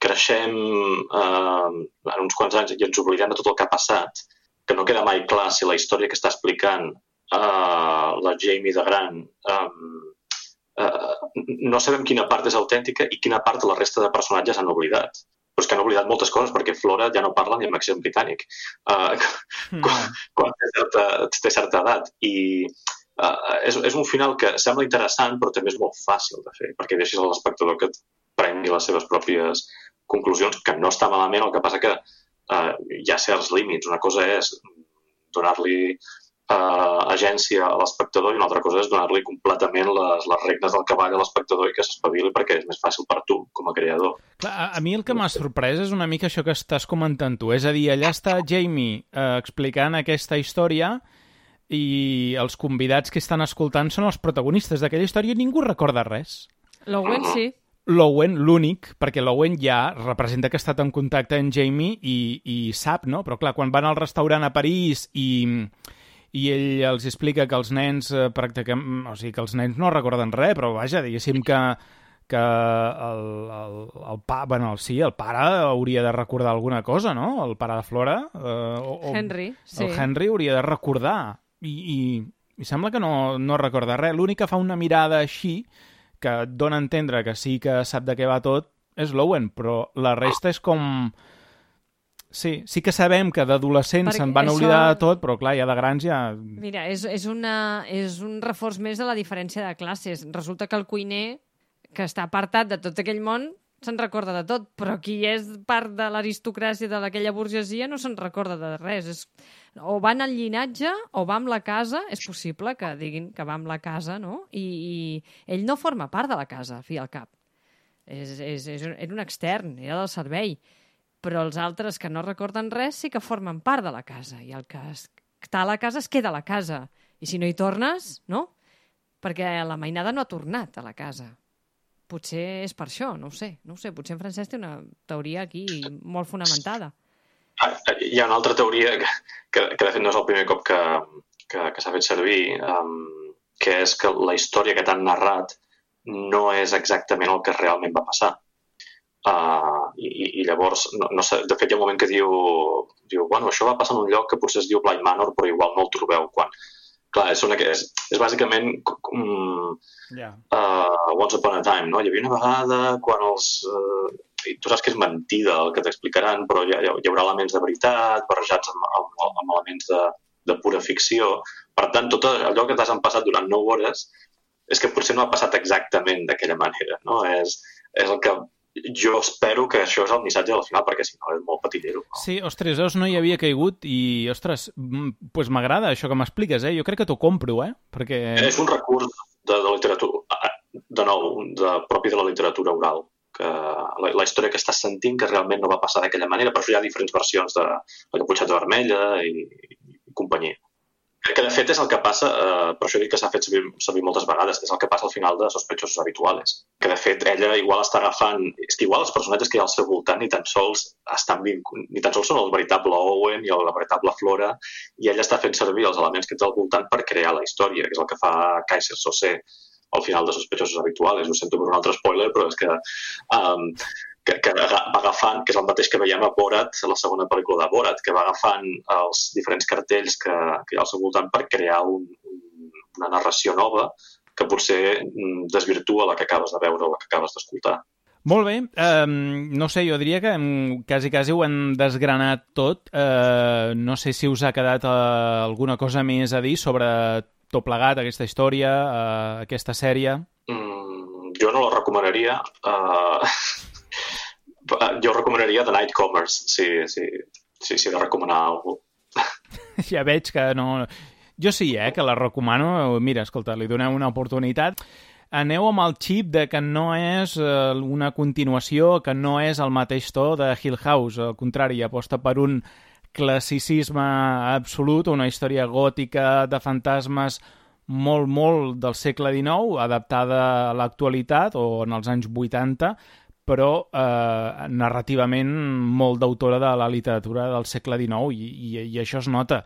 creixem eh, en uns quants anys i ens oblidem de tot el que ha passat, que no queda mai clar si la història que està explicant eh, la Jamie de gran eh, eh, no sabem quina part és autèntica i quina part la resta de personatges han oblidat. Però és que han oblidat moltes coses, perquè Flora ja no parla ni amb accent britànic uh, quan, quan té, certa, té certa edat. I uh, és, és un final que sembla interessant, però també és molt fàcil de fer, perquè deixes a l'espectador que prengui les seves pròpies conclusions, que no està malament, el que passa que uh, hi ha certs límits. Una cosa és donar-li uh, agència a l'espectador i una altra cosa és donar-li completament les, les regnes del cavall a l'espectador i que s'espavili perquè és més fàcil per tu, com a creador. Clar, a, a mi el que m'ha sorprès és una mica això que estàs comentant tu. És a dir, allà està Jamie eh, explicant aquesta història i els convidats que estan escoltant són els protagonistes d'aquella història i ningú recorda res. L'Owen sí. L'Owen, l'únic, perquè l'Owen ja representa que ha estat en contacte amb Jamie i, i sap, no? Però clar, quan van al restaurant a París i, i ell els explica que els nens eh, pràcticament... O sigui, que els nens no recorden res, però vaja, diguéssim que, que el, el, el, pa, bueno, sí, el pare hauria de recordar alguna cosa, no? El pare de Flora. Eh, o, o, Henry, sí. El Henry hauria de recordar. I, i, i sembla que no, no recorda res. L'únic que fa una mirada així que et dona a entendre que sí que sap de què va tot és l'Owen, però la resta és com... Sí, sí que sabem que d'adolescents se'n van això- oblidar de tot, però clar, ja de grans ja... Mira, és, és, una, és un reforç més de la diferència de classes. Resulta que el cuiner, que està apartat de tot aquell món, se'n recorda de tot, però qui és part de l'aristocràcia d'aquella burgesia no se'n recorda de res. És, o va en el llinatge o va amb la casa, és possible que diguin que va amb la casa, no? I, i ell no forma part de la casa, fi al cap. És, és, és, un- era un extern, era del servei. Però els altres que no recorden res sí que formen part de la casa. I el que es- està a la casa es queda a la casa. I si no hi tornes, no? Perquè la mainada no ha tornat a la casa. Potser és per això, no ho sé. No ho sé, potser en Francesc té una teoria aquí molt fonamentada. Ah, Hi ha una altra teoria que, que, que de fet no és el primer cop que, que, que s'ha fet servir, um, que és que la història que t'han narrat no és exactament el que realment va passar. Uh, i, I llavors, no, no sé, de fet hi ha un moment que diu, diu, bueno, això va passar en un lloc que potser es diu Blind Manor, però igual no el trobeu quan... Clar, és, una, és, bàsicament um, Ja. uh, Once Upon a Time, no? Hi havia una vegada quan els... Uh, i tu saps que és mentida el que t'explicaran, però hi, hi haurà elements de veritat barrejats amb, amb, amb elements de, de pura ficció. Per tant, tot allò que t'has empassat durant 9 hores és que potser no ha passat exactament d'aquella manera, no? És, és el que jo espero que això és el missatge del final, perquè si no és molt patillero. No? Sí, ostres, no hi havia caigut i, ostres, mm, pues m'agrada això que m'expliques, eh? Jo crec que t'ho compro, eh? Perquè... És un recurs de, de literatura, de nou, de, propi de la literatura oral, que la, la història que estàs sentint que realment no va passar d'aquella manera, per això hi ha diferents versions de la caputxeta vermella i, i companyia. Crec que de fet és el que passa, eh, per això dic que s'ha fet servir, servir moltes vegades, és el que passa al final de Sospechosos Habituales. Que de fet ella igual està agafant... És que igual els personatges que hi ha al seu voltant ni tan sols estan vincu... ni tan sols són el veritable Owen i la veritable Flora, i ella està fent servir els elements que té al voltant per crear la història, que és el que fa Kaiser Sosé al final de Sospechosos Habituales. Ho sento per un altre spoiler, però és que um, que, que va agafant, que és el mateix que veiem a Borat, a la segona pel·lícula de Borat, que va agafant els diferents cartells que, que hi ha al seu voltant per crear un, un, una narració nova que potser mm, desvirtua la que acabes de veure o la que acabes d'escoltar. Molt bé, um, no sé, jo diria que um, quasi, quasi ho hem desgranat tot. Uh, no sé si us ha quedat uh, alguna cosa més a dir sobre tot plegat, aquesta història, uh, aquesta sèrie. Mm, jo no la recomanaria. Uh, jo recomanaria The Nightcomers, si, si, si, si he de recomanar alguna ja veig que no... Jo sí, eh, que la recomano. Mira, escolta, li doneu una oportunitat. Aneu amb el xip de que no és eh, una continuació, que no és el mateix to de Hill House. Al contrari, aposta per un classicisme absolut, una història gòtica de fantasmes molt, molt del segle XIX, adaptada a l'actualitat o en els anys 80, però eh, narrativament molt d'autora de la literatura del segle XIX i, i, i això es nota.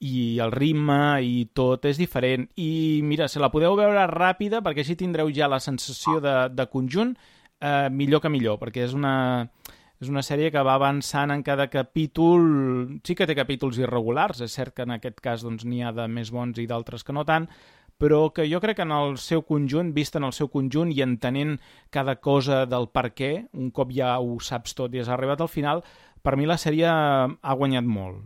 I el ritme i tot és diferent. I mira, se la podeu veure ràpida perquè així tindreu ja la sensació de, de conjunt eh, millor que millor perquè és una, és una sèrie que va avançant en cada capítol. Sí que té capítols irregulars és cert que en aquest cas doncs, n'hi ha de més bons i d'altres que no tant però que jo crec que en el seu conjunt, vist en el seu conjunt i entenent cada cosa del per què, un cop ja ho saps tot i has arribat al final, per mi la sèrie ha guanyat molt.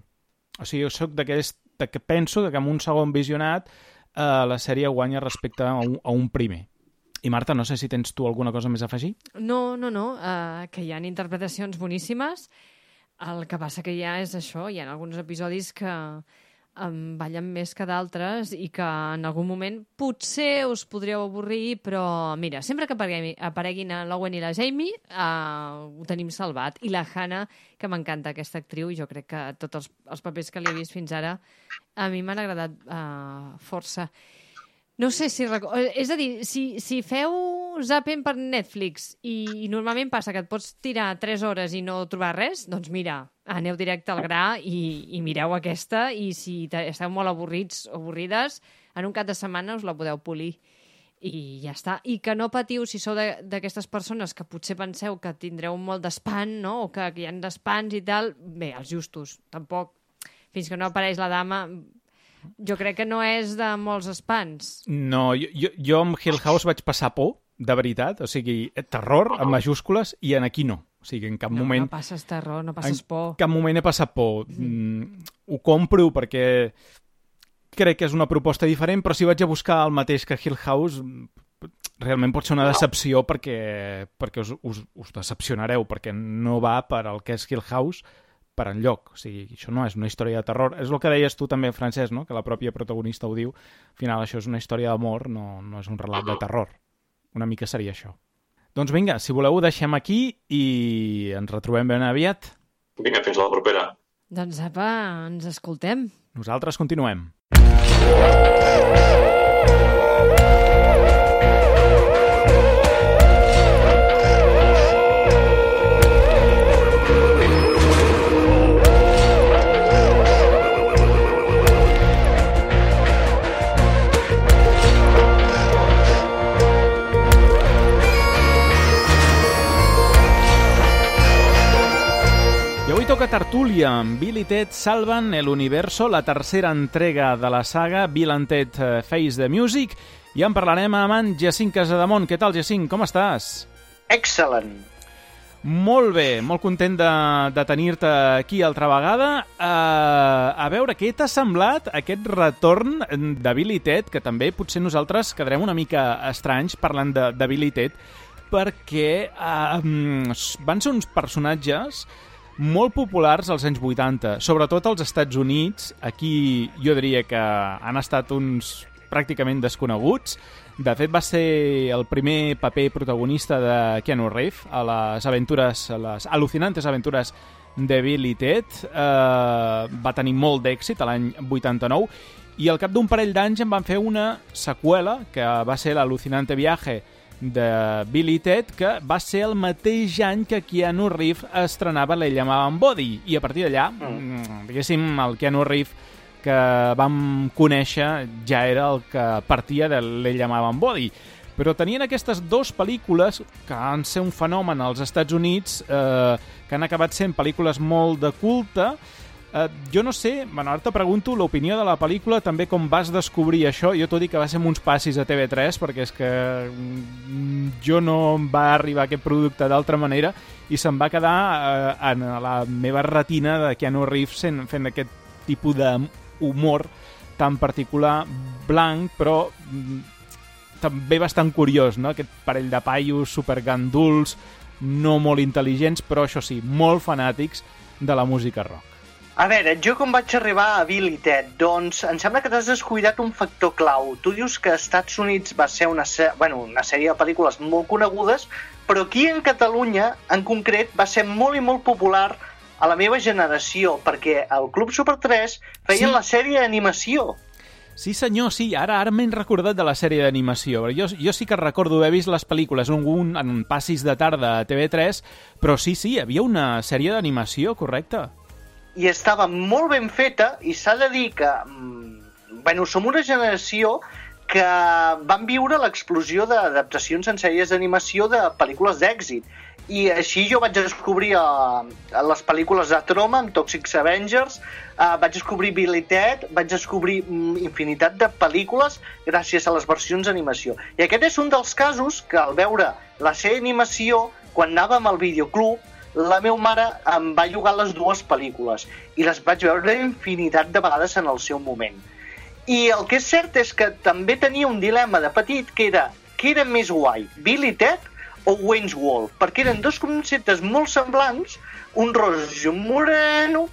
O sigui, jo sóc d'aquest que penso que amb un segon visionat eh, la sèrie guanya respecte a un, a un primer. I Marta, no sé si tens tu alguna cosa més a afegir? No, no, no, uh, que hi ha interpretacions boníssimes. El que passa que ja és això, hi ha alguns episodis que um, ballen més que d'altres i que en algun moment potser us podríeu avorrir, però mira, sempre que apareguin, apareguin l'Owen i la Jamie uh, ho tenim salvat. I la Hannah, que m'encanta aquesta actriu, i jo crec que tots els, els papers que li he vist fins ara a mi m'han agradat uh, força. No sé si... És a dir, si, si feu zapping per Netflix i, i normalment passa que et pots tirar 3 hores i no trobar res, doncs mira, aneu directe al gra i, i mireu aquesta i si esteu molt avorrits o avorrides, en un cap de setmana us la podeu polir i ja està. I que no patiu si sou d'aquestes persones que potser penseu que tindreu molt d'espant, no? o que, que hi ha d'espans i tal, bé, els justos, tampoc. Fins que no apareix la dama, jo crec que no és de molts espans. No, jo, jo, jo amb Hill House vaig passar por, de veritat, o sigui, terror en majúscules i en aquí no. O sigui, en cap no, moment... No passes terror, no passes por. En cap moment he passat por. Mm, ho compro perquè crec que és una proposta diferent, però si vaig a buscar el mateix que Hill House, realment pot ser una decepció perquè, perquè us, us, us decepcionareu, perquè no va per al que és Hill House, per enlloc. O sigui, això no és una història de terror. És el que deies tu també, Francesc, no? que la pròpia protagonista ho diu. Al final això és una història d'amor, no, no és un relat de terror. Una mica seria això. Doncs vinga, si voleu ho deixem aquí i ens retrobem ben aviat. Vinga, fins a la propera. Doncs apa, ens escoltem. Nosaltres continuem. Toca tertúlia amb Bill i Ted salven el universo, la tercera entrega de la saga Bill and Ted eh, Face the Music, i en parlarem amb en Jacint Casademont. Què tal, Jacint? Com estàs? Excel·lent. Molt bé, molt content de, de tenir-te aquí altra vegada. Uh, a veure, què t'ha semblat aquest retorn Ted, que també potser nosaltres quedarem una mica estranys parlant Ted, perquè uh, van ser uns personatges molt populars als anys 80, sobretot als Estats Units. Aquí jo diria que han estat uns pràcticament desconeguts. De fet, va ser el primer paper protagonista de Keanu Reeves a les aventures, a les al·lucinantes aventures de Bill i Ted. Eh, va tenir molt d'èxit l'any 89 i al cap d'un parell d'anys en van fer una seqüela que va ser l'al·lucinante viaje de Billy Ted, que va ser el mateix any que Keanu Reeves estrenava Le llamaven Body, i a partir d'allà, mm. mm. diguéssim, el Keanu Reeves que vam conèixer ja era el que partia de Le llamaven Body. Però tenien aquestes dues pel·lícules que han ser un fenomen als Estats Units, eh, que han acabat sent pel·lícules molt de culte, Uh, jo no sé, bueno, ara te pregunto l'opinió de la pel·lícula, també com vas descobrir això. Jo t'ho dic que va ser amb uns passis a TV3, perquè és que mm, jo no em va arribar aquest producte d'altra manera i se'm va quedar uh, en la meva retina de Keanu Reeves fent, fent aquest tipus d'humor tan particular, blanc, però mm, també bastant curiós, no? Aquest parell de paios superganduls, no molt intel·ligents, però això sí, molt fanàtics de la música rock. A veure, jo com vaig arribar a Billy Ted? Doncs em sembla que t'has descuidat un factor clau. Tu dius que Estats Units va ser una, bueno, una sèrie de pel·lícules molt conegudes, però aquí en Catalunya, en concret, va ser molt i molt popular a la meva generació, perquè el Club Super 3 feien sí. la sèrie d'animació. Sí, senyor, sí. Ara ara m'he recordat de la sèrie d'animació. Jo, jo sí que recordo haver vist les pel·lícules en, un, en passis de tarda a TV3, però sí, sí, hi havia una sèrie d'animació, correcte i estava molt ben feta i s'ha de dir que mm, bueno, som una generació que van viure l'explosió d'adaptacions en sèries d'animació de pel·lícules d'èxit i així jo vaig descobrir uh, les pel·lícules de Troma amb Toxic Avengers, uh, vaig descobrir Billy Ted, vaig descobrir um, infinitat de pel·lícules gràcies a les versions d'animació. I aquest és un dels casos que al veure la sèrie d'animació, quan anàvem al videoclub, la meva mare em va llogar les dues pel·lícules i les vaig veure infinitat de vegades en el seu moment. I el que és cert és que també tenia un dilema de petit que era què era més guai, Billy Ted o Wayne's World? Perquè eren dos conceptes molt semblants, un rojo moreno,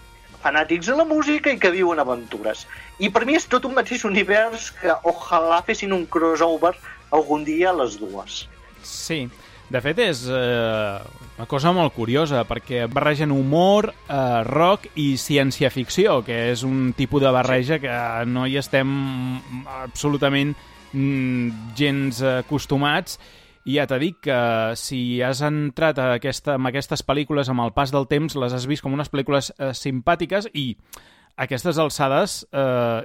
fanàtics de la música i que viuen aventures. I per mi és tot un mateix univers que ojalà fessin un crossover algun dia a les dues. Sí, de fet és eh, una cosa molt curiosa perquè barregen humor, eh, rock i ciència-ficció, que és un tipus de barreja que no hi estem absolutament mm, gens acostumats. I ja t'he dit que si has entrat a aquesta, aquestes pel·lícules amb el pas del temps, les has vist com unes pel·lícules eh, simpàtiques i aquestes alçades eh,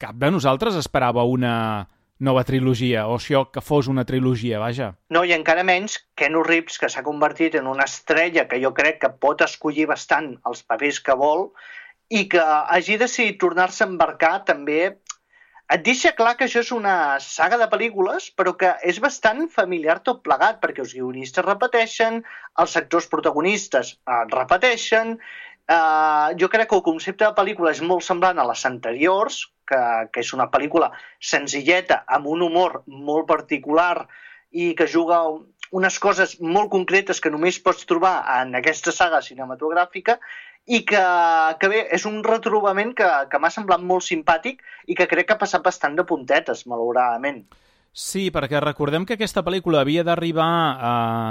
cap de nosaltres esperava una nova trilogia, o això que fos una trilogia, vaja. No, i encara menys Kenu Reeves, que s'ha convertit en una estrella que jo crec que pot escollir bastant els papers que vol i que hagi decidit tornar-se a embarcar també et deixa clar que això és una saga de pel·lícules, però que és bastant familiar tot plegat, perquè els guionistes repeteixen, els sectors protagonistes eh, repeteixen, eh, jo crec que el concepte de pel·lícula és molt semblant a les anteriors, que, que és una pel·lícula senzilleta, amb un humor molt particular i que juga unes coses molt concretes que només pots trobar en aquesta saga cinematogràfica i que, que bé, és un retrobament que, que m'ha semblat molt simpàtic i que crec que ha passat bastant de puntetes, malauradament. Sí, perquè recordem que aquesta pel·lícula havia d'arribar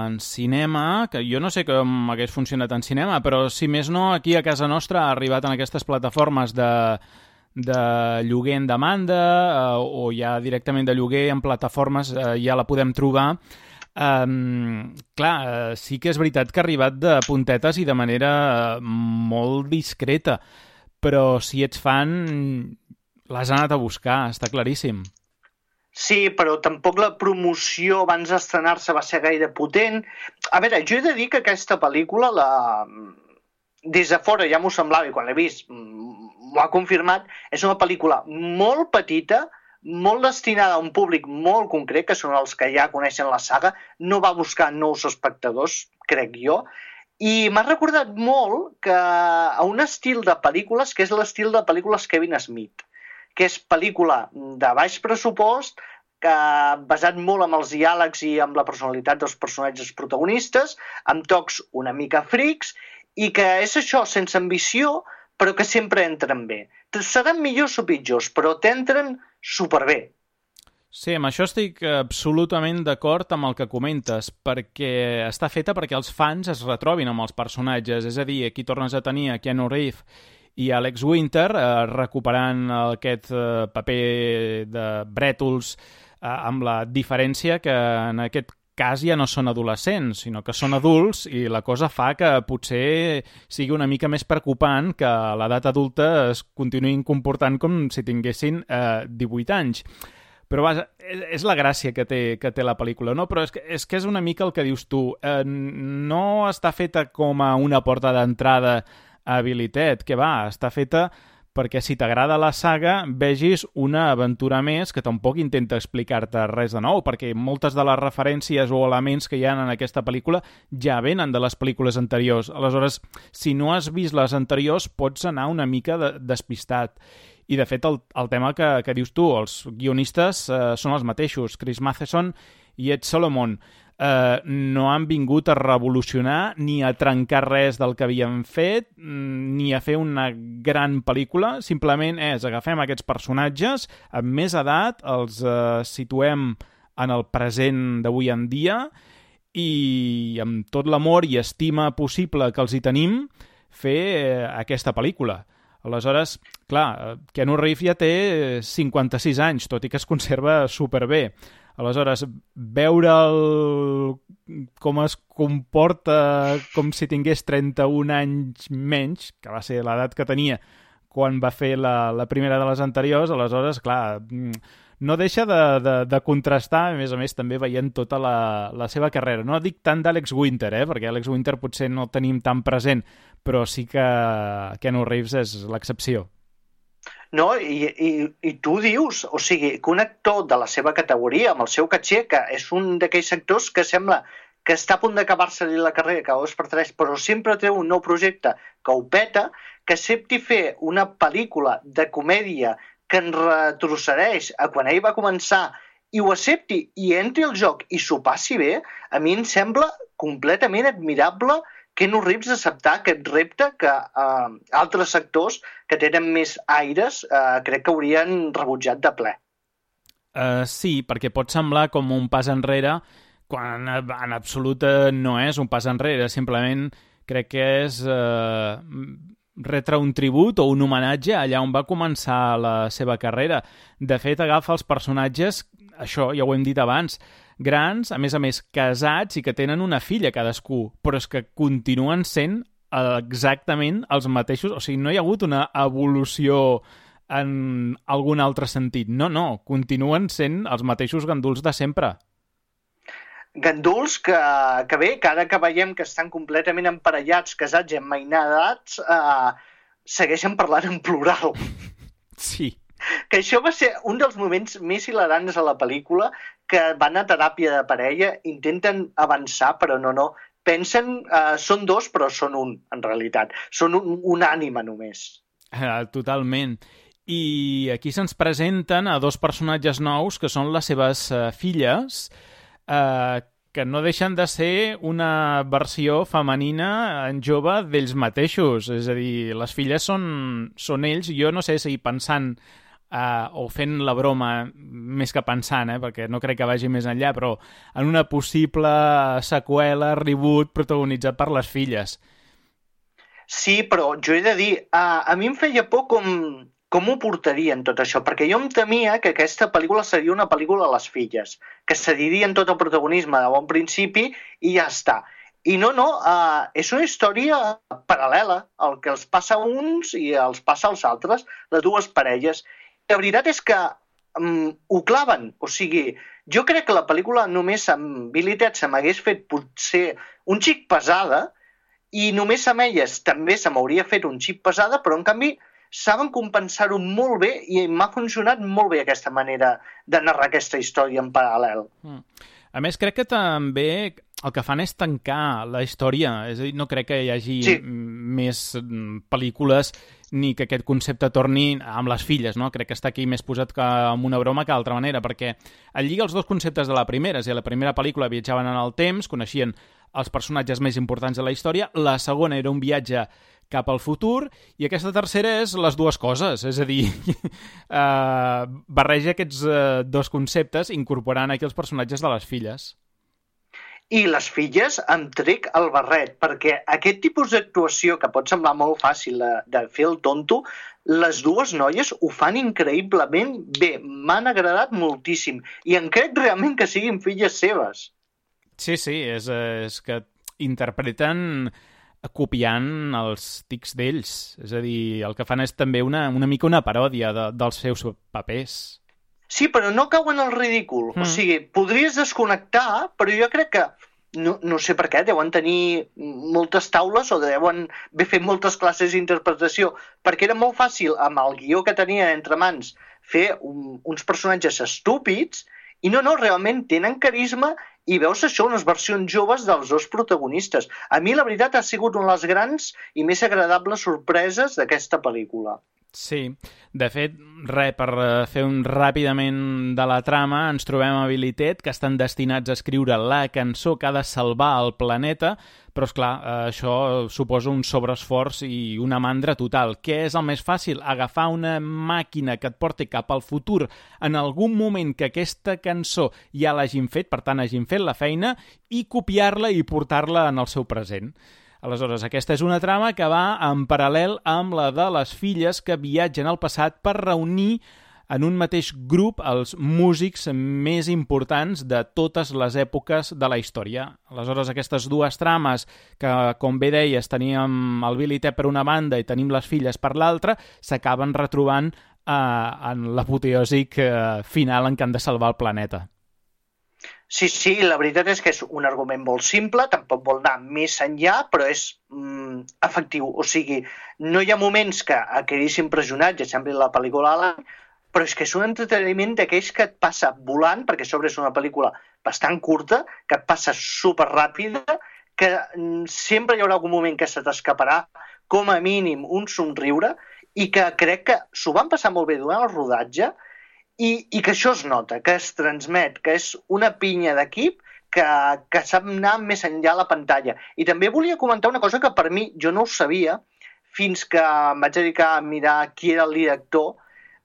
en cinema, que jo no sé com hagués funcionat en cinema, però si més no, aquí a casa nostra ha arribat en aquestes plataformes de, de lloguer en demanda eh, o ja directament de lloguer en plataformes, eh, ja la podem trobar Um, clar, sí que és veritat que ha arribat de puntetes i de manera molt discreta, però si ets fan l'has anat a buscar, està claríssim. Sí, però tampoc la promoció abans d'estrenar-se va ser gaire potent. A veure, jo he de dir que aquesta pel·lícula, la... des de fora ja m'ho semblava i quan l'he vist m'ho ha confirmat, és una pel·lícula molt petita, molt destinada a un públic molt concret, que són els que ja coneixen la saga, no va buscar nous espectadors, crec jo, i m'ha recordat molt que a un estil de pel·lícules que és l'estil de pel·lícules Kevin Smith, que és pel·lícula de baix pressupost, que basat molt en els diàlegs i amb la personalitat dels personatges protagonistes, amb tocs una mica frics, i que és això, sense ambició, però que sempre entren bé. Seran millors o pitjors, però t'entren superbé. Sí, amb això estic absolutament d'acord amb el que comentes, perquè està feta perquè els fans es retrobin amb els personatges, és a dir, aquí tornes a tenir a Keanu Reeves i Alex Winter eh, recuperant aquest eh, paper de brètols eh, amb la diferència que en aquest cas ja no són adolescents, sinó que són adults i la cosa fa que potser sigui una mica més preocupant que a l'edat adulta es continuïn comportant com si tinguessin eh, 18 anys. Però vaja, és la gràcia que té, que té la pel·lícula, no? Però és que, és que és una mica el que dius tu. Eh, no està feta com a una porta d'entrada habilitat, que va, està feta perquè si t'agrada la saga vegis una aventura més que tampoc intenta explicar-te res de nou, perquè moltes de les referències o elements que hi ha en aquesta pel·lícula ja venen de les pel·lícules anteriors. Aleshores, si no has vist les anteriors, pots anar una mica de, despistat. I, de fet, el, el tema que, que dius tu, els guionistes eh, són els mateixos, Chris Matheson i Ed Solomon eh, no han vingut a revolucionar ni a trencar res del que havien fet, mm, ni a fer una gran pel·lícula, simplement és agafem aquests personatges amb més edat, els eh, situem en el present d'avui en dia i amb tot l'amor i estima possible que els hi tenim, fer eh, aquesta pel·lícula. Aleshores, clar, eh, Keanu Reeves ja té 56 anys, tot i que es conserva superbé. Aleshores, veure'l com es comporta com si tingués 31 anys menys, que va ser l'edat que tenia quan va fer la, la primera de les anteriors, aleshores, clar, mm, no deixa de, de, de contrastar, a més a més, també veient tota la, la seva carrera. No dic tant d'Àlex Winter, eh, perquè Àlex Winter potser no el tenim tan present, però sí que Keanu Reeves és l'excepció. No, i, i, i tu dius, o sigui, que un actor de la seva categoria, amb el seu caché, que és un d'aquells actors que sembla que està a punt d'acabar-se-li la carrera que dos per tres, però sempre té un nou projecte que ho peta, que accepti fer una pel·lícula de comèdia que en retrocedeix a quan ell va començar i ho accepti i entri al joc i s'ho passi bé, a mi em sembla completament admirable no Reeves acceptar aquest repte que eh, altres sectors que tenen més aires eh, crec que haurien rebutjat de ple. Uh, sí, perquè pot semblar com un pas enrere quan en absolut no és un pas enrere, simplement crec que és uh, retre un tribut o un homenatge allà on va començar la seva carrera. De fet, agafa els personatges, això ja ho hem dit abans, grans, a més a més casats i que tenen una filla cadascú, però és que continuen sent exactament els mateixos, o sigui, no hi ha hagut una evolució en algun altre sentit. No, no, continuen sent els mateixos ganduls de sempre. Ganduls que, que bé, que ara que veiem que estan completament emparellats, casats i emmainadats, eh, segueixen parlant en plural. Sí. Que això va ser un dels moments més hilarants a la pel·lícula, que van a teràpia de parella, intenten avançar, però no, no, pensen, eh, són dos, però són un, en realitat. Són un, un ànima només. Uh, totalment i aquí se'ns presenten a dos personatges nous que són les seves uh, filles, uh, que no deixen de ser una versió femenina en jove d'ells mateixos. És a dir, les filles són, són ells. Jo no sé si pensant uh, o fent la broma més que pensant, eh, perquè no crec que vagi més enllà, però en una possible seqüela, reboot, protagonitzat per les filles. Sí, però jo he de dir, uh, a mi em feia por com com ho portarien tot això? Perquè jo em temia que aquesta pel·lícula seria una pel·lícula a les filles, que cedirien tot el protagonisme de bon principi i ja està. I no, no, uh, és una història paral·lela, el que els passa a uns i els passa als altres, les dues parelles. La veritat és que um, ho claven, o sigui, jo crec que la pel·lícula només amb Billy se m'hagués fet potser un xic pesada i només amb elles també se m'hauria fet un xic pesada, però en canvi saben compensar-ho molt bé i m'ha funcionat molt bé aquesta manera de narrar aquesta història en paral·lel. Mm. A més, crec que també el que fan és tancar la història, és a dir, no crec que hi hagi sí. més pel·lícules ni que aquest concepte torni amb les filles, no? Crec que està aquí més posat que amb una broma que d'altra manera, perquè el lliga els dos conceptes de la primera, és a dir, la primera pel·lícula viatjaven en el temps, coneixien els personatges més importants de la història, la segona era un viatge cap al futur, i aquesta tercera és les dues coses, és a dir, uh, barreja aquests uh, dos conceptes incorporant aquí els personatges de les filles. I les filles em trec el barret, perquè aquest tipus d'actuació, que pot semblar molt fàcil de, de fer el tonto, les dues noies ho fan increïblement bé. M'han agradat moltíssim i en crec realment que siguin filles seves. Sí, sí, és, és que interpreten copiant els tics d'ells. És a dir, el que fan és també una, una mica una paròdia de, dels seus papers. Sí, però no cauen al ridícul. Mm. O sigui, podries desconnectar, però jo crec que no, no sé per què, deuen tenir moltes taules o deuen haver fet moltes classes d'interpretació, perquè era molt fàcil, amb el guió que tenia entre mans, fer un, uns personatges estúpids, i no, no, realment tenen carisma i veus això, unes versions joves dels dos protagonistes. A mi, la veritat, ha sigut una de les grans i més agradables sorpreses d'aquesta pel·lícula. Sí, de fet, res, per eh, fer un ràpidament de la trama, ens trobem a Billy Ted, que estan destinats a escriure la cançó que ha de salvar el planeta, però, és clar, eh, això suposa un sobreesforç i una mandra total. Què és el més fàcil? Agafar una màquina que et porti cap al futur en algun moment que aquesta cançó ja l'hagin fet, per tant, hagin fet la feina, i copiar-la i portar-la en el seu present. Aleshores, aquesta és una trama que va en paral·lel amb la de les filles que viatgen al passat per reunir en un mateix grup els músics més importants de totes les èpoques de la història. Aleshores, aquestes dues trames, que, com bé deies, teníem el Billy Ted per una banda i tenim les filles per l'altra, s'acaben retrobant eh, en l'apoteòsic eh, final en què han de salvar el planeta. Sí, sí, la veritat és que és un argument molt simple, tampoc vol anar més enllà, però és mm, efectiu. O sigui, no hi ha moments que impressionat, ja sembli la pel·lícula Alan, però és que és un entreteniment d'aquells que et passa volant, perquè sobre és una pel·lícula bastant curta, que et passa super ràpida, que mm, sempre hi haurà algun moment que se t'escaparà com a mínim un somriure i que crec que s'ho van passar molt bé durant el rodatge i, i que això es nota, que es transmet, que és una pinya d'equip que, que sap anar més enllà a la pantalla. I també volia comentar una cosa que per mi jo no ho sabia fins que em vaig dedicar a mirar qui era el director.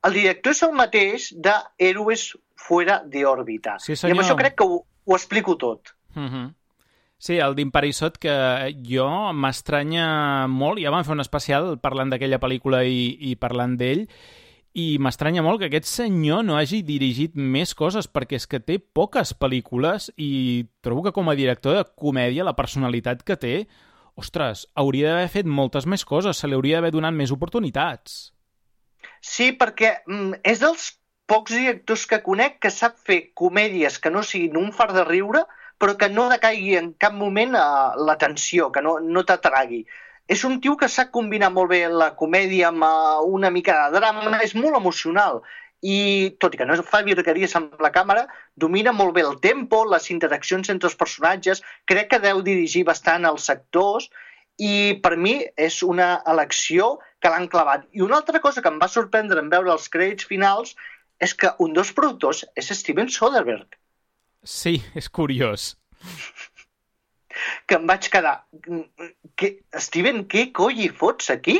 El director és el mateix de Héroes fuera de òrbita. Sí, I amb això crec que ho, ho explico tot. Uh mhm. -huh. Sí, el d'Imparisot, que jo m'estranya molt, ja vam fer un especial parlant d'aquella pel·lícula i, i parlant d'ell, i m'estranya molt que aquest senyor no hagi dirigit més coses, perquè és que té poques pel·lícules i trobo que com a director de comèdia la personalitat que té, ostres, hauria d'haver fet moltes més coses, se li hauria d'haver donat més oportunitats. Sí, perquè mm, és dels pocs directors que conec que sap fer comèdies que no siguin un far de riure, però que no decaigui en cap moment a l'atenció, que no, no t'atragui és un tio que sap combinar molt bé la comèdia amb eh, una mica de drama, és molt emocional i tot i que no fa virgueries amb la càmera, domina molt bé el tempo, les interaccions entre els personatges, crec que deu dirigir bastant els sectors i per mi és una elecció que l'han clavat. I una altra cosa que em va sorprendre en veure els crèdits finals és que un dels productors és Steven Soderbergh. Sí, és curiós que em vaig quedar... Que, Steven, què coi hi fots aquí?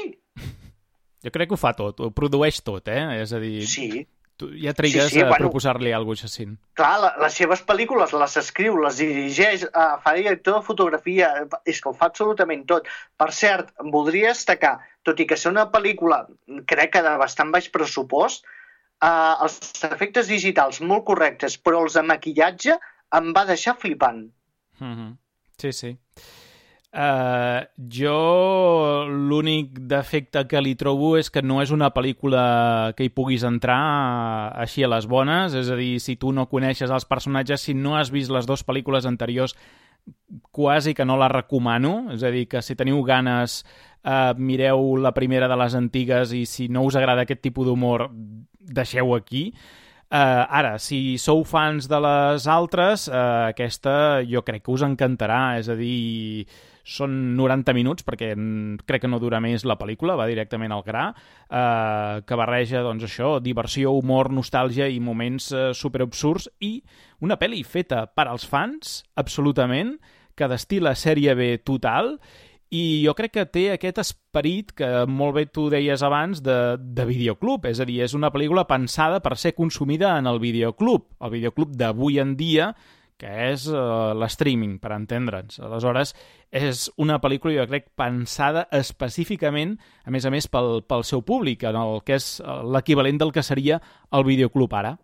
Jo crec que ho fa tot, ho produeix tot, eh? És a dir... Sí. Tu ja trigues sí, sí, a bueno, proposar-li alguna cosa així. Clar, la, les seves pel·lícules les escriu, les dirigeix, uh, fa director de fotografia, és que ho fa absolutament tot. Per cert, em voldria destacar, tot i que ser una pel·lícula, crec que de bastant baix pressupost, uh, els efectes digitals molt correctes, però els de maquillatge em va deixar flipant. Mm -hmm. Sí, sí. Uh, jo l'únic defecte que li trobo és que no és una pel·lícula que hi puguis entrar així a les bones, és a dir, si tu no coneixes els personatges, si no has vist les dues pel·lícules anteriors, quasi que no la recomano, és a dir, que si teniu ganes uh, mireu la primera de les antigues i si no us agrada aquest tipus d'humor, deixeu aquí. Uh, ara, si sou fans de les altres, uh, aquesta jo crec que us encantarà, és a dir, són 90 minuts, perquè crec que no dura més la pel·lícula, va directament al gra, uh, que barreja, doncs això, diversió, humor, nostàlgia i moments uh, superabsurds, i una pel·li feta per als fans, absolutament, que destila sèrie B total, i jo crec que té aquest esperit que molt bé tu deies abans de, de videoclub, és a dir, és una pel·lícula pensada per ser consumida en el videoclub, el videoclub d'avui en dia, que és uh, l'streaming, per entendre'ns. Aleshores, és una pel·lícula, jo crec, pensada específicament, a més a més, pel, pel seu públic, en el que és eh, l'equivalent del que seria el videoclub ara.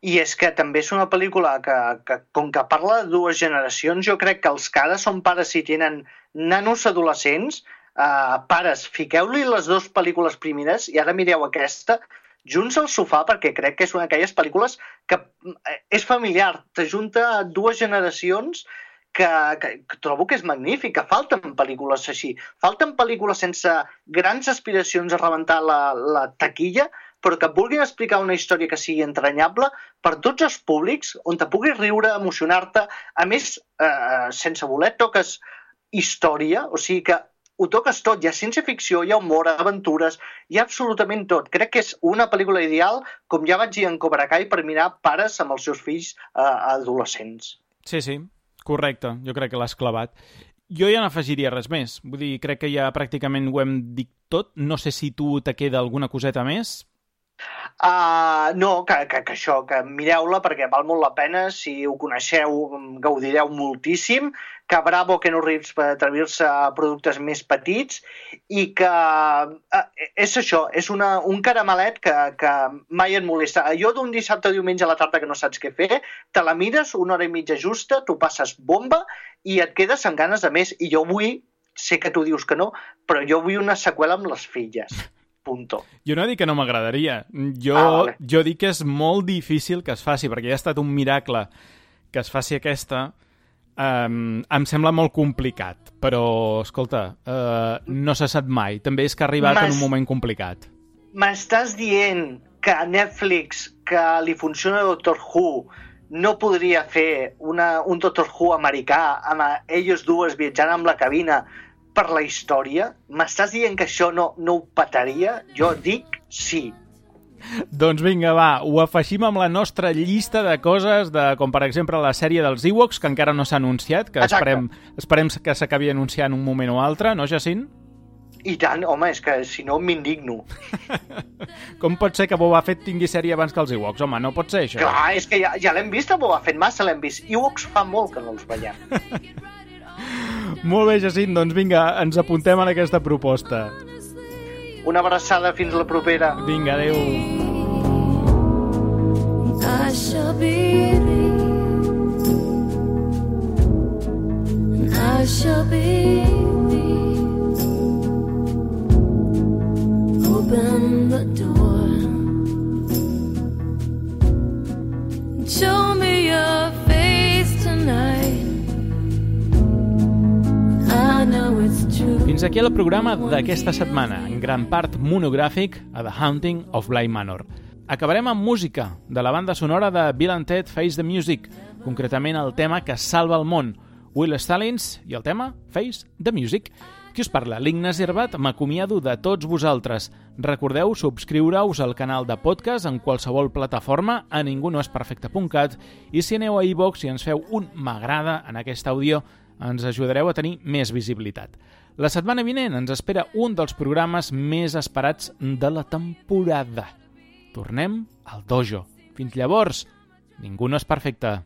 I és que també és una pel·lícula que, que, com que parla de dues generacions, jo crec que els que són pares i tenen nanos adolescents, eh, pares, fiqueu-li les dues pel·lícules primeres i ara mireu aquesta junts al sofà perquè crec que és una d'aquelles pel·lícules que eh, és familiar, t'ajunta dues generacions que, que, que trobo que és magnífic, que falten pel·lícules així. Falten pel·lícules sense grans aspiracions a rebentar la, la taquilla, però que vulguin explicar una història que sigui entranyable per tots els públics, on te puguis riure, emocionar-te. A més, eh, sense voler toques història, o sigui que ho toques tot, hi ha ciència-ficció, hi ha humor, aventures, hi ha absolutament tot. Crec que és una pel·lícula ideal, com ja vaig dir en Cobra Kai, per mirar pares amb els seus fills eh, adolescents. Sí, sí, correcte, jo crec que l'has clavat. Jo ja n'afegiria res més. Vull dir, crec que ja pràcticament ho hem dit tot. No sé si tu te queda alguna coseta més. Uh, no, que, que, que això, que mireu-la perquè val molt la pena, si ho coneixeu gaudireu moltíssim, que bravo que no Reeves per atrevir-se a productes més petits i que uh, és això, és una, un caramelet que, que mai et molesta. Jo d'un dissabte o diumenge a la tarda que no saps què fer, te la mires una hora i mitja justa, tu passes bomba i et quedes amb ganes de més. I jo vull, sé que tu dius que no, però jo vull una seqüela amb les filles. Punto. Jo no dic que no m'agradaria. Jo, ah, vale. jo dic que és molt difícil que es faci, perquè ja ha estat un miracle que es faci aquesta. Um, em sembla molt complicat, però, escolta, uh, no se sap mai. També és que ha arribat en un moment complicat. M'estàs dient que a Netflix, que li funciona Doctor Who, no podria fer una, un Doctor Who americà amb ells dues viatjant amb la cabina per la història? M'estàs dient que això no, no ho petaria? Jo dic sí. Doncs vinga, va, ho afegim amb la nostra llista de coses, de, com per exemple la sèrie dels Ewoks, que encara no s'ha anunciat, que Exacte. esperem, esperem que s'acabi anunciant un moment o altre, no, Jacint? I tant, home, és que si no m'indigno. Com pot ser que Boba Fett tingui sèrie abans que els Ewoks? Home, no pot ser això. Clar, és que ja, ja l'hem vist a Boba Fett, massa l'hem vist. Ewoks fa molt que no els veiem. Molt bé, Jacint, doncs vinga, ens apuntem en aquesta proposta. Una abraçada fins la propera. Vinga, adeu. I shall believe. I shall believe. Open the door. Show me your Fins aquí el programa d'aquesta setmana, en gran part monogràfic a The Haunting of Bly Manor. Acabarem amb música, de la banda sonora de Bill and Ted Face the Music, concretament el tema que salva el món, Will Stallings, i el tema Face the Music. Qui us parla? L'Ignes Herbat, m'acomiado de tots vosaltres. Recordeu subscriure-us al canal de podcast en qualsevol plataforma a ningunoesperfecte.cat i si aneu a iVox i ens feu un m'agrada en aquest àudio, ens ajudareu a tenir més visibilitat. La setmana vinent ens espera un dels programes més esperats de la temporada. Tornem al dojo. Fins llavors, ningú no és perfecte.